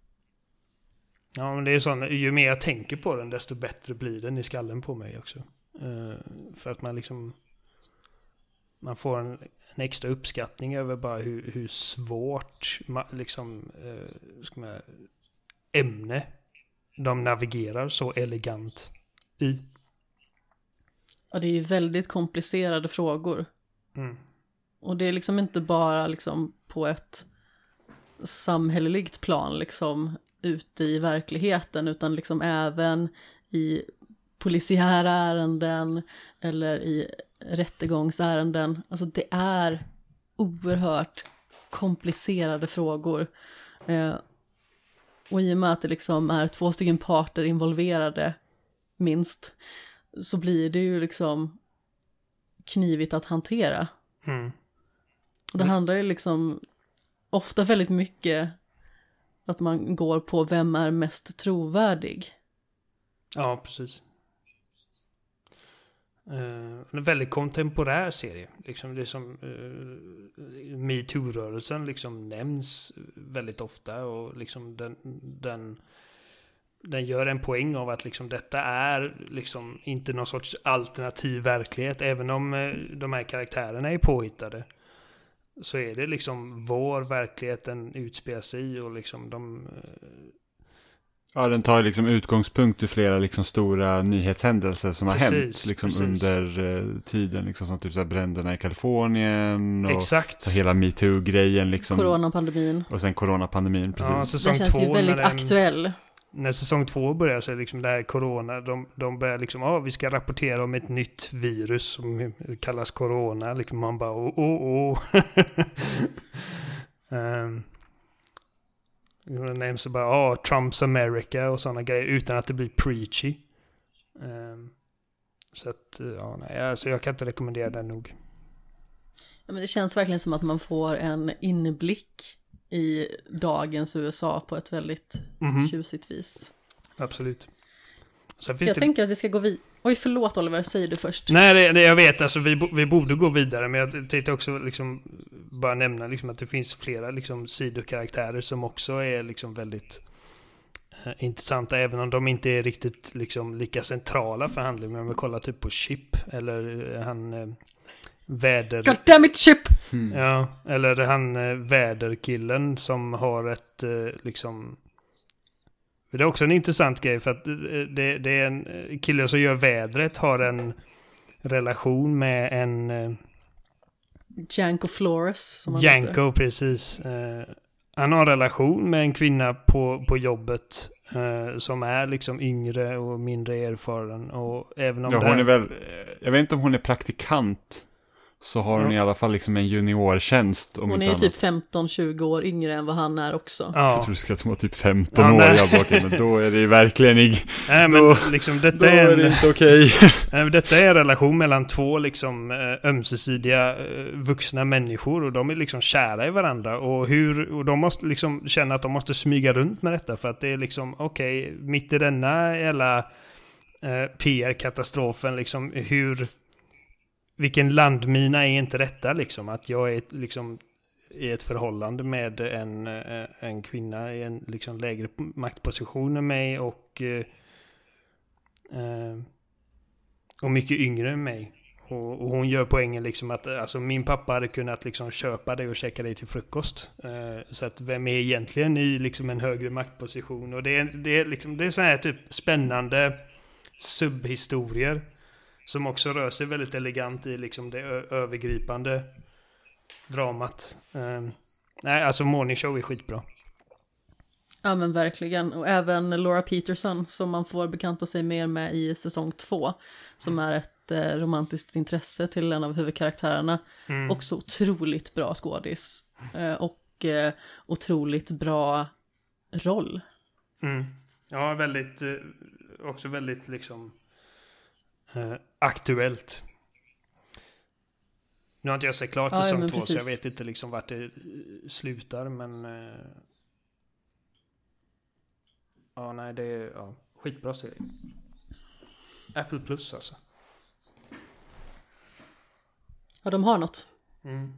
Ja, men det är så, ju mer jag tänker på den, desto bättre blir den i skallen på mig också. Uh, för att man liksom... Man får en, en, extra uppskattning över bara hur, hur svårt, liksom, ska man, ämne de navigerar så elegant i. Ja, det är ju väldigt komplicerade frågor. Mm. Och det är liksom inte bara liksom på ett samhälleligt plan liksom ute i verkligheten utan liksom även i polisiära ärenden eller i rättegångsärenden. Alltså det är oerhört komplicerade frågor. Eh, och i och med att det liksom är två stycken parter involverade, minst, så blir det ju liksom knivigt att hantera. Mm. Och det handlar ju liksom ofta väldigt mycket att man går på vem är mest trovärdig. Ja, precis. Uh, en väldigt kontemporär serie. Liksom det som uh, metoo-rörelsen liksom nämns väldigt ofta och liksom den, den, den gör en poäng av att liksom detta är liksom inte någon sorts alternativ verklighet. Även om uh, de här karaktärerna är påhittade så är det liksom vår verklighet den utspelar sig i och liksom de... Eh, ja, den tar liksom utgångspunkt i flera liksom stora nyhetshändelser som precis, har hänt liksom under uh, tiden. Liksom som typ så här bränderna i Kalifornien och Exakt. Så hela metoo-grejen. Liksom, coronapandemin. Och sen coronapandemin, precis. Ja, säsong den känns ju väldigt den, aktuell när säsong två börjar så är liksom det här corona, de, de börjar liksom, ja vi ska rapportera om ett nytt virus som kallas corona. Liksom man bara, oh, oh, oh. Um, det nämns bara, ja, Trumps America och sådana grejer utan att det blir preachy. Um, så att, ja, nej, alltså jag kan inte rekommendera den nog. Ja, men det känns verkligen som att man får en inblick i dagens USA på ett väldigt mm -hmm. tjusigt vis. Absolut. jag det... tänker att vi ska gå vidare. Oj, förlåt Oliver, säger du först. Nej, det, det, jag vet, alltså vi, vi borde gå vidare, men jag tänkte också liksom bara nämna liksom att det finns flera liksom sidokaraktärer som också är liksom väldigt eh, intressanta, även om de inte är riktigt liksom lika centrala för handlingen. Men om vi kollar typ på Chip, eller eh, han eh, väder... God damn it, Chip! Mm. Ja, eller han eh, väderkillen som har ett eh, liksom... Det är också en intressant grej för att eh, det, det, är en kille som gör vädret har en relation med en... Janko Flores. Som han Janko, heter. precis. Eh, han har en relation med en kvinna på, på jobbet eh, som är liksom yngre och mindre erfaren. Och även om ja, hon är väl, jag vet inte om hon är praktikant så har hon i alla fall liksom en juniortjänst. Om hon är ju typ 15-20 år yngre än vad han är också. Ja. Jag tror du ska att hon var typ 15 ja, år jag bort, men då är det ju verkligen ing... Nej, men då, liksom, detta då är, en, är det inte okej. Okay. detta är en relation mellan två liksom eh, ömsesidiga eh, vuxna människor och de är liksom kära i varandra. Och, hur, och de måste liksom känna att de måste smyga runt med detta för att det är liksom okej, okay, mitt i denna jävla eh, PR-katastrofen liksom hur vilken landmina är inte detta liksom? Att jag är liksom i ett förhållande med en, eh, en kvinna i en liksom lägre maktposition än mig och, eh, eh, och mycket yngre än mig. Och, och, hon gör poängen liksom att alltså, min pappa hade kunnat liksom köpa dig och käka dig till frukost. Så att vem är egentligen i liksom en högre maktposition? Och det är, det är, liksom, det är så här typ spännande subhistorier. Som också rör sig väldigt elegant i liksom det övergripande dramat. Um, nej, alltså Morning Show är skitbra. Ja men verkligen. Och även Laura Peterson som man får bekanta sig mer med i säsong två. Som är ett eh, romantiskt intresse till en av huvudkaraktärerna. Mm. Också otroligt bra skådis. Eh, och eh, otroligt bra roll. Mm. Ja, väldigt, eh, också väldigt liksom eh, aktuellt. Nu har inte jag sett klart ja, säsong två så jag vet inte liksom vart det eh, slutar men... Eh, ja nej det är ja, skitbra serie. Apple Plus alltså. Ja de har något. Mm.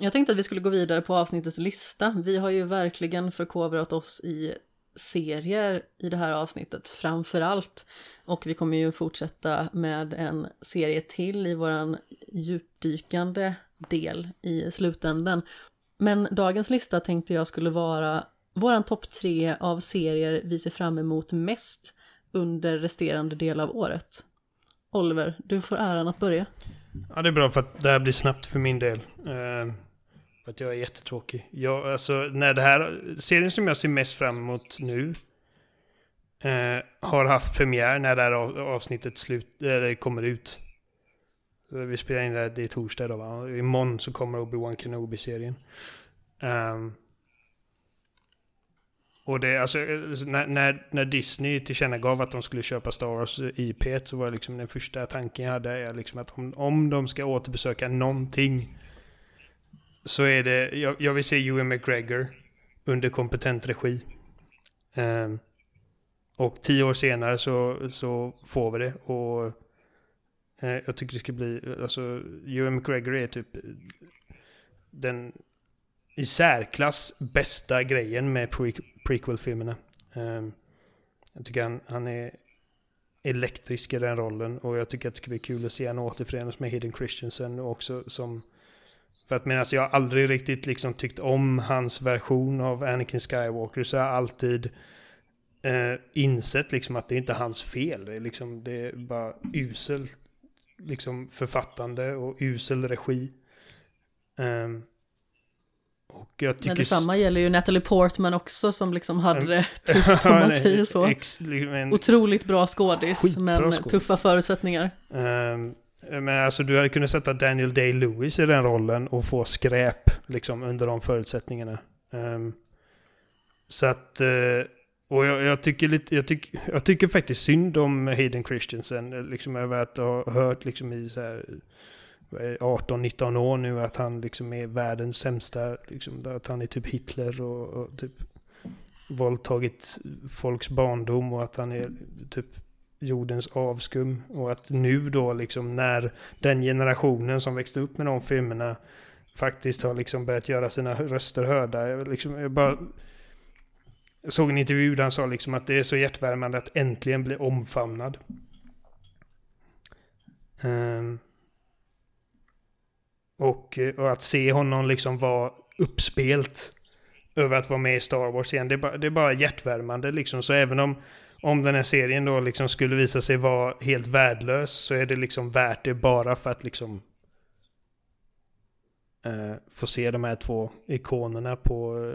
Jag tänkte att vi skulle gå vidare på avsnittets lista. Vi har ju verkligen förkovrat oss i serier i det här avsnittet framför allt. Och vi kommer ju fortsätta med en serie till i våran djupdykande del i slutänden. Men dagens lista tänkte jag skulle vara våran topp tre av serier vi ser fram emot mest under resterande del av året. Oliver, du får äran att börja. Ja, det är bra för att det här blir snabbt för min del. Eh, för att jag är jättetråkig. Jag, alltså, när det här, serien som jag ser mest fram emot nu eh, har haft premiär när det här avsnittet slut, eh, eller kommer ut. Vi spelar in det, här, det är torsdag då va? Imorgon så kommer Obi-Wan Kenobi-serien. Um, och det, alltså, när, när, när Disney tillkännagav att de skulle köpa Star Wars IP så var liksom den första tanken jag hade liksom att om, om de ska återbesöka någonting så är det, jag, jag vill se Ewan McGregor under kompetent regi. Um, och tio år senare så, så får vi det. Och uh, jag tycker det ska bli, alltså Ewan McGregor är typ den i särklass bästa grejen med pre prequel-filmerna. Um, jag tycker han, han är elektrisk i den rollen och jag tycker att det ska bli kul att se honom återförenas med Hayden Christensen och också som... För att medan jag har aldrig riktigt liksom tyckt om hans version av Anakin Skywalker så har jag alltid eh, insett liksom att det är inte hans fel. Det är, liksom, det är bara usel liksom författande och usel regi. Um, och jag tycker... Men detsamma gäller ju Natalie Portman också som liksom hade det tufft om man säger så. Ex. Otroligt bra skådis, men skådis. tuffa förutsättningar. Um, men alltså du hade kunnat sätta Daniel Day-Lewis i den rollen och få skräp liksom under de förutsättningarna. Um, så att... Uh, och jag, jag, tycker lite, jag, tyck, jag tycker faktiskt synd om Hayden Christensen, eh, liksom över att ha hört liksom i så här 18-19 år nu att han liksom är världens sämsta, liksom, att han är typ Hitler och, och typ våldtagit folks barndom och att han är typ jordens avskum. Och att nu då liksom när den generationen som växte upp med de filmerna faktiskt har liksom börjat göra sina röster hörda. Jag, liksom, jag bara jag såg en intervju där han sa liksom att det är så hjärtvärmande att äntligen bli omfamnad. Um, och, och, att se honom liksom vara uppspelt över att vara med i Star Wars igen. Det är bara, det är bara hjärtvärmande liksom. Så även om, om den här serien då liksom skulle visa sig vara helt värdelös så är det liksom värt det bara för att liksom eh, få se de här två ikonerna på,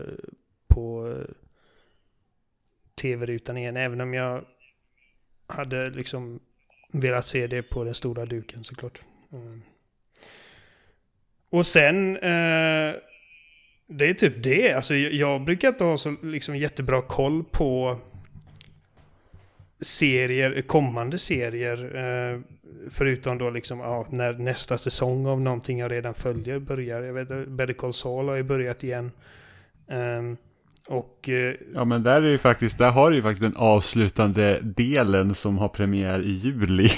på eh, tv-rutan igen. Även om jag hade liksom velat se det på den stora duken såklart. Mm. Och sen... Eh, det är typ det. Alltså jag brukar inte ha så liksom jättebra koll på serier, kommande serier. Eh, förutom då liksom ja, när nästa säsong av någonting jag redan följer börjar. Jag vet Better Call Saul har ju börjat igen. Um, och... Eh, ja men där är ju faktiskt, där har du ju faktiskt den avslutande delen som har premiär i juli.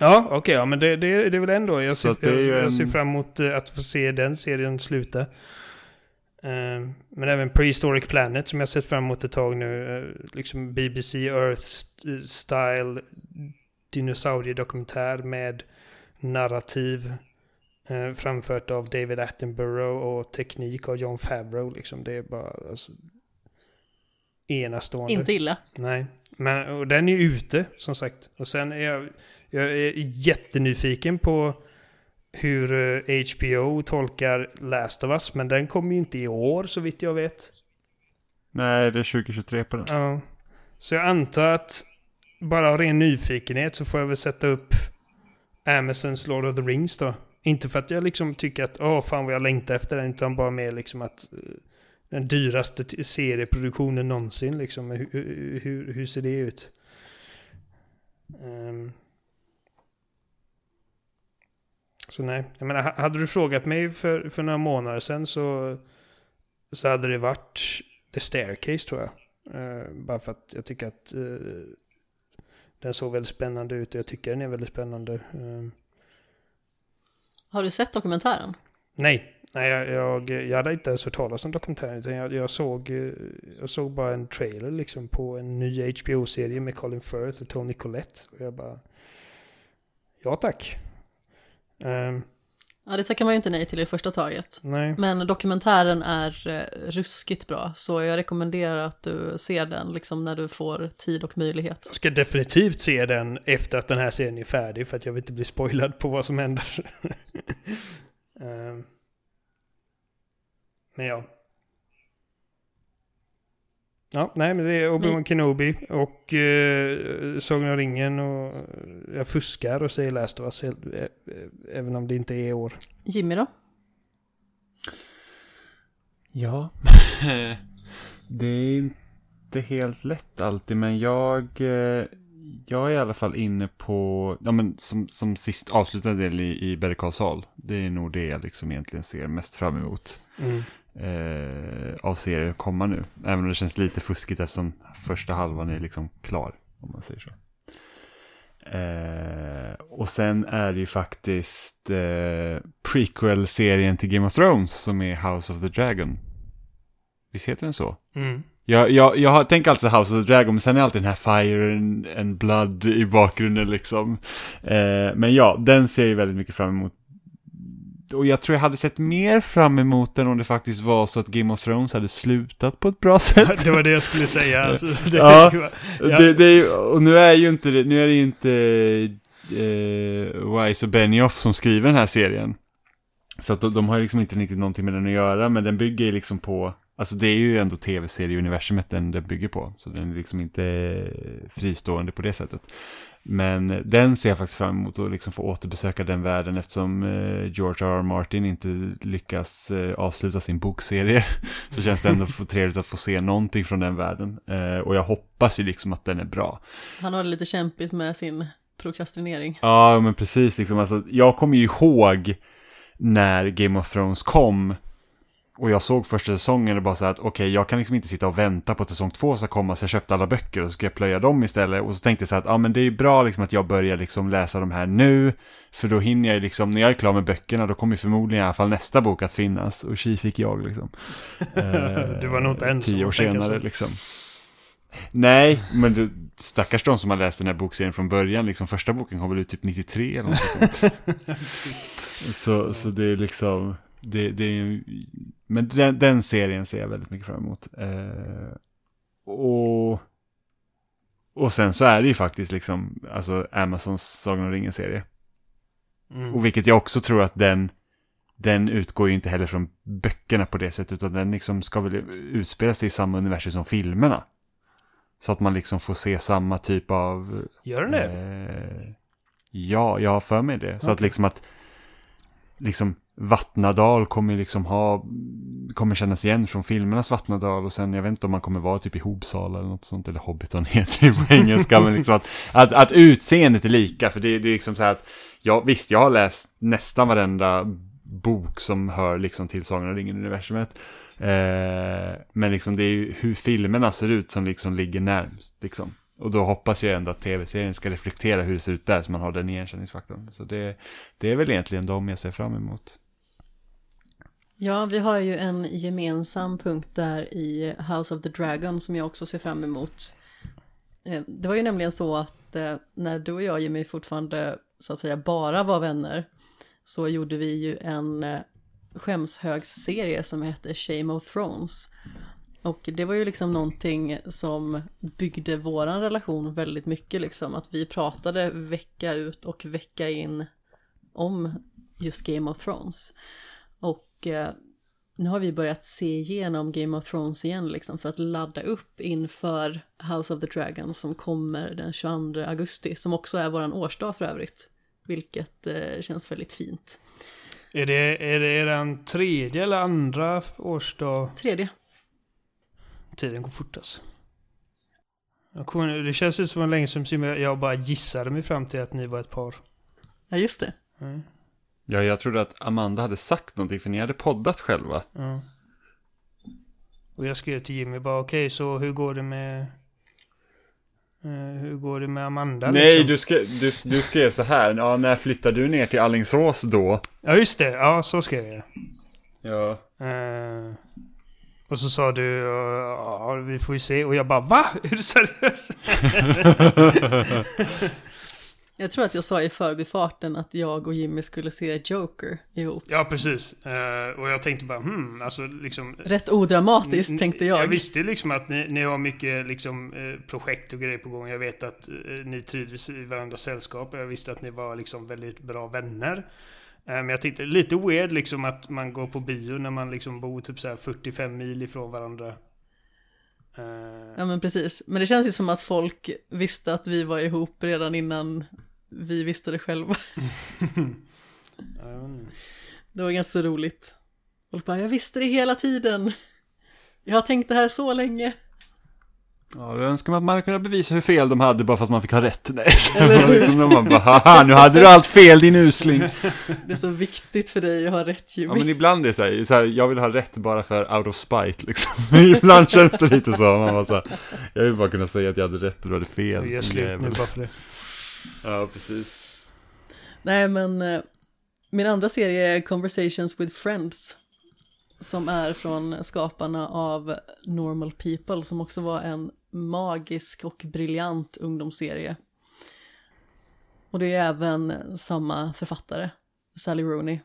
Ja, okej, okay, ja, men det, det, det är väl ändå. Jag ser, jag, jag en... ser fram emot eh, att få se den serien sluta. Uh, men även Prehistoric Planet som jag sett fram emot ett tag nu. Uh, liksom BBC Earth Style dinosauriedokumentär med narrativ. Uh, framfört av David Attenborough och teknik av John Favreau. Liksom. Det är bara alltså, enastående. Inte illa. Nej, men och den är ute som sagt. Och sen är jag jag är jättenyfiken på hur HBO eh, tolkar Last of Us, men den kommer ju inte i år så vitt jag vet. Nej, det är 2023 på den. Ja. Så jag antar att bara av ren nyfikenhet så får jag väl sätta upp Amazons Lord of the Rings då. Inte för att jag liksom tycker att åh fan vad jag längtar efter den, utan bara mer liksom att uh, den dyraste serieproduktionen någonsin liksom. Hur, hur, hur ser det ut? Um, så nej, jag menar, hade du frågat mig för, för några månader sedan så, så hade det varit The Staircase tror jag. Uh, bara för att jag tycker att uh, den såg väldigt spännande ut och jag tycker den är väldigt spännande. Uh. Har du sett dokumentären? Nej, nej jag, jag, jag hade inte ens hört talas om dokumentären. Utan jag, jag, såg, jag såg bara en trailer liksom på en ny HBO-serie med Colin Firth och Tony Collette. Och jag bara... Ja tack. Um, Ja, det tackar man ju inte nej till i första taget. Nej. Men dokumentären är eh, ruskigt bra, så jag rekommenderar att du ser den liksom när du får tid och möjlighet. Jag ska definitivt se den efter att den här serien är färdig, för att jag vill inte bli spoilad på vad som händer. um. Men ja. Ja, nej men det är Obi-Wan Kenobi och uh, Sagan om ringen och jag fuskar och säger Last of Us även om det inte är år. Jimmy då? Ja, det är inte helt lätt alltid men jag, eh, jag är i alla fall inne på, ja men som, som sist avslutande del i, i Better Call Saul. Det är nog det jag liksom egentligen ser mest fram emot. Mm eh, av serier komma nu. Även om det känns lite fuskigt eftersom första halvan är liksom klar. Om man säger så. Eh, och sen är det ju faktiskt eh, prequel-serien till Game of Thrones som är House of the Dragon. Visst heter den så? Mm. Jag, jag, jag tänker alltså House of the Dragon, men sen är alltid den här Fire and, and Blood i bakgrunden liksom. Eh, men ja, den ser jag väldigt mycket fram emot och jag tror jag hade sett mer fram emot den om det faktiskt var så att Game of Thrones hade slutat på ett bra sätt. det var det jag skulle säga. Alltså, det, ja, ja. Det, det, och nu är ju inte, nu är det ju inte eh, Wise och Benioff som skriver den här serien. Så att de, de har liksom inte riktigt någonting med den att göra, men den bygger liksom på, alltså det är ju ändå tv-serieuniversumet den, den bygger på. Så den är liksom inte fristående på det sättet. Men den ser jag faktiskt fram emot att liksom få återbesöka den världen eftersom eh, George R. R. Martin inte lyckas eh, avsluta sin bokserie. Så känns det ändå trevligt att få se någonting från den världen. Eh, och jag hoppas ju liksom att den är bra. Han har det lite kämpigt med sin prokrastinering. Ja, men precis. Liksom, alltså, jag kommer ju ihåg när Game of Thrones kom och jag såg första säsongen och bara så att okej, okay, jag kan liksom inte sitta och vänta på att säsong två ska komma, så jag köpte alla böcker och så ska jag plöja dem istället. Och så tänkte jag så att ja, men det är bra liksom att jag börjar liksom läsa de här nu, för då hinner jag liksom, när jag är klar med böckerna, då kommer förmodligen i alla fall nästa bok att finnas. Och tji fick jag liksom. du var nog inte ensam. Tio år senare liksom. Nej, men du, stackars de som har läst den här bokserien från början, liksom första boken kom väl ut typ 93 eller något sånt. så, så det är liksom, det, det är men den, den, serien ser jag väldigt mycket fram emot. Eh, och, och sen så är det ju faktiskt liksom, alltså Amazons Sagan om ringen-serie. Mm. Och vilket jag också tror att den, den utgår ju inte heller från böckerna på det sättet, utan den liksom ska väl utspela sig i samma universum som filmerna. Så att man liksom får se samma typ av... Gör den det? Eh, ja, jag har för mig det. Så okay. att liksom att, liksom Vattnadal kommer liksom ha, kommer kännas igen från filmernas Vattnadal och sen jag vet inte om man kommer vara typ i Hobsala eller något sånt, eller Hobbiton heter det på engelska, men liksom att, att, att utseendet är lika, för det, det är liksom så här att, ja visst, jag har läst nästan varenda bok som hör liksom till Sagan om ringen-universumet, eh, men liksom det är ju hur filmerna ser ut som liksom ligger närmst, liksom. Och då hoppas jag ändå att tv-serien ska reflektera hur det ser ut där, så man har den igenkänningsfaktorn. Så det, det är väl egentligen de jag ser fram emot. Ja, vi har ju en gemensam punkt där i House of the Dragon som jag också ser fram emot. Eh, det var ju nämligen så att eh, när du och jag, Jimmy, fortfarande så att säga bara var vänner så gjorde vi ju en eh, skämshögsserie som hette Shame of Thrones. Och det var ju liksom någonting som byggde våran relation väldigt mycket liksom. Att vi pratade vecka ut och vecka in om just Game of Thrones. Och eh, nu har vi börjat se igenom Game of Thrones igen liksom för att ladda upp inför House of the Dragon som kommer den 22 augusti, som också är våran årsdag för övrigt. Vilket eh, känns väldigt fint. Är det, är det den tredje eller andra årsdag? Tredje. Tiden går fort alltså. Kommer, det känns ju som länge som jag bara gissade mig fram till att ni var ett par. Ja, just det. Mm. Ja, jag trodde att Amanda hade sagt någonting för ni hade poddat själva. Ja. Och jag skrev till Jimmy bara okej, okay, så hur går det med... Uh, hur går det med Amanda? Nej, liksom? du, skrev, du, du skrev så här. Ja, när flyttar du ner till Allingsås då? Ja, just det. Ja, så skrev jag. Ja. Uh, och så sa du, ja, vi får ju se. Och jag bara, va? Är du seriös? Jag tror att jag sa i förbifarten att jag och Jimmy skulle se Joker ihop. Ja, precis. Uh, och jag tänkte bara, hmm, alltså liksom... Rätt odramatiskt tänkte jag. Jag visste liksom att ni, ni har mycket liksom, uh, projekt och grejer på gång. Jag vet att uh, ni trivdes i varandras sällskap. Jag visste att ni var liksom väldigt bra vänner. Men jag tyckte lite weird liksom att man går på bio när man liksom bor typ så 45 mil ifrån varandra. Ja men precis. Men det känns ju som att folk visste att vi var ihop redan innan vi visste det själva. det var ganska roligt. Folk bara, jag visste det hela tiden. Jag har tänkt det här så länge. Ja, då önskar man att man kunde bevisa hur fel de hade bara för att man fick ha rätt. Nej, Eller liksom de bara, haha, nu hade du allt fel din usling. Det är så viktigt för dig att ha rätt Jimmy. Ja, men ibland är det så här, så här, jag vill ha rätt bara för out of spite liksom. ibland känns det lite så, man bara så här, jag vill bara kunna säga att jag hade rätt och du hade fel. Jag gör slut nu bara för det. Ja, precis. Nej, men eh, min andra serie är Conversations with Friends. Som är från skaparna av Normal People, som också var en magisk och briljant ungdomsserie. Och det är även samma författare, Sally Rooney,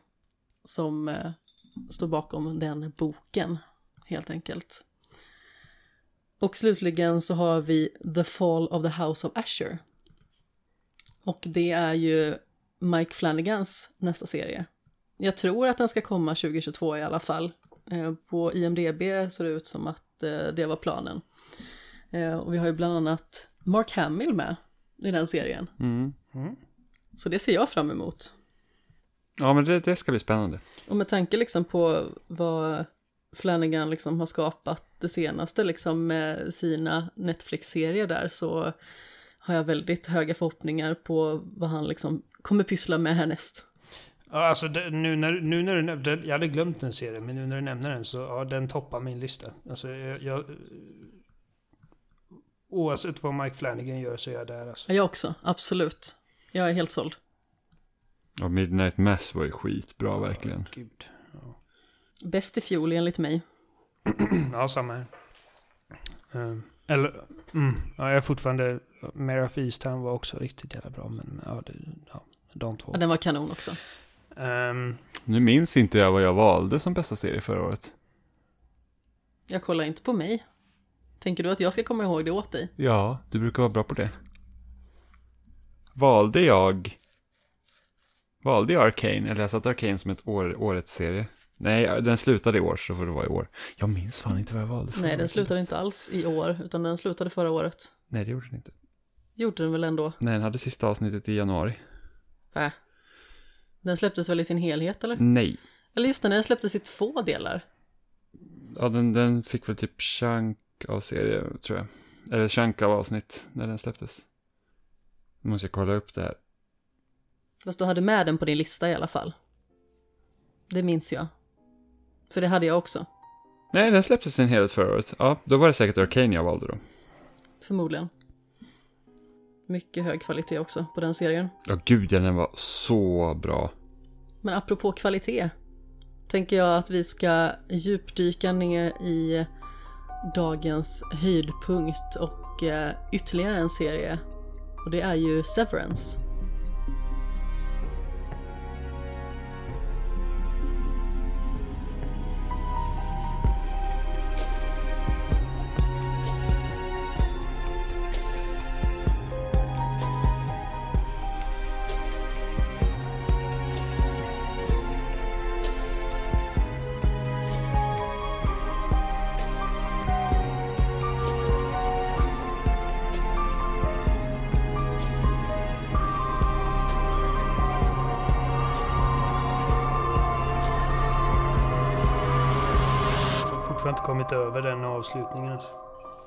som eh, står bakom den boken, helt enkelt. Och slutligen så har vi The Fall of the House of Asher och det är ju Mike Flanagans nästa serie. Jag tror att den ska komma 2022 i alla fall. Eh, på IMDB ser det ut som att eh, det var planen. Eh, och vi har ju bland annat Mark Hamill med i den serien. Mm. Mm. Så det ser jag fram emot. Ja, men det, det, ska bli spännande. Och med tanke liksom på vad Flanagan liksom har skapat det senaste liksom med sina Netflix-serier där så har jag väldigt höga förhoppningar på vad han liksom kommer pyssla med härnäst. Ja, alltså det, nu när, nu när du nämnde, jag hade glömt den serien, men nu när du nämner den så, ja, den toppar min lista. Alltså jag, jag Oavsett vad Mike Flanagan gör så är jag där alltså. Jag också, absolut. Jag är helt såld. Ja, Midnight Mass var ju skitbra ja, verkligen. Gud. Ja. Bäst i fjol enligt mig. ja, samma här. Um, eller, mm, ja, jag är fortfarande Mare of Easttown var också riktigt jävla bra, men ja, det, ja de två. Ja, den var kanon också. Um, nu minns inte jag vad jag valde som bästa serie förra året. Jag kollar inte på mig. Tänker du att jag ska komma ihåg det åt dig? Ja, du brukar vara bra på det. Valde jag... Valde jag Arcane, eller jag satte Arcane som ett år, årets serie? Nej, den slutade i år, så får det vara i år. Jag minns fan inte vad jag valde. Nej, den slutade inte alls i år, utan den slutade förra året. Nej, det gjorde den inte. Gjorde den väl ändå? Nej, den hade sista avsnittet i januari. Äh. Den släpptes väl i sin helhet eller? Nej. Eller just det, den släpptes i två delar. Ja, den, den fick väl typ chunk av serie, tror jag. Eller chunk av avsnitt när den släpptes. Nu måste jag kolla upp det här. Fast du hade med den på din lista i alla fall. Det minns jag. För det hade jag också. Nej, den släpptes i sin helhet förra året. Ja, då var det säkert Arcane jag valde då. Förmodligen. Mycket hög kvalitet också på den serien. Ja, gud ja, den var så bra. Men apropå kvalitet. Tänker jag att vi ska djupdyka ner i dagens höjdpunkt och eh, ytterligare en serie. Och det är ju Severance.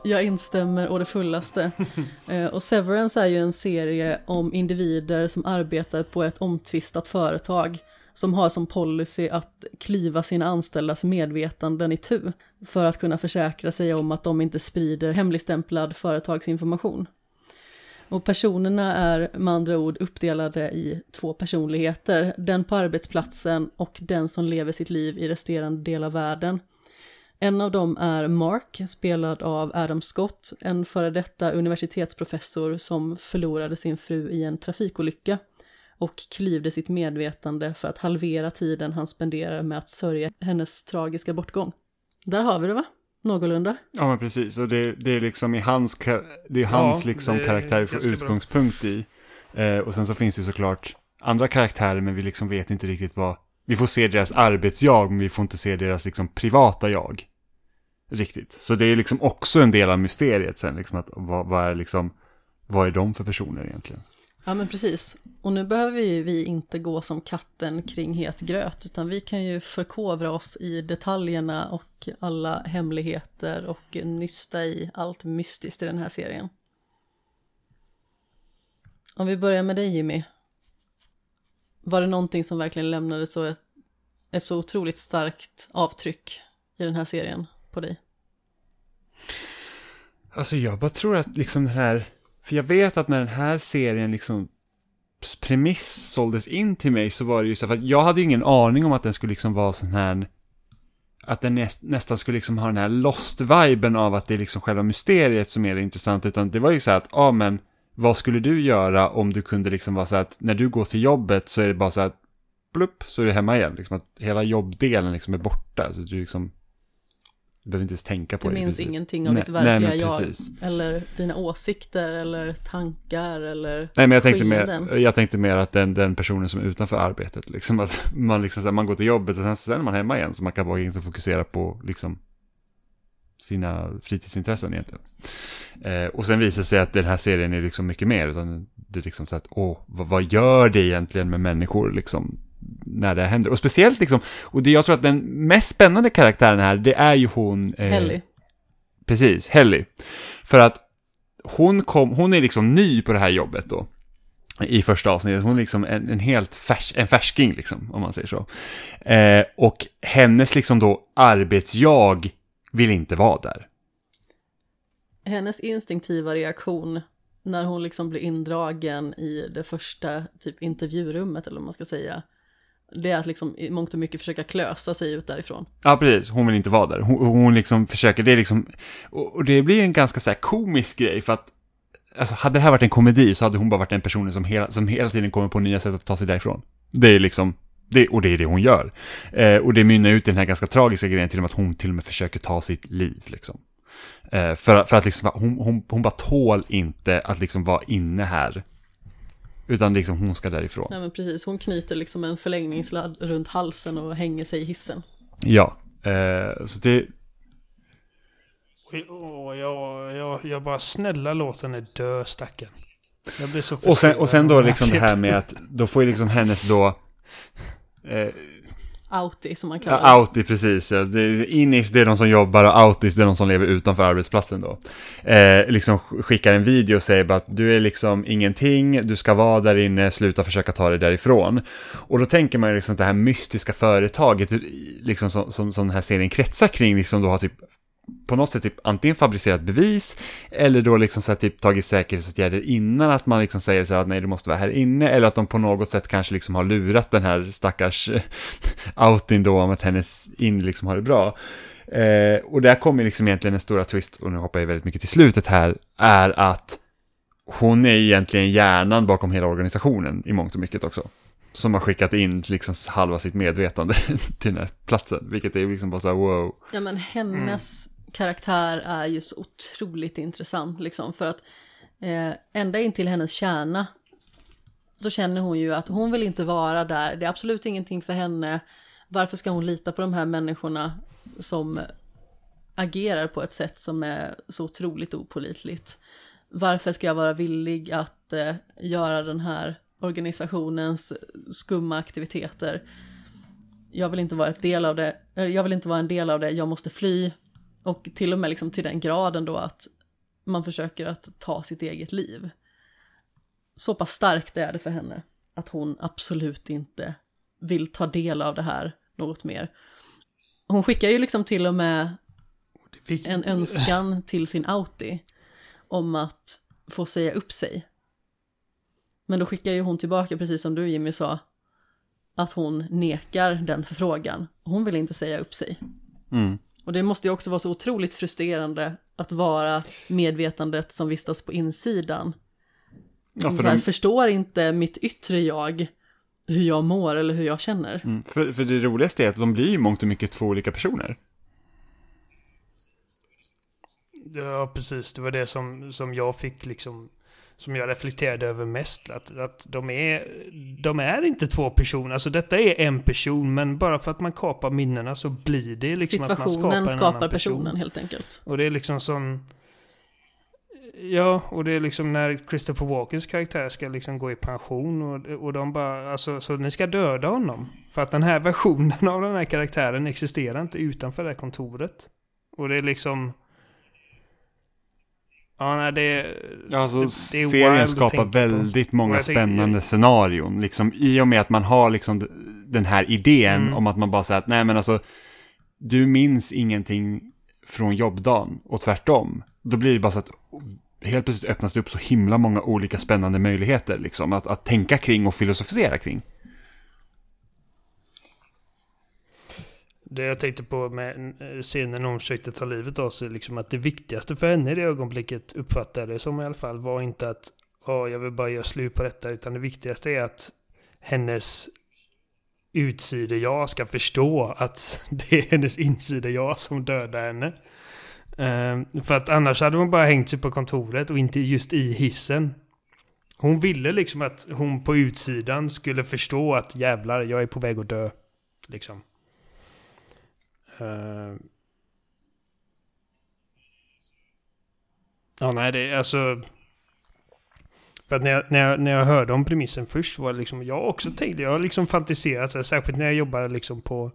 Jag instämmer å det fullaste. Eh, och Severance är ju en serie om individer som arbetar på ett omtvistat företag som har som policy att klyva sina anställdas medvetanden i tu för att kunna försäkra sig om att de inte sprider hemligstämplad företagsinformation. Och personerna är med andra ord uppdelade i två personligheter, den på arbetsplatsen och den som lever sitt liv i resterande del av världen. En av dem är Mark, spelad av Adam Scott, en före detta universitetsprofessor som förlorade sin fru i en trafikolycka och klyvde sitt medvetande för att halvera tiden han spenderar med att sörja hennes tragiska bortgång. Där har vi det va? Någorlunda. Ja men precis, och det, det är liksom i hans, det är hans ja, liksom karaktär vi får utgångspunkt bra. i. Eh, och sen så finns det såklart andra karaktärer men vi liksom vet inte riktigt vad, vi får se deras arbetsjag men vi får inte se deras liksom privata jag. Riktigt. Så det är liksom också en del av mysteriet sen, liksom att vad, vad är liksom, vad är de för personer egentligen? Ja men precis. Och nu behöver ju vi inte gå som katten kring het gröt, utan vi kan ju förkovra oss i detaljerna och alla hemligheter och nysta i allt mystiskt i den här serien. Om vi börjar med dig Jimmy. Var det någonting som verkligen lämnade så ett, ett så otroligt starkt avtryck i den här serien på dig? Alltså jag bara tror att liksom den här för jag vet att när den här serien liksom premiss såldes in till mig så var det ju så för att jag hade ju ingen aning om att den skulle liksom vara sån här att den näst, nästan skulle liksom ha den här lost-viben av att det är liksom själva mysteriet som är det intressant, utan det var ju så här att, ja ah, men, vad skulle du göra om du kunde liksom vara så här att när du går till jobbet så är det bara så här att, blupp, så är du hemma igen, liksom att hela jobbdelen liksom är borta, så du liksom du behöver inte ens tänka på du det. Du minns ingenting av nej, ditt verkliga nej, jag. Eller dina åsikter eller tankar eller Nej, men jag tänkte, mer, jag tänkte mer att den, den personen som är utanför arbetet, liksom att man, liksom, man går till jobbet och sen, sen är man hemma igen. Så man kan vara egen som fokuserar på liksom, sina fritidsintressen egentligen. Eh, och sen visar det sig att den här serien är liksom mycket mer. Utan det är liksom så att, åh, vad, vad gör det egentligen med människor liksom? När det händer. Och speciellt liksom, och det, jag tror att den mest spännande karaktären här, det är ju hon... Eh, Helly. Precis, Helly. För att hon, kom, hon är liksom ny på det här jobbet då. I första avsnittet. Hon är liksom en, en helt färs, en färsking liksom, om man säger så. Eh, och hennes liksom då arbetsjag vill inte vara där. Hennes instinktiva reaktion när hon liksom blir indragen i det första typ intervjurummet eller vad man ska säga det är att liksom i mångt och mycket försöka klösa sig ut därifrån. Ja, precis. Hon vill inte vara där. Hon, hon liksom försöker, det är liksom, och det blir en ganska så här komisk grej för att, alltså hade det här varit en komedi så hade hon bara varit den personen som hela, som hela tiden kommer på nya sätt att ta sig därifrån. Det är liksom, det, och det är det hon gör. Eh, och det mynnar ut i den här ganska tragiska grejen till och med att hon till och med försöker ta sitt liv liksom. Eh, för, för att liksom, hon, hon, hon bara tål inte att liksom vara inne här utan liksom hon ska därifrån. Ja men precis, hon knyter liksom en förlängningssladd runt halsen och hänger sig i hissen. Ja, eh, så det... Oh, jag, jag, jag bara snälla låt henne dö stacken. Jag blir så och sen, och sen då liksom det här med att då får ju liksom hennes då... Eh, Outie som man kallar det. Ja, outie, precis. Inis det är de som jobbar och outies det är de som lever utanför arbetsplatsen då. Eh, liksom skickar en video och säger bara att du är liksom ingenting, du ska vara där inne, sluta försöka ta dig därifrån. Och då tänker man ju liksom att det här mystiska företaget, liksom som, som, som den här serien kretsar kring, liksom då har typ på något sätt typ antingen fabricerat bevis eller då liksom så här typ tagit säkerhetsåtgärder innan att man liksom säger så här att nej du måste vara här inne eller att de på något sätt kanske liksom har lurat den här stackars outin då om att hennes in liksom har det bra. Eh, och där kommer liksom egentligen en stora twist och nu hoppar jag väldigt mycket till slutet här är att hon är egentligen hjärnan bakom hela organisationen i mångt och mycket också som har skickat in liksom halva sitt medvetande till den här platsen, vilket är liksom bara så här wow. Ja men hennes mm karaktär är ju så otroligt intressant liksom, för att eh, ända in till hennes kärna, så känner hon ju att hon vill inte vara där, det är absolut ingenting för henne, varför ska hon lita på de här människorna som agerar på ett sätt som är så otroligt opolitligt? Varför ska jag vara villig att eh, göra den här organisationens skumma aktiviteter. Jag vill inte vara ett del av det, eh, jag vill inte vara en del av det, jag måste fly. Och till och med liksom till den graden då att man försöker att ta sitt eget liv. Så pass starkt är det för henne att hon absolut inte vill ta del av det här något mer. Hon skickar ju liksom till och med en önskan till sin Audi om att få säga upp sig men då skickar ju hon tillbaka, precis som du Jimmy sa, att hon nekar den förfrågan. Hon vill inte säga upp sig. Mm. Och det måste ju också vara så otroligt frustrerande att vara medvetandet som vistas på insidan. Som ja, för så här, de... förstår inte mitt yttre jag hur jag mår eller hur jag känner. Mm, för, för det roligaste är att de blir ju mångt och mycket två olika personer. Ja, precis. Det var det som, som jag fick liksom som jag reflekterade över mest. Att, att de, är, de är inte två personer. Alltså detta är en person, men bara för att man kapar minnena så blir det liksom att man skapar en skapar annan person. personen helt enkelt. Och det är liksom sån... Ja, och det är liksom när Christopher Walkens karaktär ska liksom gå i pension och, och de bara, alltså, så ni ska döda honom. För att den här versionen av den här karaktären existerar inte utanför det här kontoret. Och det är liksom... Ja, nej, det, alltså, det, det är serien skapar väldigt på. många spännande tycker, scenarion. Liksom, I och med att man har liksom den här idén mm. om att man bara säger att nej men alltså, du minns ingenting från jobbdagen och tvärtom. Då blir det bara så att helt plötsligt öppnas det upp så himla många olika spännande möjligheter liksom, att, att tänka kring och filosofera kring. Det jag tänkte på med eh, scenen när hon försökte ta livet av sig, liksom att det viktigaste för henne i det ögonblicket, uppfattade det som i alla fall, var inte att oh, jag vill bara göra slut på detta, utan det viktigaste är att hennes utsida jag ska förstå att det är hennes insida jag som dödar henne. Uh, för att annars hade hon bara hängt sig på kontoret och inte just i hissen. Hon ville liksom att hon på utsidan skulle förstå att jävlar, jag är på väg att dö. Liksom. Uh, ja, nej, det är alltså... För att när jag, när, jag, när jag hörde om premissen först var det liksom, jag också tänkte, jag har liksom fantiserat, så här, särskilt när jag jobbar liksom på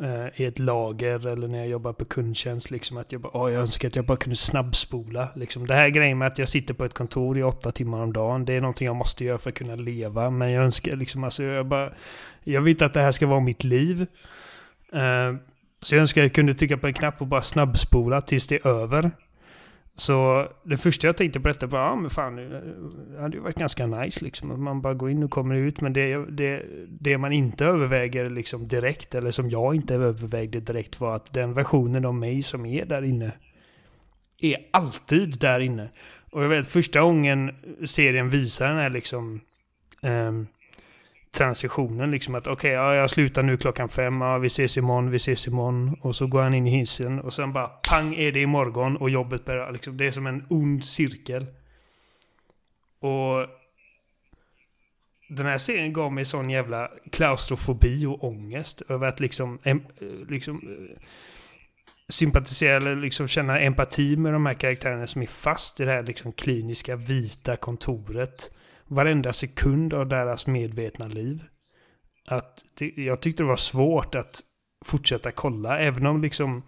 eh, i ett lager eller när jag jobbar på kundtjänst, liksom att jag bara, åh, jag önskar att jag bara kunde snabbspola. Liksom. Det här grejen med att jag sitter på ett kontor i åtta timmar om dagen, det är någonting jag måste göra för att kunna leva. Men jag önskar liksom, alltså jag bara, jag vet att det här ska vara mitt liv. Eh, så jag önskar jag kunde trycka på en knapp och bara snabbspola tills det är över. Så det första jag tänkte på detta var, ja men fan, eh, det hade ju varit ganska nice liksom. Att man bara går in och kommer ut. Men det, det, det man inte överväger liksom direkt, eller som jag inte övervägde direkt, var att den versionen av mig som är där inne, är alltid där inne. Och jag vet första gången serien visar den här liksom um, transitionen liksom att okej, okay, ja, jag slutar nu klockan fem, ja, vi ses imorgon, vi ses imorgon. Och så går han in i hissen och sen bara pang är det imorgon och jobbet börjar liksom, det är som en ond cirkel. Och den här serien gav mig sån jävla klaustrofobi och ångest över att liksom, em, liksom sympatisera eller liksom känna empati med de här karaktärerna som är fast i det här liksom kliniska vita kontoret varenda sekund av deras medvetna liv. Att det, jag tyckte det var svårt att fortsätta kolla, även om liksom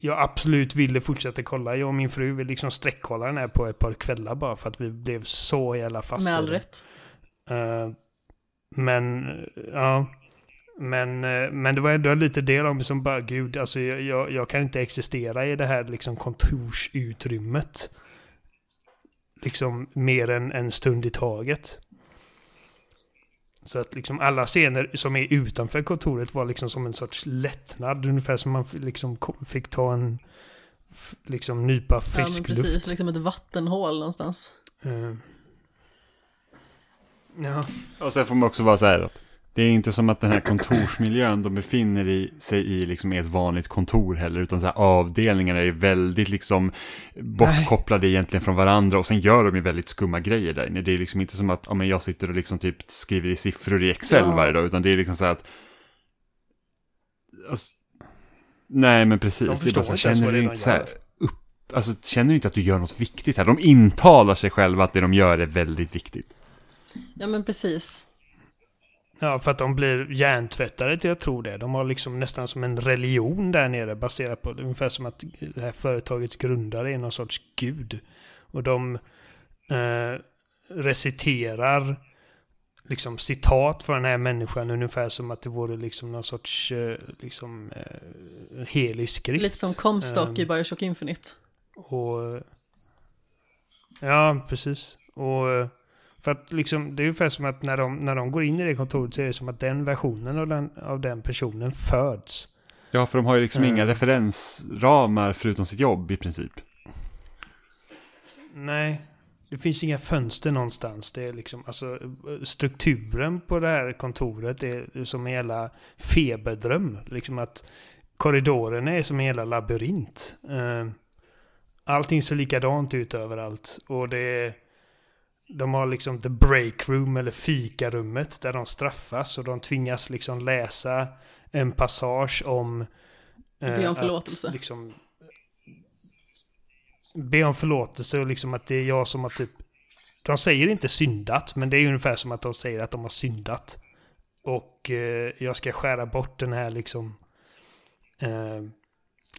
jag absolut ville fortsätta kolla. Jag och min fru vill liksom sträckkolla den här på ett par kvällar bara för att vi blev så jävla fast Med all rätt. Uh, men, ja. Men, uh, men det var ändå lite del av mig som bara, gud, alltså jag, jag, jag, kan inte existera i det här liksom kontorsutrymmet liksom mer än en stund i taget. Så att liksom alla scener som är utanför kontoret var liksom som en sorts lättnad. Ungefär som man liksom fick ta en liksom nypa frisk. Ja, precis. Luft. Liksom ett vattenhål någonstans. Uh. Ja. Och sen får man också vara så här att det är inte som att den här kontorsmiljön de befinner i, sig i liksom är ett vanligt kontor heller, utan så här avdelningarna är väldigt liksom bortkopplade Nej. egentligen från varandra och sen gör de ju väldigt skumma grejer där inne. Det är liksom inte som att ja, men jag sitter och liksom typ skriver i siffror i Excel ja. varje dag, utan det är liksom så här att alltså, Nej, men precis. De det är bara så här, känner du inte så här upp, alltså känner du inte att du gör något viktigt här? De intalar sig själva att det de gör är väldigt viktigt. Ja, men precis. Ja, för att de blir hjärntvättade till att tro det. De har liksom nästan som en religion där nere baserat på, ungefär som att det här företagets grundare är någon sorts gud. Och de eh, reciterar liksom citat för den här människan ungefär som att det vore liksom någon sorts eh, liksom eh, helig skrift. Lite som Comstock um, i ehm, Bioshock Infinite. Och... Ja, precis. Och för att liksom, det är ungefär som att när de, när de går in i det kontoret så är det som att den versionen av den, av den personen föds. Ja, för de har ju liksom mm. inga referensramar förutom sitt jobb i princip. Nej, det finns inga fönster någonstans. Det är liksom, alltså strukturen på det här kontoret är som en jävla feberdröm. Liksom att korridorerna är som en jävla labyrint. Uh, allting ser likadant ut överallt. Och det är... De har liksom the break room eller fikarummet där de straffas och de tvingas liksom läsa en passage om... Eh, be om förlåtelse. Att, liksom, be om förlåtelse och liksom att det är jag som har typ... De säger inte syndat, men det är ungefär som att de säger att de har syndat. Och eh, jag ska skära bort den här liksom... Eh,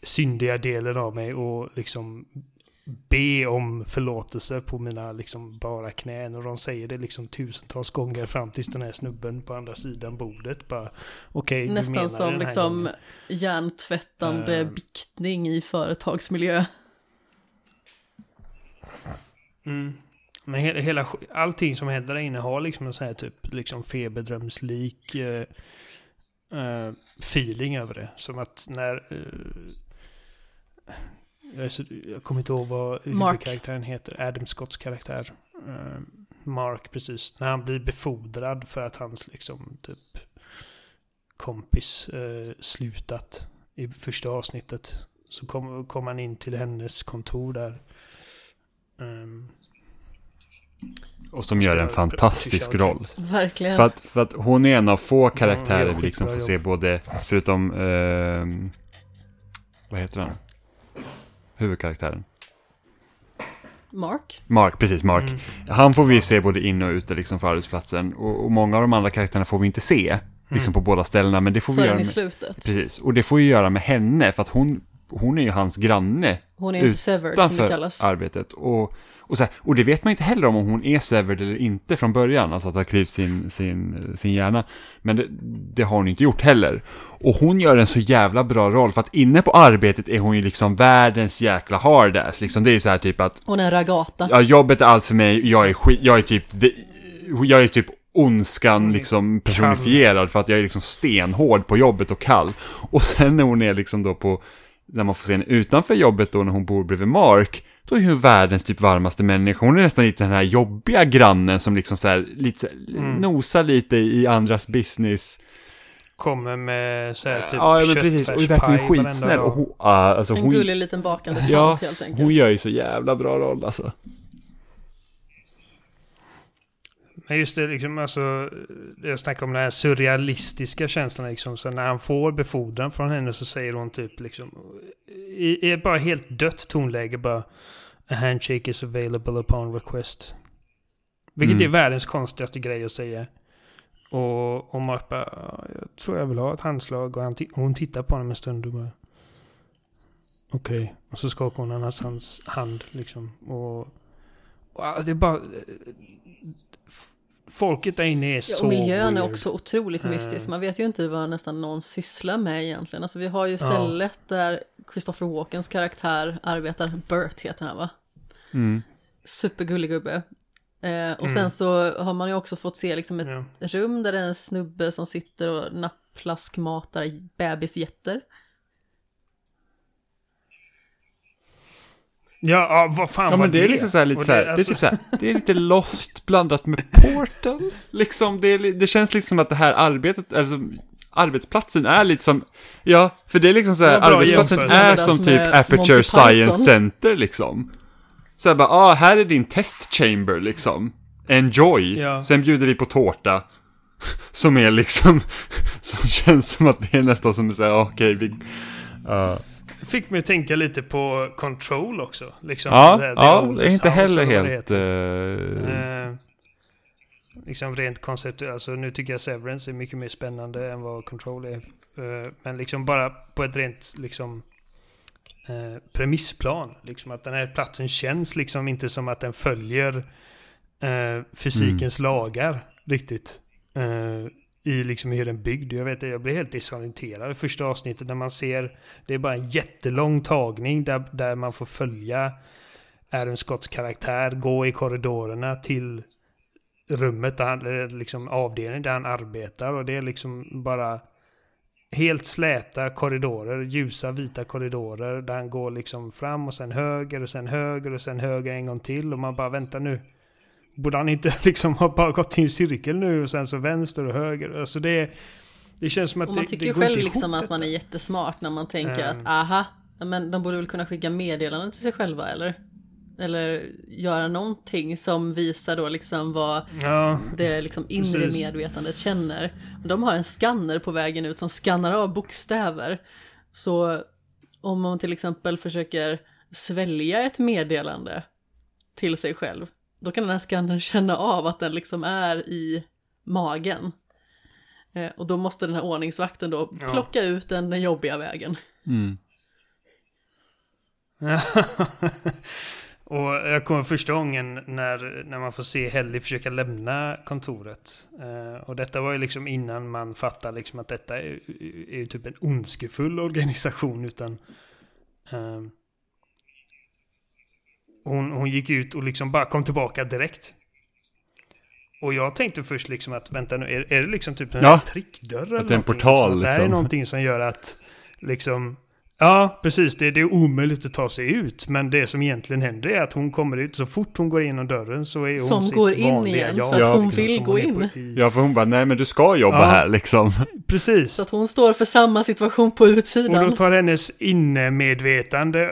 syndiga delen av mig och liksom be om förlåtelse på mina liksom bara knän. Och de säger det liksom tusentals gånger fram tills den här snubben på andra sidan bordet bara okej, okay, Nästan som liksom hjärntvättande uh, biktning i företagsmiljö. Mm. Men hela, hela, allting som händer där inne har liksom en sån här typ liksom feberdrömslik uh, uh, feeling över det. Som att när jag, så, jag kommer inte ihåg vad huvudkaraktären heter. Adam Scotts karaktär. Uh, Mark, precis. När han blir befordrad för att hans liksom typ kompis uh, slutat i första avsnittet. Så kom, kom han in till hennes kontor där. Um, och som gör en fantastisk roll. Verkligen. För att, för att hon är en av få karaktärer vi liksom får se både, förutom, eh, vad heter han? Huvudkaraktären? Mark? Mark, precis, Mark. Mm. Han får vi se både in och ute liksom för arbetsplatsen. Och, och många av de andra karaktärerna får vi inte se. Liksom mm. på båda ställena, men det får vi göra med... i slutet. Precis, och det får vi göra med henne, för att hon, hon är ju hans granne. Hon är inte severed, som det kallas. arbetet. Och och, så här, och det vet man inte heller om, hon är severed eller inte från början, alltså att det har klivit sin, sin, sin hjärna. Men det, det, har hon inte gjort heller. Och hon gör en så jävla bra roll, för att inne på arbetet är hon ju liksom världens jäkla hardass. Liksom, det är ju så här typ att... Hon är en ragata. Ja, jobbet är allt för mig, jag är skit, jag är typ, jag är typ ondskan liksom personifierad för att jag är liksom stenhård på jobbet och kall. Och sen när hon är liksom då på, när man får se henne utanför jobbet då när hon bor bredvid Mark, då är hon världens typ varmaste människa. Hon är nästan lite den här jobbiga grannen som liksom så här, lite, mm. nosar lite i andras business. Kommer med så här, typ Ja, men precis. Och är verkligen skitsnäll. Och hon, uh, alltså en hon, gullig liten bakande tant ja, helt enkelt. Hon gör ju så jävla bra roll alltså. Men just det, liksom, alltså, jag snackar om den här surrealistiska känslan. Liksom, så när han får befordran från henne så säger hon typ liksom, i, i bara helt dött tonläge bara A handshake is available upon request. Vilket mm. är världens konstigaste grej att säga. Och, och Mark bara, jag tror jag vill ha ett handslag. Och, han hon tittar på honom en stund och bara, okej. Okay. Och så skakar hon hans hand liksom. Och, och det är bara folket där inne är så ja, och miljön weird. är också otroligt uh. mystisk. Man vet ju inte vad nästan någon sysslar med egentligen. Alltså vi har ju stället ja. där Christopher Walkens karaktär arbetar. Burt heter han va? Mm. Supergullig gubbe. Eh, och mm. sen så har man ju också fått se liksom ett ja. rum där det är en snubbe som sitter och nappflaskmatar bebisjätter. Ja, ja, vad fan ja, var men det? det är liksom så här, lite så här, det, är typ så här, det är lite lost blandat med Portal. Liksom, det, är, det känns liksom som att det här arbetet, alltså arbetsplatsen är lite som, ja, för det är liksom så här, arbetsplatsen är som typ Aperture Science Center liksom. Så här bara, ah, här är din test chamber liksom. Enjoy. Ja. Sen bjuder vi på tårta. Som är liksom, som känns som att det är nästan som att säga, okej, okay, vi... Uh, fick mig att tänka lite på Control också. Liksom, ja, det, ja, det är inte heller helt... Uh... Eh, liksom rent konceptuellt. Alltså, nu tycker jag Severance är mycket mer spännande än vad Control är. Uh, men liksom bara på ett rent liksom premissplan. Liksom att den här platsen känns liksom inte som att den följer fysikens mm. lagar riktigt i liksom hur den är byggd. Jag vet jag blir helt desorienterad i första avsnittet när man ser, det är bara en jättelång tagning där, där man får följa Adam Scotts karaktär gå i korridorerna till rummet, där han, liksom avdelningen där han arbetar och det är liksom bara helt släta korridorer, ljusa vita korridorer där han går liksom fram och sen höger och sen höger och sen höger en gång till och man bara väntar nu. Borde han inte liksom ha bara gått i en cirkel nu och sen så vänster och höger? Alltså det, det känns som att och man det, tycker det själv liksom att man är jättesmart när man tänker Mm. att aha, men de borde väl kunna skicka meddelanden till sig själva eller? Eller göra någonting som visar då liksom vad Ja, det liksom inre Precis. medvetandet känner. De har en skanner på vägen ut som skannar av bokstäver. Så om man till exempel försöker svälja ett meddelande till sig själv, då kan den här skannern känna av att den liksom är i magen. Eh, Och då måste den här ordningsvakten då Ja. plocka ut den, den jobbiga vägen. Mm. och jag kommer första gången när, när man får se Helly försöka lämna kontoret. Eh, och detta var ju liksom innan man fattar liksom att detta är, är ju typ en ondskefull organisation. Utan eh, hon, hon gick ut och liksom bara kom tillbaka direkt. Och jag tänkte först liksom att vänta nu, är, är det liksom typ en Ja, trickdörr eller att det är en någonting? portal, Liksom, Det här är liksom. någonting som gör att liksom Ja, precis. Det, det är omöjligt att ta sig ut. Men det som egentligen händer är att hon kommer ut. Så fort hon går igenom dörren så är hon Som sitt går in vanliga igen, för att hon liksom, vill gå in. i- Ja, för hon bara, nej men du ska jobba Ja. här liksom. Precis. Så att hon står för samma situation på Och utsidan. då tar hennes inmedvetande...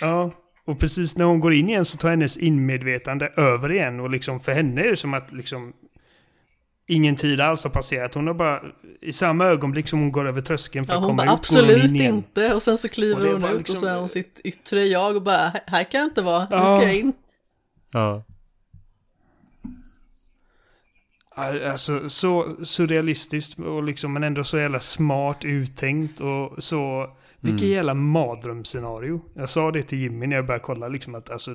Ja. Och precis när hon går in igen så tar hennes inmedvetande över igen. Och liksom för henne är det som att liksom... Ingen tid alls har passerat. Hon har bara... I samma ögonblick som hon går över tröskeln för Ja, att komma bara ut går hon absolut in igen. inte. Och sen så kliver hon ut liksom- och så är hon sitt yttre jag och bara "Här- kan jag inte vara, nu Ja. ska jag in. Ja. Alltså så surrealistiskt och liksom men ändå så jävla smart uttänkt och så... Vilket Mm. jävla mardrömsscenario. Jag sa det till Jimmy när jag började kolla liksom att alltså...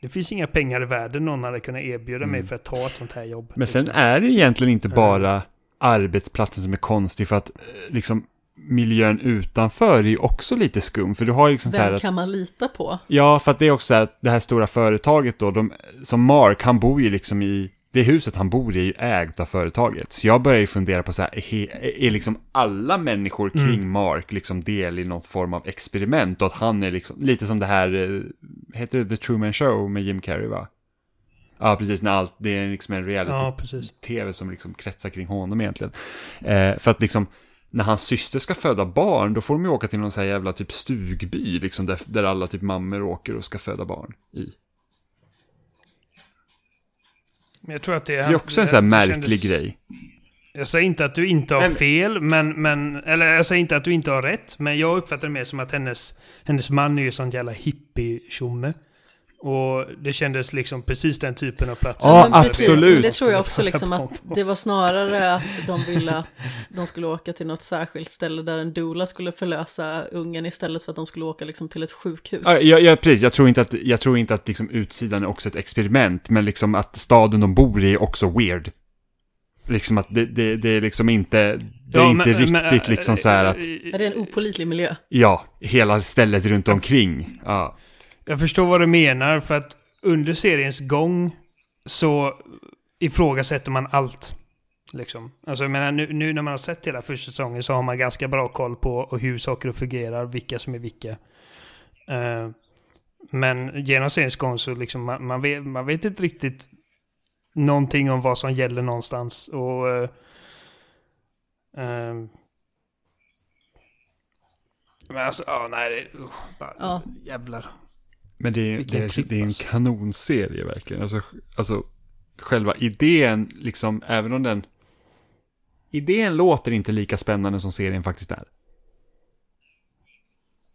Det finns inga pengar i världen någon hade kunnat erbjuda mig Mm. för att ta ett sånt här jobb. Men sen liksom. är det egentligen inte bara arbetsplatsen som är konstig för att eh, liksom miljön utanför är ju också lite skum. För du har ju liksom så här Vem att, kan man lita på? Ja, för att det är också så här att det här stora företaget då, de, som Mark, han bor ju liksom i, det huset han bor i är ju ägt av företaget. Så jag börjar ju fundera på så här, är, är liksom alla människor kring Mm. Mark liksom del i något form av experiment? Och att han är liksom, lite som det här, eh, heter det The Truman Show med Jim Carrey va? Ja, precis, när allt, det är liksom en reality Ja, som liksom kretsar kring honom egentligen. Eh, för att liksom, när hans syster ska föda barn, då får de ju åka till någon så här jävla typ stugby, liksom där, där alla typ mammor åker och ska föda barn i. Men jag tror att det Det är också en så här märklig kändes- grej. Jag säger inte att du inte har Men- fel, men, men... Eller jag säger inte att du inte har rätt, men jag uppfattar det mer som att hennes, hennes man är ju sån jävla hippie-tjomme. Och det kändes liksom precis den typen av plats. Ja, men precis, absolut. men det tror jag också liksom att det var snarare att de ville att de skulle åka till något särskilt ställe där en doula skulle förlösa ungen istället för att de skulle åka liksom till ett sjukhus. Ja, jag, jag, precis, jag tror inte att, jag tror inte att liksom utsidan är också ett experiment, men liksom att staden de bor i är också weird. Liksom att det, det, det är liksom inte, det är Ja, inte men- riktigt men, liksom så här att, Ja, det är en opålitlig miljö. ja, hela stället runt omkring. Ja. Jag förstår vad du menar, för att under seriens gång så ifrågasätter man allt. Liksom. Alltså jag menar, nu, nu när man har sett hela första säsongen så har man ganska bra koll på hur saker fungerar, vilka som är vilka. Eh, men genom seriens gång så liksom man, man, vet, man vet inte riktigt någonting om vad som gäller någonstans. Och... eh, eh, men alltså, ja nej, det, usch, bara, Ja. jävlar. Men det är, det, är, det är en alltså. kanonserie verkligen. Alltså, alltså, själva idén, liksom, även om den... Idén låter inte lika spännande som serien faktiskt är.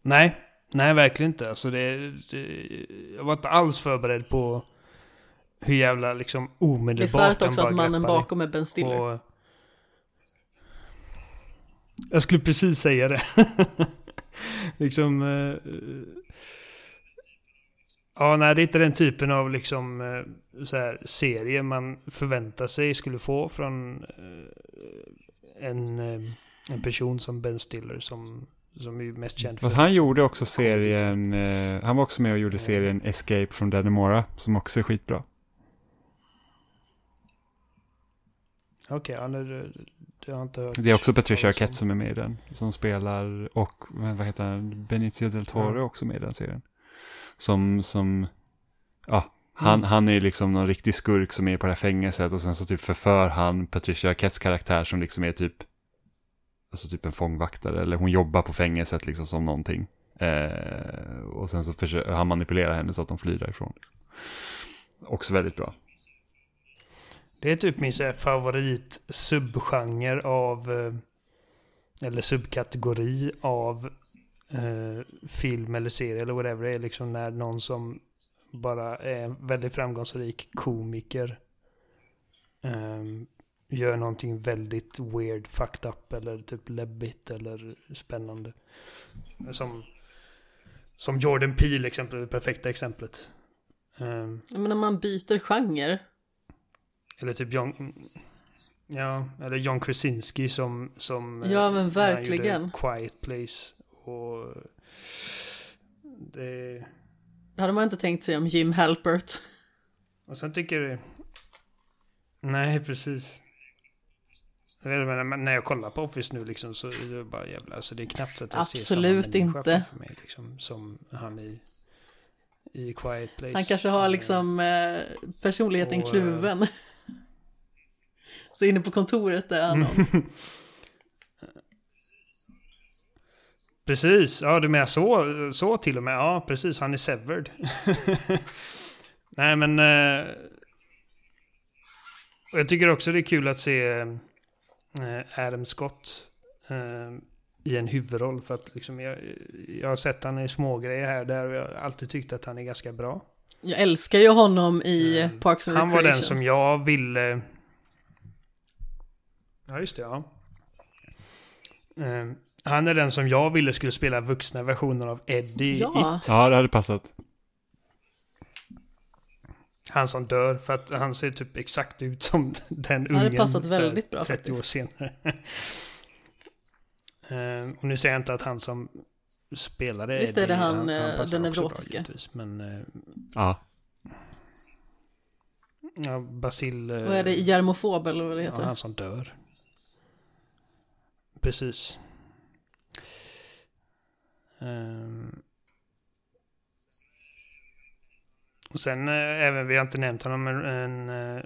Nej, nej verkligen inte. Alltså det, det, jag var inte alls förberedd på hur jävla liksom Det är omedelbart svaret den också bara att mannen bakom är Ben Stiller. Och, jag skulle precis säga det. liksom... eh, ja, nej, det är inte den typen av liksom eh, så här, serie man förväntar sig skulle få från eh, en, eh, en person som Ben Stiller som, som är mest känd för... Fast han gjorde också serien, han var också med och gjorde serien Escape from Dannemora, som också är skitbra. Okej, okay, det, det har inte hört. Det är också Patricia Arquette som är med i den. Som spelar, och vad heter han, Benicio del Toro är också med i den serien. Som, som, ja, han, mm. han är liksom någon riktig skurk som är på det här fängelset och sen så typ förför han Patricia Arquettes karaktär som liksom är typ, alltså typ en fångvaktare eller hon jobbar på fängelset liksom som någonting. Eh, och sen så försöker han manipulera henne så att de flyr därifrån. Liksom. Också väldigt bra. Det är typ min favorit subgenre av, eh, eller subkategori av eh, film eller serie eller whatever. Det är liksom när någon som bara är en väldigt framgångsrik komiker um, gör någonting väldigt weird, fucked up eller typ läbbigt eller spännande. Som, som Jordan Peele exempel, det perfekta exemplet. Um, Men när man byter genre. Eller typ John... Ja, eller John Krasinski som... som ja, men verkligen. Quiet Place. Och... Det... Det hade man inte tänkt sig om Jim Halpert. Och sen tycker du... Nej, precis. när jag kollar på Office nu liksom så är det bara jävla... Alltså det är knappt så att jag Absolut ser samma inte. för mig liksom. Som han i, i Quiet Place. Han kanske har liksom eh, personligheten och, kluven. så inne på kontoret är han Precis, ja du menar så, så till och med. Ja, precis, han är severed. Nej men... Eh, jag tycker också det är kul att se eh, Adam Scott eh, i en huvudroll. För att liksom jag, jag har sett han i smågrejer här där och jag har alltid tyckt att han är ganska bra. Jag älskar ju honom i mm. Parks and Han var den som jag ville... Ja, just det, ja. Han är den som jag ville skulle spela vuxna versioner av Eddie ja. It. Ja, det hade passat. Han som dör, för att han ser typ exakt ut som den ungen. Det hade passat väldigt bra 30 faktiskt. år senare. uh, och nu säger jag inte att han som spelade Visst är det han, han, han eh, den neurotiska? men... Uh, ja. Ja, Basil... Uh, vad är det? Germofob eller vad det heter? Ja, han som dör. Precis. Um, och sen äh, även, vi har inte nämnt honom, men en... Äh,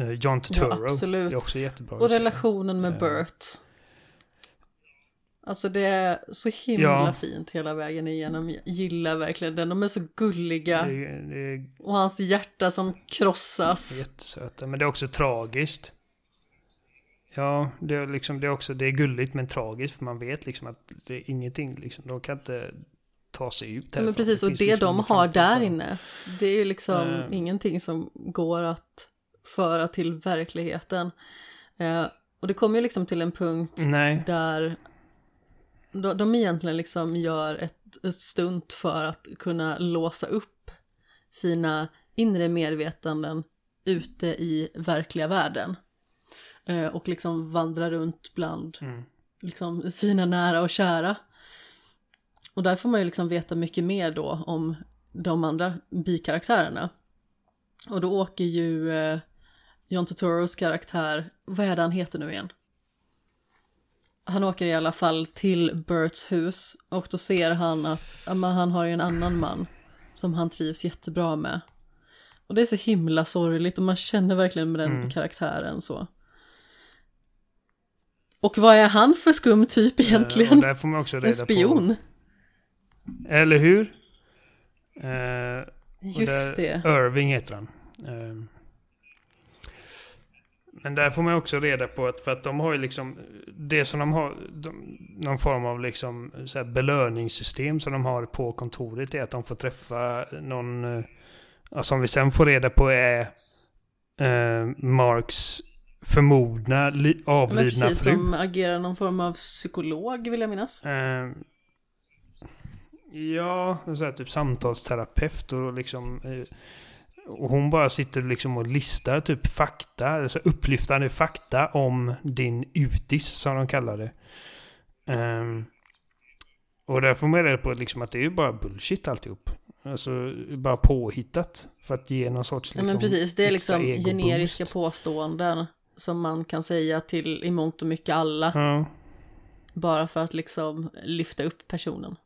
John Turturro. Ja, absolut. Det är också jättebra. Och relationen med Bert. Alltså det är så himla ja. fint hela vägen igenom. Jag gillar verkligen den. De är så gulliga. Det, det, och hans hjärta som krossas. Jättesöta. Men det är också tragiskt. Ja, det är, liksom, det är också det är gulligt men tragiskt för man vet liksom att det är ingenting. Liksom, de kan inte ta sig ut härifrån. Men precis, och det, liksom de har där inne, det är ju liksom mm. ingenting som går att föra till verkligheten. Eh, och det kommer ju liksom till en punkt Nej. där de, de egentligen liksom gör ett, ett stunt för att kunna låsa upp sina inre medvetanden ute i verkliga världen. Eh, och liksom vandra runt bland mm. liksom, sina nära och kära. Och där får man ju liksom veta mycket mer då om de andra bikaraktärerna. Och då åker ju eh, John Turturros karaktär, vad är det han heter nu igen? Han åker i alla fall till Berts hus och då ser han att ja, han har ju en annan man som han trivs jättebra med. Och det är så himla sorgligt och man känner verkligen med den mm. karaktären så. Och vad är han för skum typ eh, egentligen? Uh, där en spion. På. Eller hur? Uh, Just det. Irving heter han. Uh, men där får man också reda på att, för att de har ju liksom, det som de har, de, någon form av liksom så belöningssystem som de har på kontoret är att de får träffa någon, som vi sen får reda på är Marks förmodna avlidna precis, fru. som agerar någon form av psykolog vill jag minnas. Uh, ja, så här, typ samtalsterapeut och liksom... Uh, och hon bara sitter liksom och listar typ fakta, alltså upplyftande fakta om din utis som de kallar det. Um, Och där får man reda på liksom att det är bara bullshit alltihop. Alltså bara påhittat. För att ge någon sorts liksom, ja, men liksom, precis, det är liksom generiska påståenden som man kan säga till i mångt och mycket alla. Ja. Bara för att liksom lyfta upp personen.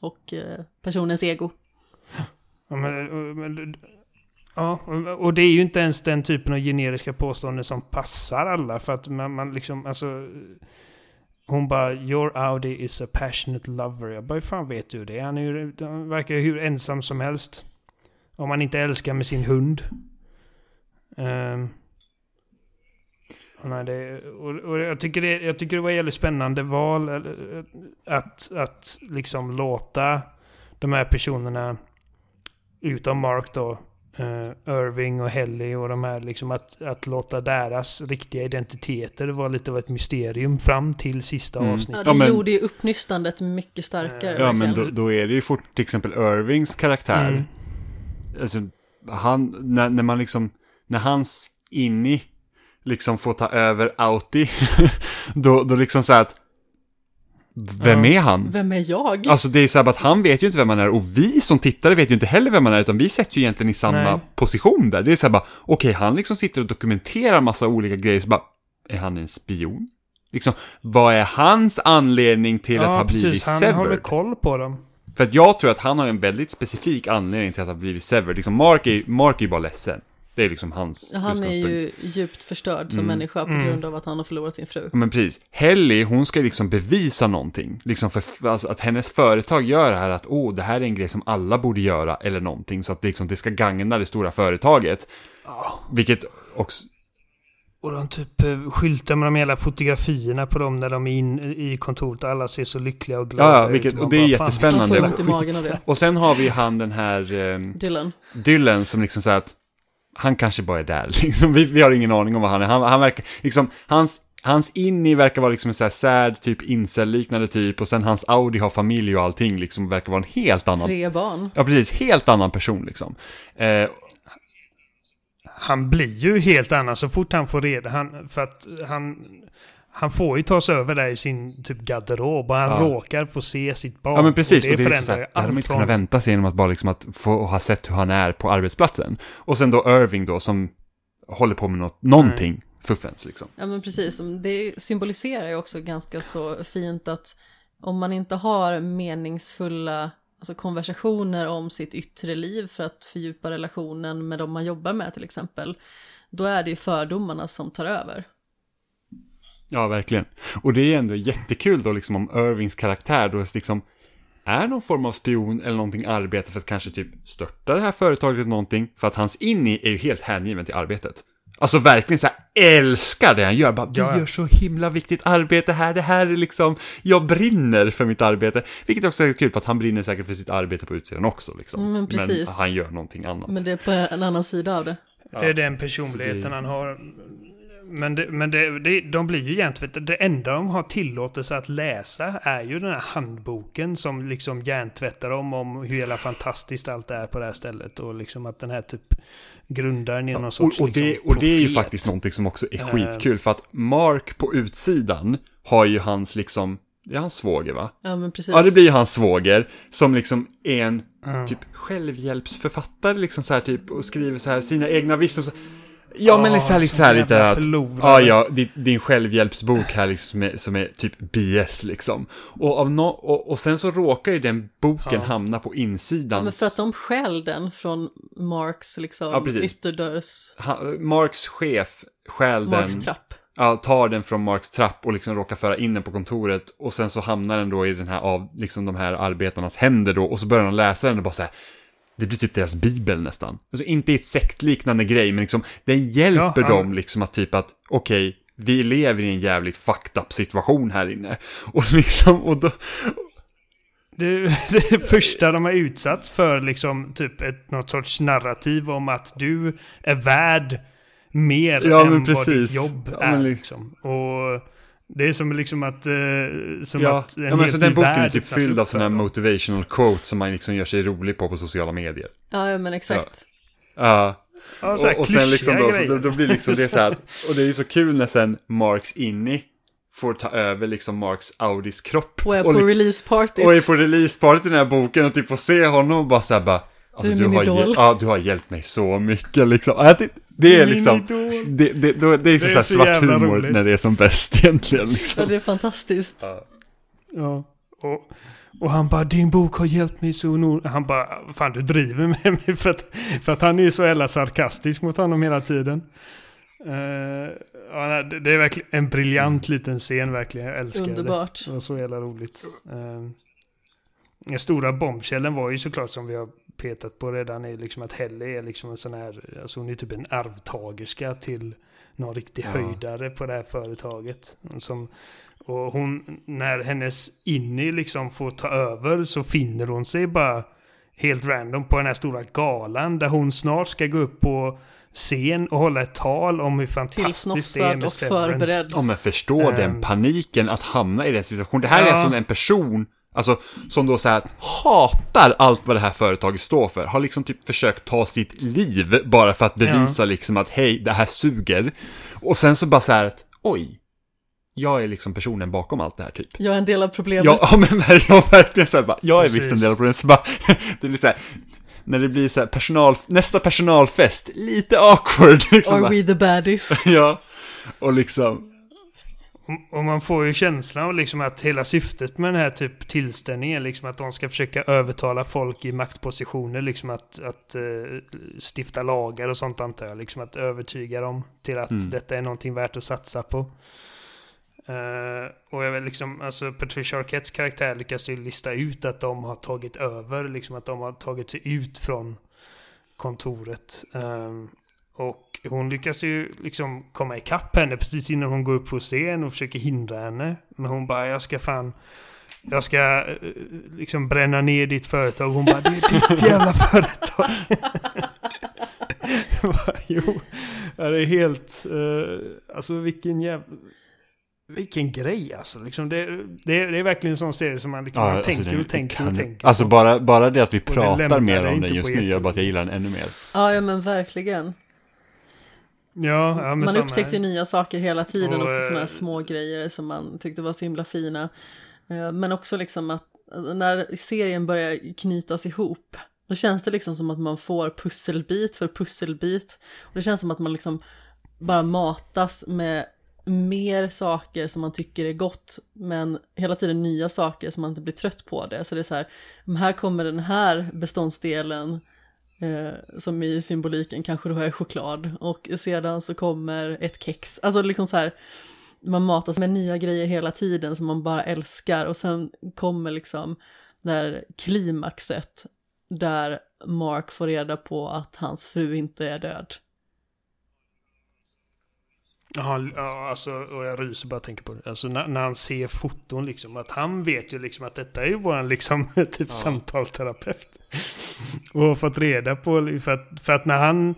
Och eh, personens ego. Ja, men, men, ja, och det är ju inte ens den typen av generiska påståenden som passar alla. För att man, man liksom, alltså... Hon bara “Your Audi is a passionate lover”. Jag bara “Hur fan vet du det?” Han, är ju, han verkar hur ensam som helst. Om man inte älskar med sin hund. Um, nej, det, och, och jag, tycker det, jag tycker det var ett jävligt spännande val. Att, att liksom låta de här personerna, utom Mark då, uh, Irving och Helly och de här, liksom att, att låta deras riktiga identiteter vara lite av ett mysterium fram till sista mm. avsnittet. Ja, det ja, men, gjorde ju uppnystandet mycket starkare. Ja, men då, då, är det ju fort till exempel Irvings karaktär. Mm. Alltså, han, när, när man liksom, när hans inni liksom får ta över Audi, då, då liksom så här att vem är han? Vem är jag? Alltså det är så här att han vet ju inte vem han är och vi som tittare vet ju inte heller vem han är utan vi sätts ju egentligen i samma Nej. position där. Det är så här bara, okej okay, han liksom sitter och dokumenterar massa olika grejer så bara, är han en spion? Liksom, vad är hans anledning till ja, att ha precis, blivit severed? Ja, han håller koll på dem. För att jag tror att han har en väldigt specifik anledning till att ha blivit severed. Liksom Mark är, Mark är ju bara ledsen. Det är liksom hans Han är ju djupt förstörd som mm. människa på mm. grund av att han har förlorat sin fru. Men precis. Helly, hon ska liksom bevisa någonting. Liksom för alltså, att hennes företag gör det här att, åh, det här är en grej som alla borde göra, eller någonting. Så att liksom, det ska gagna det stora företaget. Oh. Vilket också... Och de typ eh, skyltar med de hela fotografierna på dem när de är in i kontoret. Alla ser så lyckliga och glada Ja, vilket, och det är jättespännande. Och sen har vi han den här... Eh, Dylan. Dylan som liksom säger att han kanske bara är där, liksom. vi, vi har ingen aning om vad han är. Han, han verkar, liksom, hans, hans Inni verkar vara liksom en sån här sad, typ incel-liknande typ, och sen hans Audi har familj och allting, liksom, verkar vara en helt annan... Tre barn. Ja, precis, helt annan person liksom. Eh, han blir ju helt annan så fort han får reda, han, för att han han får ju ta sig över där i sin typ garderob och han ja. råkar få se sitt barn. Ja men precis, och det, och det är så här, det hade man inte kunnat vänta sig genom att bara liksom att få ha sett hur han är på arbetsplatsen. Och sen då Irving då som håller på med något, någonting Nej. fuffens liksom. Ja men precis, det symboliserar ju också ganska så fint att om man inte har meningsfulla alltså konversationer om sitt yttre liv för att fördjupa relationen med de man jobbar med till exempel, då är det ju fördomarna som tar över. Ja, verkligen. Och det är ändå jättekul då liksom om Irvings karaktär då liksom är någon form av spion eller någonting arbete för att kanske typ störta det här företaget eller någonting. För att hans inni är ju helt hängiven till arbetet. Alltså verkligen så här älskar det han gör. Bara, vi ja. gör så himla viktigt arbete här. Det här är liksom, jag brinner för mitt arbete. Vilket också är kul för att han brinner säkert för sitt arbete på utsidan också. Liksom. Mm, men, men, han gör någonting annat. Men det är på en annan sida av det. Det är den personligheten det... han har men, det, men det, det, de blir ju hjärntvättade. Det enda de har tillåtelse att läsa är ju den här handboken som liksom hjärntvättar dem om hur jävla fantastiskt allt är på det här stället. Och liksom att den här typ grundaren i någon sorts och, och, det, liksom, och det är ju faktiskt någonting som också är skitkul. För att Mark på utsidan har ju hans liksom det är hans svåger va? Ja men precis. Ja det blir hans svåger som liksom är en mm. typ självhjälpsförfattare liksom så här typ och skriver så här sina egna vissa Ja, oh, men liksom, liksom här lite att, ja, ja, din, din självhjälpsbok här liksom som är typ BS liksom. Och, av no, och, och sen så råkar ju den boken ja. hamna på insidan. Ja, men för att de stjäl den från Marks liksom ja, ytterdörrs... Marks chef stjäl den. Marks trapp. Ja, tar den från Marks trapp och liksom råkar föra in den på kontoret. Och sen så hamnar den då i den här av, liksom de här arbetarnas händer då. Och så börjar de läsa den och bara så här det blir typ deras bibel nästan. Alltså inte i ett sektliknande grej, men liksom den hjälper ja, dem liksom att typ att okej, okay, vi lever i en jävligt fucked up situation här inne. Och liksom, och då... Det, det första de har utsatts för liksom typ ett, något sorts narrativ om att du är värd mer ja, än vad ditt jobb ja, är. Liksom. Och det är som liksom att... Eh, som ja, att en ja, men så den boken är typ fylld av sådana här motivational quotes som man liksom gör sig rolig på på sociala medier. Ja, ja men exakt. Ja. ja. och, och sen liksom då, så då, då, blir liksom det så här, och det är ju så kul när sen Marks Inni får ta över liksom Marks Audis kropp. Och är på liksom, releasepartyt. Och är på releasepartyt i den här boken och typ får se honom och bara såhär bara Alltså du, du har, ja, du har hjälpt mig så mycket liksom. Det, det är liksom, det, det, det, det är så, det är så, så svart humor roligt. när det är som bäst egentligen. Liksom. Ja, det är fantastiskt. Ja. ja. Och, och han bara, din bok har hjälpt mig så nog. Han bara, fan du driver med mig för att, för att han är så jävla sarkastisk mot honom hela tiden. Uh, ja, det är verkligen en briljant liten scen verkligen. Jag älskar Underbart. det. Det var så jävla roligt. Uh, den stora bombkällen var ju såklart som vi har petat på redan är liksom att Helle är liksom en sån här, alltså hon är typ en arvtagerska till någon riktig ja. höjdare på det här företaget. Som, och hon, när hennes Inny liksom får ta över så finner hon sig bara helt random på den här stora galan där hon snart ska gå upp på scen och hålla ett tal om hur fantastiskt det är med och förberedd. Ja men förstå um, den paniken att hamna i den situationen. Det här ja. är som en person Alltså, som då säger att hatar allt vad det här företaget står för. Har liksom typ försökt ta sitt liv bara för att bevisa ja. liksom att hej, det här suger. Och sen så bara så här att, oj, jag är liksom personen bakom allt det här typ. Jag är en del av problemet. Ja, ja men jag verkligen så här bara, jag är Precis. visst en del av problemet. Så bara, det blir så här, när det blir så här personal, nästa personalfest, lite awkward. Liksom, Are bara. we the baddies? ja, och liksom, och man får ju känslan av liksom att hela syftet med den här typ tillställningen är liksom att de ska försöka övertala folk i maktpositioner liksom att, att uh, stifta lagar och sånt antar jag. Liksom att övertyga dem till att mm. detta är någonting värt att satsa på. Uh, och jag vill liksom, alltså Patricia Arquettes karaktär lyckas ju lista ut att de har tagit över, liksom att de har tagit sig ut från kontoret. Uh, och hon lyckas ju liksom komma ikapp henne precis innan hon går upp på scen och försöker hindra henne. Men hon bara, jag ska fan... Jag ska eh, liksom bränna ner ditt företag. Hon bara, det är ditt jävla företag. bara, jo, det är helt... Uh, alltså vilken jävla... Vilken grej alltså. Liksom det, det, det är verkligen en sån serie som man, liksom, ja, man alltså tänker och tänker kan... och tänker. Alltså bara, bara det att vi pratar mer om den just nu gör bara att jag gillar den ännu mer. Ja, ja men verkligen. Ja, man upptäckte nya saker hela tiden, och, också sådana här eh, små grejer som man tyckte var så himla fina. Eh, men också liksom att när serien börjar knytas ihop, då känns det liksom som att man får pusselbit för pusselbit. Och det känns som att man liksom bara matas med mer saker som man tycker är gott, men hela tiden nya saker som man inte blir trött på det. Så det är så här, här kommer den här beståndsdelen Eh, som i symboliken kanske då är choklad. Och sedan så kommer ett kex. Alltså liksom så här, man matas med nya grejer hela tiden som man bara älskar. Och sen kommer liksom där klimaxet där Mark får reda på att hans fru inte är död. Ja, alltså, och jag ryser bara tänker på det. Alltså när, när, han ser foton liksom, att han vet ju liksom att detta är ju våran liksom typ ja. samtalsterapeut. och har fått reda på, för att, för att när han...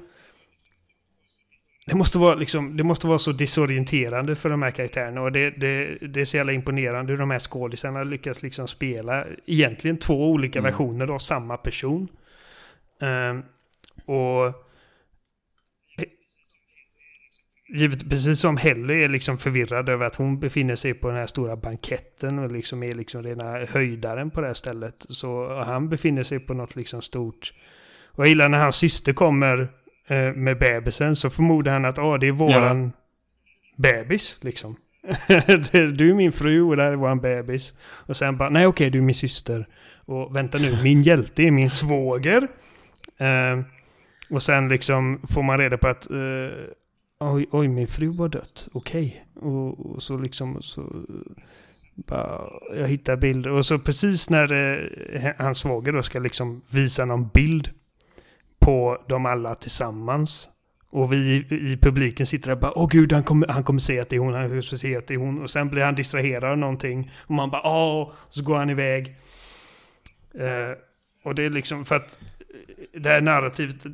Det måste, vara liksom, det måste vara så disorienterande för de här karaktärerna och det, det, det är så jävla imponerande hur de här skådisarna lyckas liksom spela egentligen två olika mm. versioner av samma person. Um, och givet, precis som Helle är liksom förvirrad över att hon befinner sig på den här stora banketten och liksom är liksom rena höjdaren på det här stället. Så han befinner sig på något liksom stort. Och jag gillar när hans syster kommer eh, med bebisen så förmodar han att ah, det är våran ja. bebis liksom. du är min fru och det här är våran bebis. Och sen bara, nej okej du är min syster. Och vänta nu, min hjälte är min svåger. Eh, och sen liksom får man reda på att eh, oj, oj min fru har dött, okej. Okay. Och, och, så liksom, så... Bara, jag hittar bilder och så precis när eh, hans svåger då ska liksom visa någon bild på dem alla tillsammans. Och vi i publiken sitter där och bara åh gud han kommer, han kommer se att det är hon, han kommer se att det är hon. Och sen blir han distraherad av någonting. Och man bara åh, så går han iväg. Eh, och det är liksom för att det här narrativet,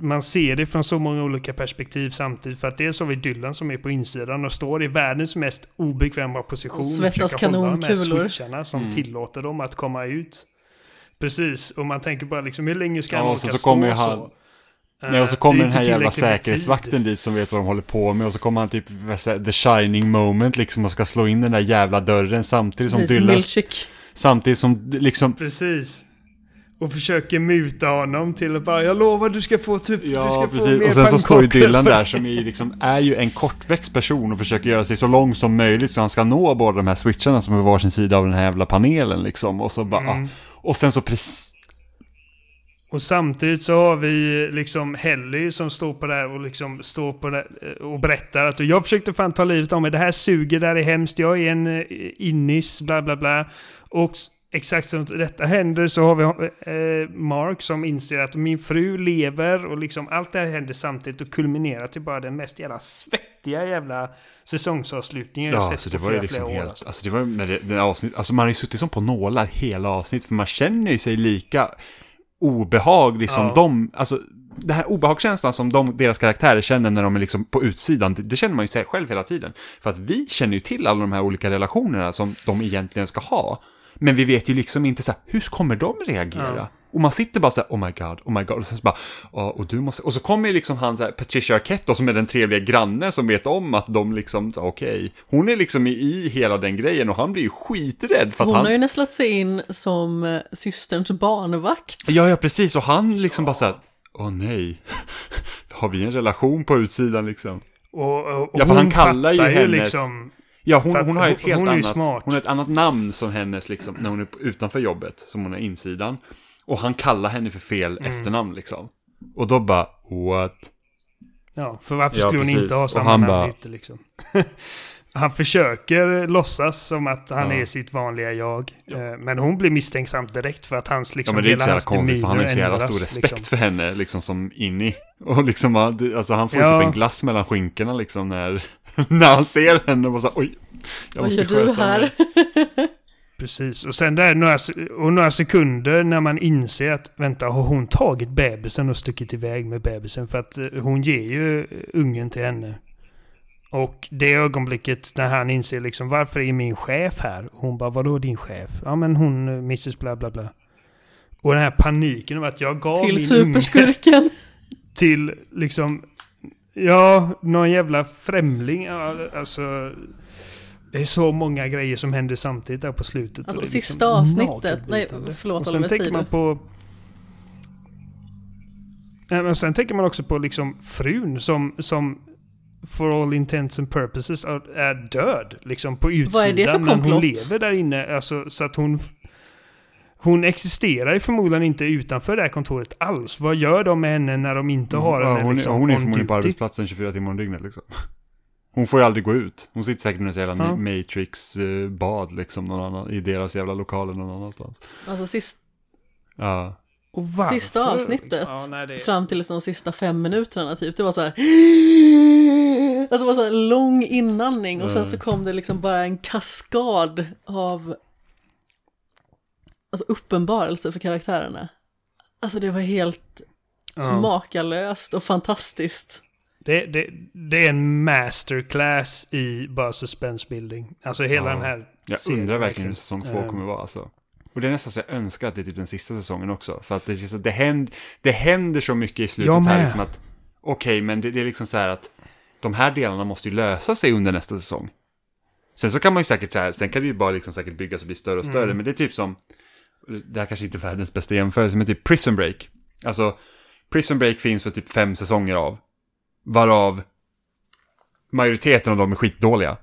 man ser det från så många olika perspektiv samtidigt. För att dels har vi Dylan som är på insidan och står i världens mest obekväma position. Och svettas kanonkulor. som mm. tillåter dem att komma ut. Precis, och man tänker bara liksom hur länge ska han ja, orka så, så kommer stå han, så? Nej, och så kommer den här jävla säkerhetsvakten dit som vet vad de håller på med och så kommer han typ the shining moment liksom och ska slå in den där jävla dörren samtidigt som Dylan... Samtidigt som liksom... Precis. Och försöker muta honom till att bara jag lovar du ska få typ, ja, du ska precis. få mer Och sen så står ju Dylan där som är, liksom, är ju en kortväxt person och försöker göra sig så lång som möjligt så han ska nå båda de här switcharna som är varsin sida av den här jävla panelen liksom. Och så bara, mm. och sen så precis och samtidigt så har vi liksom Helly som står på där och liksom står på där eh, och berättar att jag försökte fan ta livet av mig. Det här suger, det här är hemskt, jag är en eh, innis, bla bla bla. Och exakt som detta händer så har vi eh, Mark som inser att min fru lever och liksom allt det här händer samtidigt och kulminerar till bara den mest jävla svettiga jävla säsongsavslutningen jag ja, sett alltså det på var flera, liksom helt, år. Alltså. alltså det var när det, det avsnitt, alltså man har ju suttit som på nålar hela avsnittet för man känner ju sig lika obehag, liksom ja. de, alltså den här obehagskänslan som de, deras karaktärer känner när de är liksom på utsidan, det, det känner man ju själv hela tiden. För att vi känner ju till alla de här olika relationerna som de egentligen ska ha. Men vi vet ju liksom inte så här, hur kommer de reagera? Ja. Och man sitter bara så här, oh my god, oh my god, och sen så bara, oh, och du måste, och så kommer ju liksom han så här, Patricia Arquette som är den trevliga grannen som vet om att de liksom, okej, okay. hon är liksom i hela den grejen och han blir ju skiträdd för att hon han... har ju nästlat sig in som eh, systerns barnvakt. Ja, ja, precis, och han liksom bara så här, åh oh, nej, har vi en relation på utsidan liksom? Och, och, och ja, för han kallar ju hennes... Liksom Ja, hon, hon har ett helt hon annat, smart. hon har ett annat namn som hennes, liksom, när hon är utanför jobbet, som hon är insidan. Och han kallar henne för fel mm. efternamn liksom. Och då bara, what? Ja, för varför skulle ja, hon inte ha samma namn bara... ute liksom? han försöker låtsas som att han ja. är sitt vanliga jag. Ja. Eh, men hon blir misstänksam direkt för att hans liksom, Ja men det är inte så jävla konstigt för han har ju så jävla stor respekt liksom. för henne liksom som Inni. Och liksom, alltså han får ja. typ en glass mellan skinkorna liksom när, när han ser henne och så oj. Jag Vad gör du här? Precis, och sen där några, och några sekunder när man inser att vänta, har hon tagit bebisen och stuckit iväg med bebisen? För att eh, hon ger ju ungen till henne. Och det ögonblicket när han inser liksom varför är min chef här? Och hon bara vadå din chef? Ja men hon eh, mrs bla bla bla. Och den här paniken av att jag gav till min superskurken. till liksom Ja, någon jävla främling. Alltså det är så många grejer som händer samtidigt där på slutet. Alltså sista liksom avsnittet. Nej, förlåt Och sen tänker man på... Men sen tänker man också på liksom frun som, som for all intents and purposes är död. Liksom på utsidan. Vad är det för komplott? Men hon lever där inne. Alltså, så att hon... Hon existerar ju förmodligen inte utanför det här kontoret alls. Vad gör de med henne när de inte har henne henne liksom, Hon är förmodligen på arbetsplatsen 24 timmar om dygnet liksom. Hon får ju aldrig gå ut. Hon sitter säkert i något jävla ja. Matrix-bad liksom någon annan, i deras jävla lokaler någon annanstans. Alltså sist... Ja. Sista avsnittet, ja, nej, det... fram till de sista fem minuterna typ, det var så här... Alltså det var så här lång inandning och sen så kom det liksom bara en kaskad av alltså uppenbarelse för karaktärerna. Alltså det var helt ja. makalöst och fantastiskt. Det, det, det är en masterclass i bara suspense building. Alltså hela ja. den här Jag serien, undrar verkligen hur säsong två um, kommer vara alltså. Och det är nästan så jag önskar att det är typ den sista säsongen också. För att det, det, händer, det händer så mycket i slutet här liksom att okej, okay, men det, det, är liksom så här att de här delarna måste ju lösa sig under nästa säsong. Sen så kan man ju säkert, här, sen kan det ju bara liksom säkert byggas och bli större och större, mm. men det är typ som, det här kanske inte är världens bästa jämförelse, men typ Prison Break. Alltså, Prison Break finns för typ fem säsonger av. Varav majoriteten av dem är skitdåliga.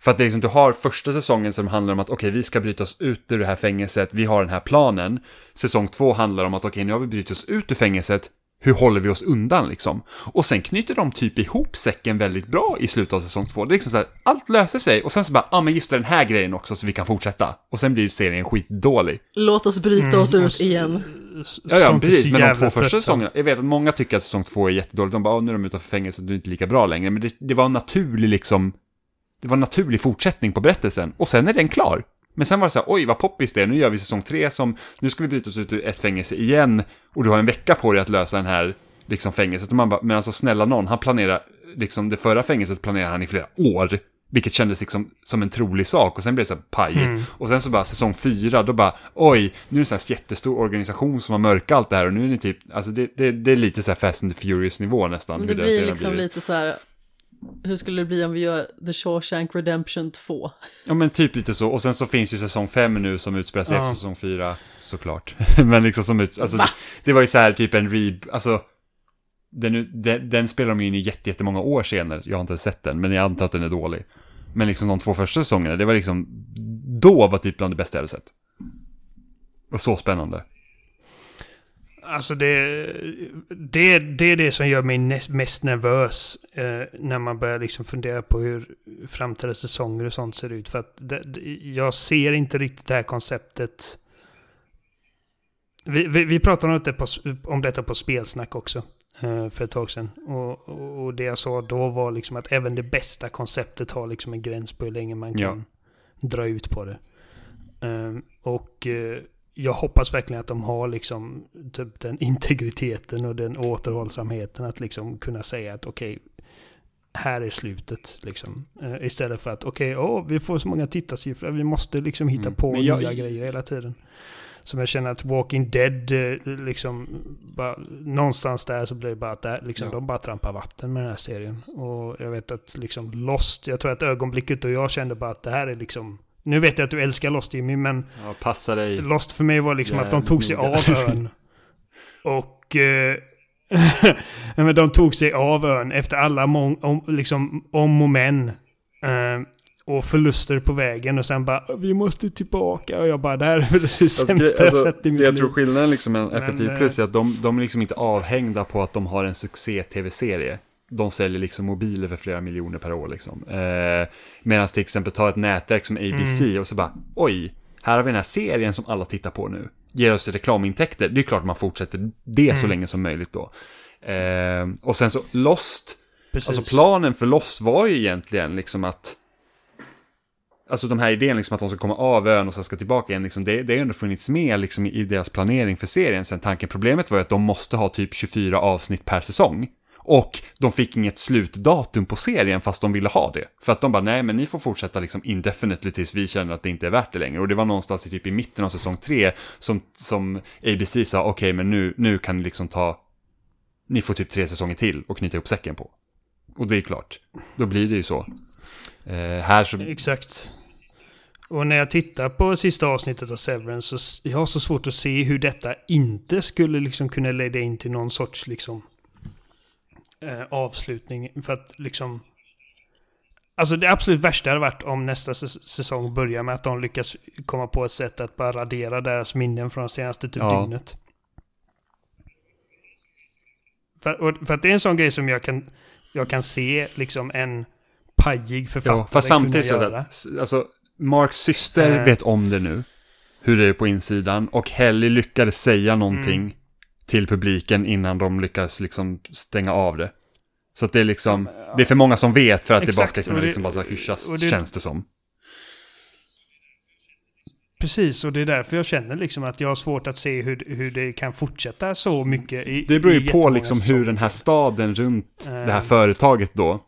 För att det är liksom, du har första säsongen som handlar om att okej, okay, vi ska bryta oss ut ur det här fängelset, vi har den här planen. Säsong två handlar om att okej, okay, nu har vi brutit oss ut ur fängelset, hur håller vi oss undan liksom? Och sen knyter de typ ihop säcken väldigt bra i slutet av säsong två. Det är liksom så här, allt löser sig och sen så bara, ja ah, men just den här grejen också så vi kan fortsätta. Och sen blir serien skitdålig. Låt oss bryta mm, oss ut igen. Ja, ja, precis. Men de två första säsongerna, jag vet att många tycker att säsong två är jättedåligt. De bara, oh, nu är de utanför fängelset, det är inte lika bra längre. Men det, det var en naturlig liksom, det var en naturlig fortsättning på berättelsen. Och sen är den klar. Men sen var det så här, oj vad poppis det är, nu gör vi säsong tre som, nu ska vi bryta oss ut ur ett fängelse igen. Och du har en vecka på dig att lösa den här liksom fängelset. Och man bara, men alltså snälla någon, han planerar, liksom det förra fängelset planerar han i flera år. Vilket kändes liksom som en trolig sak och sen blev det så här pajigt. Mm. Och sen så bara säsong fyra, då bara oj, nu är det en sån här jättestor organisation som har mörkat allt det här och nu är det typ, alltså det, det, det är lite så här Fast and the Furious nivå nästan. Men det blir liksom blir. lite så här, hur skulle det bli om vi gör The Shawshank Redemption 2? Ja men typ lite så, och sen så finns ju säsong 5 nu som utspelar sig ja. efter säsong 4, såklart. men liksom som ut, alltså det, det, var ju så här typ en re, alltså den, den, den spelar de ju in i jättemånga år senare, jag har inte sett den, men jag antar att den är dålig. Men liksom de två första säsongerna, det var liksom, då var typ bland det bästa jag hade sett. Och så spännande. Alltså det, det, det är det som gör mig mest nervös eh, när man börjar liksom fundera på hur framtida säsonger och sånt ser ut. För att det, jag ser inte riktigt det här konceptet. Vi, vi, vi pratade om detta, på, om detta på spelsnack också eh, för ett tag sedan. Och, och, det jag sa då var liksom att även det bästa konceptet har liksom en gräns på hur länge man kan ja. dra ut på det. Eh, och jag hoppas verkligen att de har liksom typ den integriteten och den återhållsamheten att liksom kunna säga att okej, okay, här är slutet. Liksom. Uh, istället för att okej, okay, oh, vi får så många tittarsiffror, vi måste liksom hitta mm. på jag, nya grejer hela tiden. Som jag känner att Walking Dead, eh, liksom, bara, någonstans där så blir det bara att det, liksom, ja. de bara trampar vatten med den här serien. Och jag vet att liksom Lost, jag tror att ögonblicket och jag kände bara att det här är liksom nu vet jag att du älskar Lost Jimmy, men... Ja, passa dig. Lost för mig var liksom att de tog sig av ön. Och... Eh, men de tog sig av ön efter alla om, liksom, om och men. Eh, och förluster på vägen och sen bara vi måste tillbaka och jag bara det här är det sämsta alltså, jag sett i mitt liv. Jag tror skillnaden liksom med Apple Plus är att de, de är liksom inte avhängda på att de har en succé-tv-serie de säljer liksom mobiler för flera miljoner per år liksom. Eh, Medan till exempel ta ett nätverk som ABC mm. och så bara, oj, här har vi den här serien som alla tittar på nu. Ger oss reklamintäkter, det är klart man fortsätter det mm. så länge som möjligt då. Eh, och sen så Lost, Precis. alltså planen för Lost var ju egentligen liksom att Alltså de här idén liksom att de ska komma av ön och sen ska tillbaka igen, liksom, det, det har ändå funnits med liksom, i deras planering för serien sen tanken. Problemet var ju att de måste ha typ 24 avsnitt per säsong. Och de fick inget slutdatum på serien fast de ville ha det. För att de bara, nej men ni får fortsätta liksom indefinitely tills vi känner att det inte är värt det längre. Och det var någonstans i typ i mitten av säsong tre som, som ABC sa, okej okay, men nu, nu kan ni liksom ta, ni får typ tre säsonger till och knyta ihop säcken på. Och det är klart, då blir det ju så. Eh, här så... Exakt. Och när jag tittar på sista avsnittet av Severance så jag har så svårt att se hur detta inte skulle liksom kunna leda in till någon sorts liksom eh, avslutning. För att liksom... Alltså det absolut värsta hade varit om nästa säsong börjar med att de lyckas komma på ett sätt att bara radera deras minnen från senaste typ ja. dygnet. För, för, att det är en sån grej som jag kan, jag kan se liksom en pajig författare ja, fast samtidigt kunna göra. Så, alltså, Marks syster äh, vet om det nu. Hur det är på insidan. Och Helly lyckades säga någonting. Mm till publiken innan de lyckas liksom stänga av det. Så att det är liksom, ja, ja. det är för många som vet för att Exakt, det bara ska kunna det, liksom bara hyschas, känns det som. Precis, och det är därför jag känner liksom att jag har svårt att se hur, hur det kan fortsätta så mycket i Det beror ju på liksom hur den här staden runt uh, det här företaget då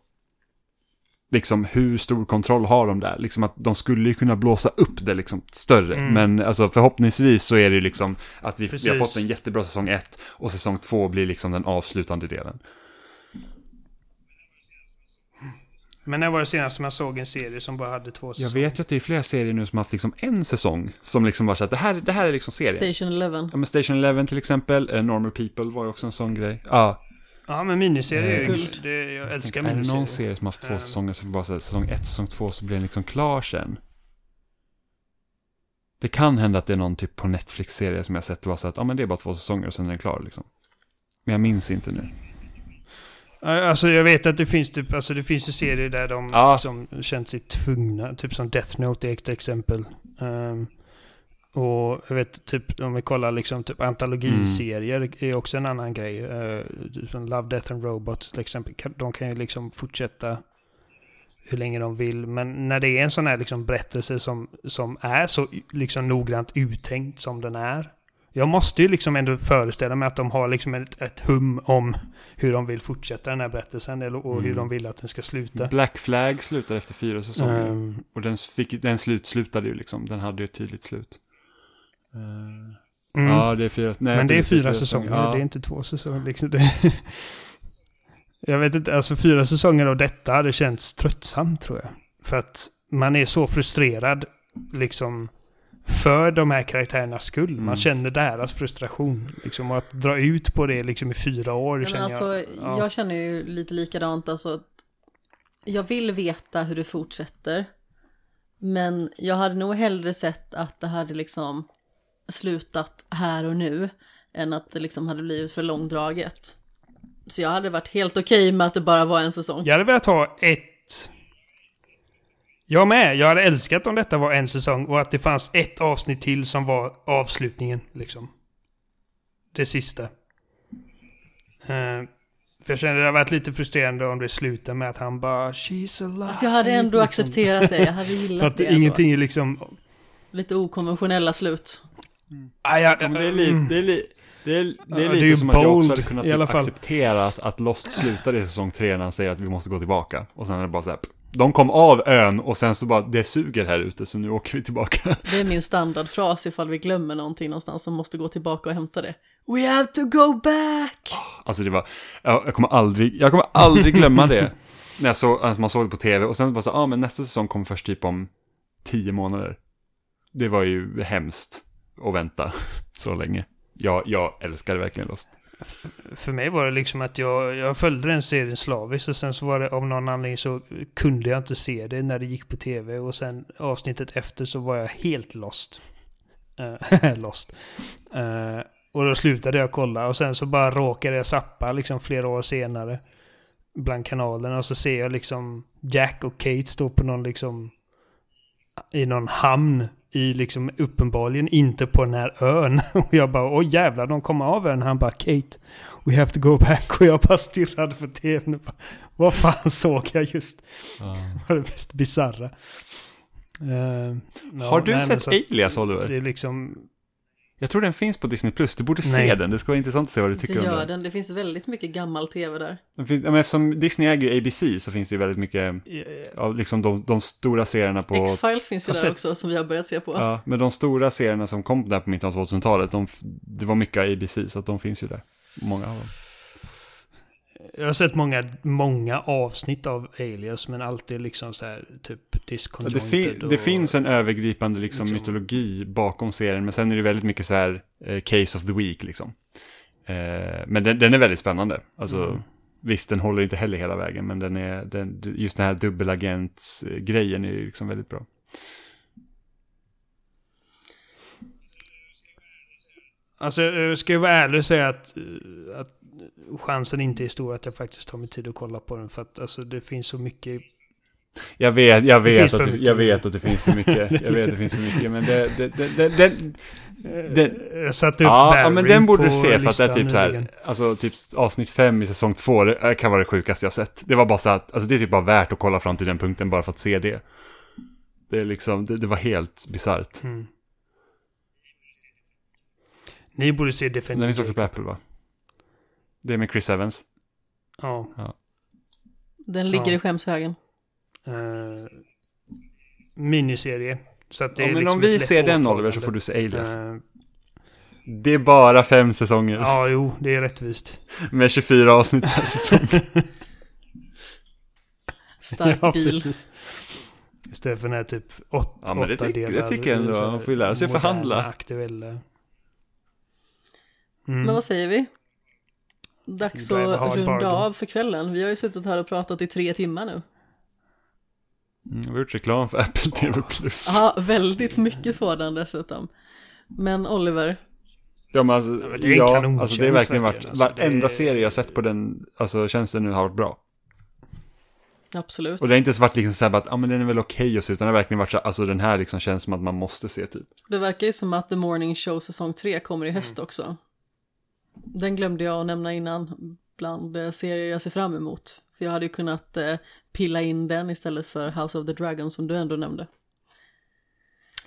liksom hur stor kontroll har de där? Liksom att de skulle ju kunna blåsa upp det liksom större. Mm. Men alltså förhoppningsvis så är det liksom att vi, vi har fått en jättebra säsong 1 och säsong 2 blir liksom den avslutande delen. Men när var det senast som jag såg en serie som bara hade två säsonger? Jag vet ju att det är flera serier nu som har haft liksom en säsong. Som liksom var så att det här, det här är liksom serien. Station 11. Ja men Station 11 till exempel. Uh, Normal People var ju också en sån grej. Ja, Ja, men miniserier är guld. Det, jag, jag älskar miniserier. Är det någon serie som har haft två um, säsonger så bara så säsong ett, säsong två så blir den liksom klar sen? Det kan hända att det är någon typ på Netflix-serie som jag sett det var så att ja, men det är bara två säsonger och sen är den klar liksom. Men jag minns inte nu. Alltså jag vet att det finns typ, alltså det finns ju serier där de ja. liksom känt sig tvungna, typ som Death Note är ett exempel. Um, och jag vet, typ om vi kollar liksom typ antologiserier mm. är också en annan grej. Uh, som Love, Death and Robots till exempel. De kan ju liksom fortsätta hur länge de vill. Men när det är en sån här liksom berättelse som, som är så liksom noggrant uttänkt som den är. Jag måste ju liksom ändå föreställa mig att de har liksom ett, ett hum om hur de vill fortsätta den här berättelsen eller, och mm. hur de vill att den ska sluta. Black Flag slutade efter fyra säsonger. Um, och den, fick, den slut, slutade ju liksom, den hade ju ett tydligt slut. Mm. Ja, det är fyra, nej, Men det är fyra, fyra säsonger, ja. det är inte två säsonger. Liksom. Det, jag vet inte, alltså fyra säsonger av detta hade känts tröttsamt tror jag. För att man är så frustrerad, liksom för de här karaktärernas skull. Mm. Man känner deras frustration. Liksom, och att dra ut på det liksom, i fyra år ja, känner alltså, jag. Ja. Jag känner ju lite likadant. Alltså, jag vill veta hur det fortsätter. Men jag hade nog hellre sett att det hade liksom slutat här och nu. Än att det liksom hade blivit för långdraget. Så jag hade varit helt okej okay med att det bara var en säsong. Jag hade velat ha ett jag med. Jag hade älskat om detta var en säsong och att det fanns ett avsnitt till som var avslutningen. Liksom. Det sista. Uh, för jag kände det hade varit lite frustrerande om det slutar med att han bara She's alive. Alltså jag hade ändå liksom. accepterat det. Jag hade gillat för att det. Ingenting är liksom... Lite okonventionella slut. Mm. Ah, ja, det, är lite, det är lite, det är, det är lite det är som bold, att jag också hade kunnat typ acceptera att, att Lost slutade i säsong 3 när han säger att vi måste gå tillbaka. Och sen är det bara så här, de kom av ön och sen så bara, det suger här ute så nu åker vi tillbaka. Det är min standardfras ifall vi glömmer någonting någonstans som måste gå tillbaka och hämta det. We have to go back! Alltså det var, jag, kommer aldrig, jag kommer aldrig glömma det. när jag såg, alltså man såg det på tv och sen bara så, ja ah, men nästa säsong kommer först typ om tio månader. Det var ju hemskt och vänta så länge. Jag, jag älskar verkligen Lost för mig var det liksom att jag, jag följde den serien slaviskt och sen så var det av någon anledning så kunde jag inte se det när det gick på tv och sen avsnittet efter så var jag helt lost. Uh, lost. Uh, och då slutade jag kolla och sen så bara råkade jag sappa liksom flera år senare bland kanalerna och så ser jag liksom Jack och Kate stå på någon liksom i någon hamn i liksom uppenbarligen inte på den här ön. Och jag bara, åh jävlar, de kommer av ön. Han bara, Kate, we have to go back. Och jag bara stirrade för tvn. Vad fan såg jag just? Ja. Det var det mest bisarra. Uh, Har du sett Alias, Oliver? Det är liksom... Jag tror den finns på Disney+. Plus. Du borde Nej. se den. Det ska vara intressant att se vad du tycker det om den. den. Det finns väldigt mycket gammal tv där. Finns, men eftersom Disney äger ABC så finns det ju väldigt mycket av liksom de, de, stora serierna på... X-Files finns ju där också som vi har börjat se på. Ja, men de stora serierna som kom där på mitten av 2000-talet, de, det var mycket ABC så att de finns ju där. Många av dem. Jag har sett många, många avsnitt av Alias, men alltid liksom så här typ disconjointed. Ja, det, och, det finns en övergripande liksom, liksom, mytologi bakom serien, men sen är det väldigt mycket så här eh, case of the week liksom. Eh, men den, den, är väldigt spännande. Alltså, mm. Visst, den håller inte heller hela vägen, men den är, den, just den här dubbelagentsgrejen är liksom väldigt bra. Alltså, jag ska vara ärlig och säga att, att chansen inte är stor att jag faktiskt tar mig tid att kolla på den. För att alltså, det finns så mycket jag vet, jag vet, att det, jag vet att det finns för mycket. Jag vet att det finns för mycket, men det... det, det, det, det jag satte upp ja, ja, men den borde du se för att det är typ så här, alltså typ avsnitt fem i säsong två, det kan vara det sjukaste jag sett. Det var bara så att, alltså det är typ bara värt att kolla fram till den punkten bara för att se det. Det är liksom, det, var helt bisarrt. Mm. Ni borde se Defender. Den finns också på Apple va? Det är med Chris Evans. Ja. ja. Den ligger ja. i skämshögen. Uh, miniserie. Så att det ja, är men liksom om vi ser den Oliver så får du se Alias. Uh, det är bara fem säsonger. Ja, jo, det är rättvist. Med 24 avsnitt per säsong. Stark ja, deal. Istället för den här typ åt, ja, men det åtta delar. Det tycker jag ändå. Man får ju lära sig förhandla. Aktuella. Mm. Men vad säger vi? Dags att runda av för kvällen. Vi har ju suttit här och pratat i tre timmar nu. Mm, vi har gjort reklam för Apple TV+. Ja, väldigt mycket sådan dessutom. Men Oliver. Ja, men alltså, ja, det är, ja, alltså, det är verkligen varit, alltså, varenda är... serie jag sett på den, alltså tjänsten nu har varit bra. Absolut. Och det har inte ens varit liksom så här att, ja men den är väl okej okay och så, utan det har verkligen varit så alltså den här liksom känns som att man måste se typ. Det verkar ju som att The Morning Show säsong 3 kommer i höst mm. också. Den glömde jag att nämna innan bland eh, serier jag ser fram emot. För jag hade ju kunnat eh, pilla in den istället för House of the Dragon som du ändå nämnde.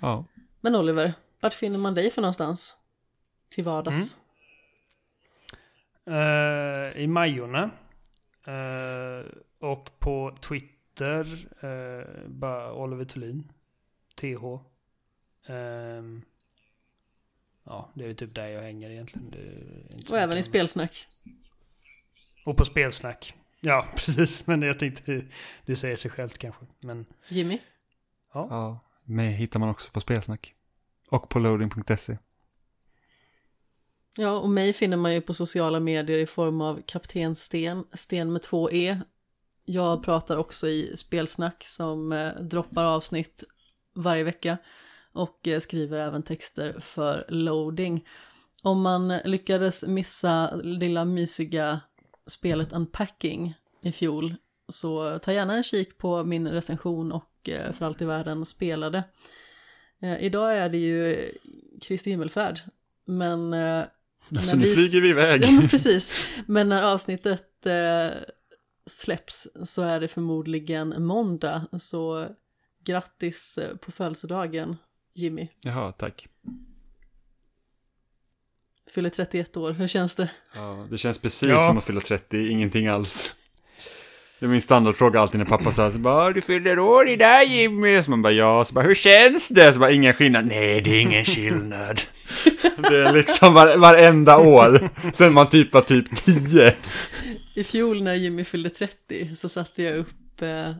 Ja. Men Oliver, vart finner man dig för någonstans? till vardags? Mm. Uh, I Majorna. Uh, och på Twitter, uh, bara Oliver Thulin. TH. Um, ja, det är typ där jag hänger egentligen. och även i spelsnack. Och på spelsnack. Ja, precis. Men jag tänkte, du säger sig självt kanske. Men... Jimmy? Ja. ja. Mig hittar man också på spelsnack. Och på loading.se. Ja, och mig finner man ju på sociala medier i form av Kapten Sten, Sten med två E. Jag pratar också i spelsnack som eh, droppar avsnitt varje vecka och eh, skriver även texter för loading. Om man lyckades missa lilla mysiga spelet Unpacking i fjol så ta gärna en kik på min recension och eh, för allt i världen spelade. Eh, idag är det ju Kristi himmelfärd, men... Eh, så nu flyger vi iväg. Ja, men precis. Men när avsnittet eh, släpps så är det förmodligen måndag, så grattis på födelsedagen, Jimmy. Jaha, tack. Fyller 31 år, hur känns det? Ja, det känns precis ja. som att fylla 30, ingenting alls. Det är min standardfråga alltid när pappa säger så bara, du fyller år idag Jimmy. Så man bara, ja. Så bara, hur känns det? Så bara, ingen skillnad. Nej, det är ingen skillnad. det är liksom var, varenda år. Sen man typ var typ 10. I fjol när Jimmy fyllde 30 så satte jag upp eh,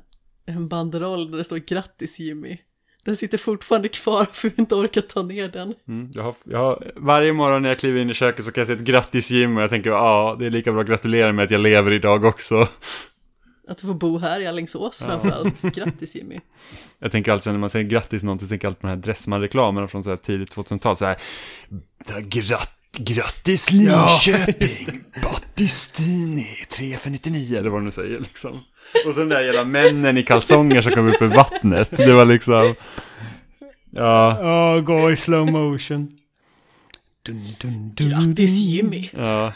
en banderoll där det står grattis Jimmy. Den sitter fortfarande kvar för vi inte orkar ta ner den. Mm, jag har, jag har, varje morgon när jag kliver in i köket så kan jag säga ett grattis Jimmy och jag tänker ja, det är lika bra att gratulera med att jag lever idag också. Att du får bo här i Alingsås ja. framförallt. Grattis Jimmy. Jag tänker alltid när man säger grattis någon, så tänker jag alltid på de här Dressman-reklamerna från så här tidigt 2000-tal. Så här, gratt, grattis Linköping, ja. Battistini, 3 för 99, eller vad du nu säger liksom. Och så de där jävla männen i kalsonger som kommer upp ur vattnet. Det var liksom, ja. Ja, oh, gå i slow motion. Dun, dun, dun, Grattis Jimmy! Ja.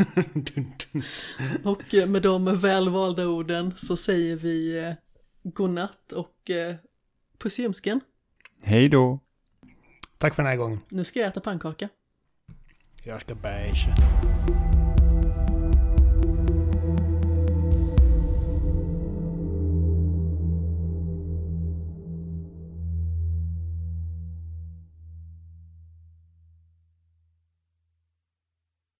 och eh, med de välvalda orden så säger vi eh, godnatt och eh, puss i ljumsken. Hej då! Tack för den här gången. Nu ska jag äta pannkaka. Jag ska bära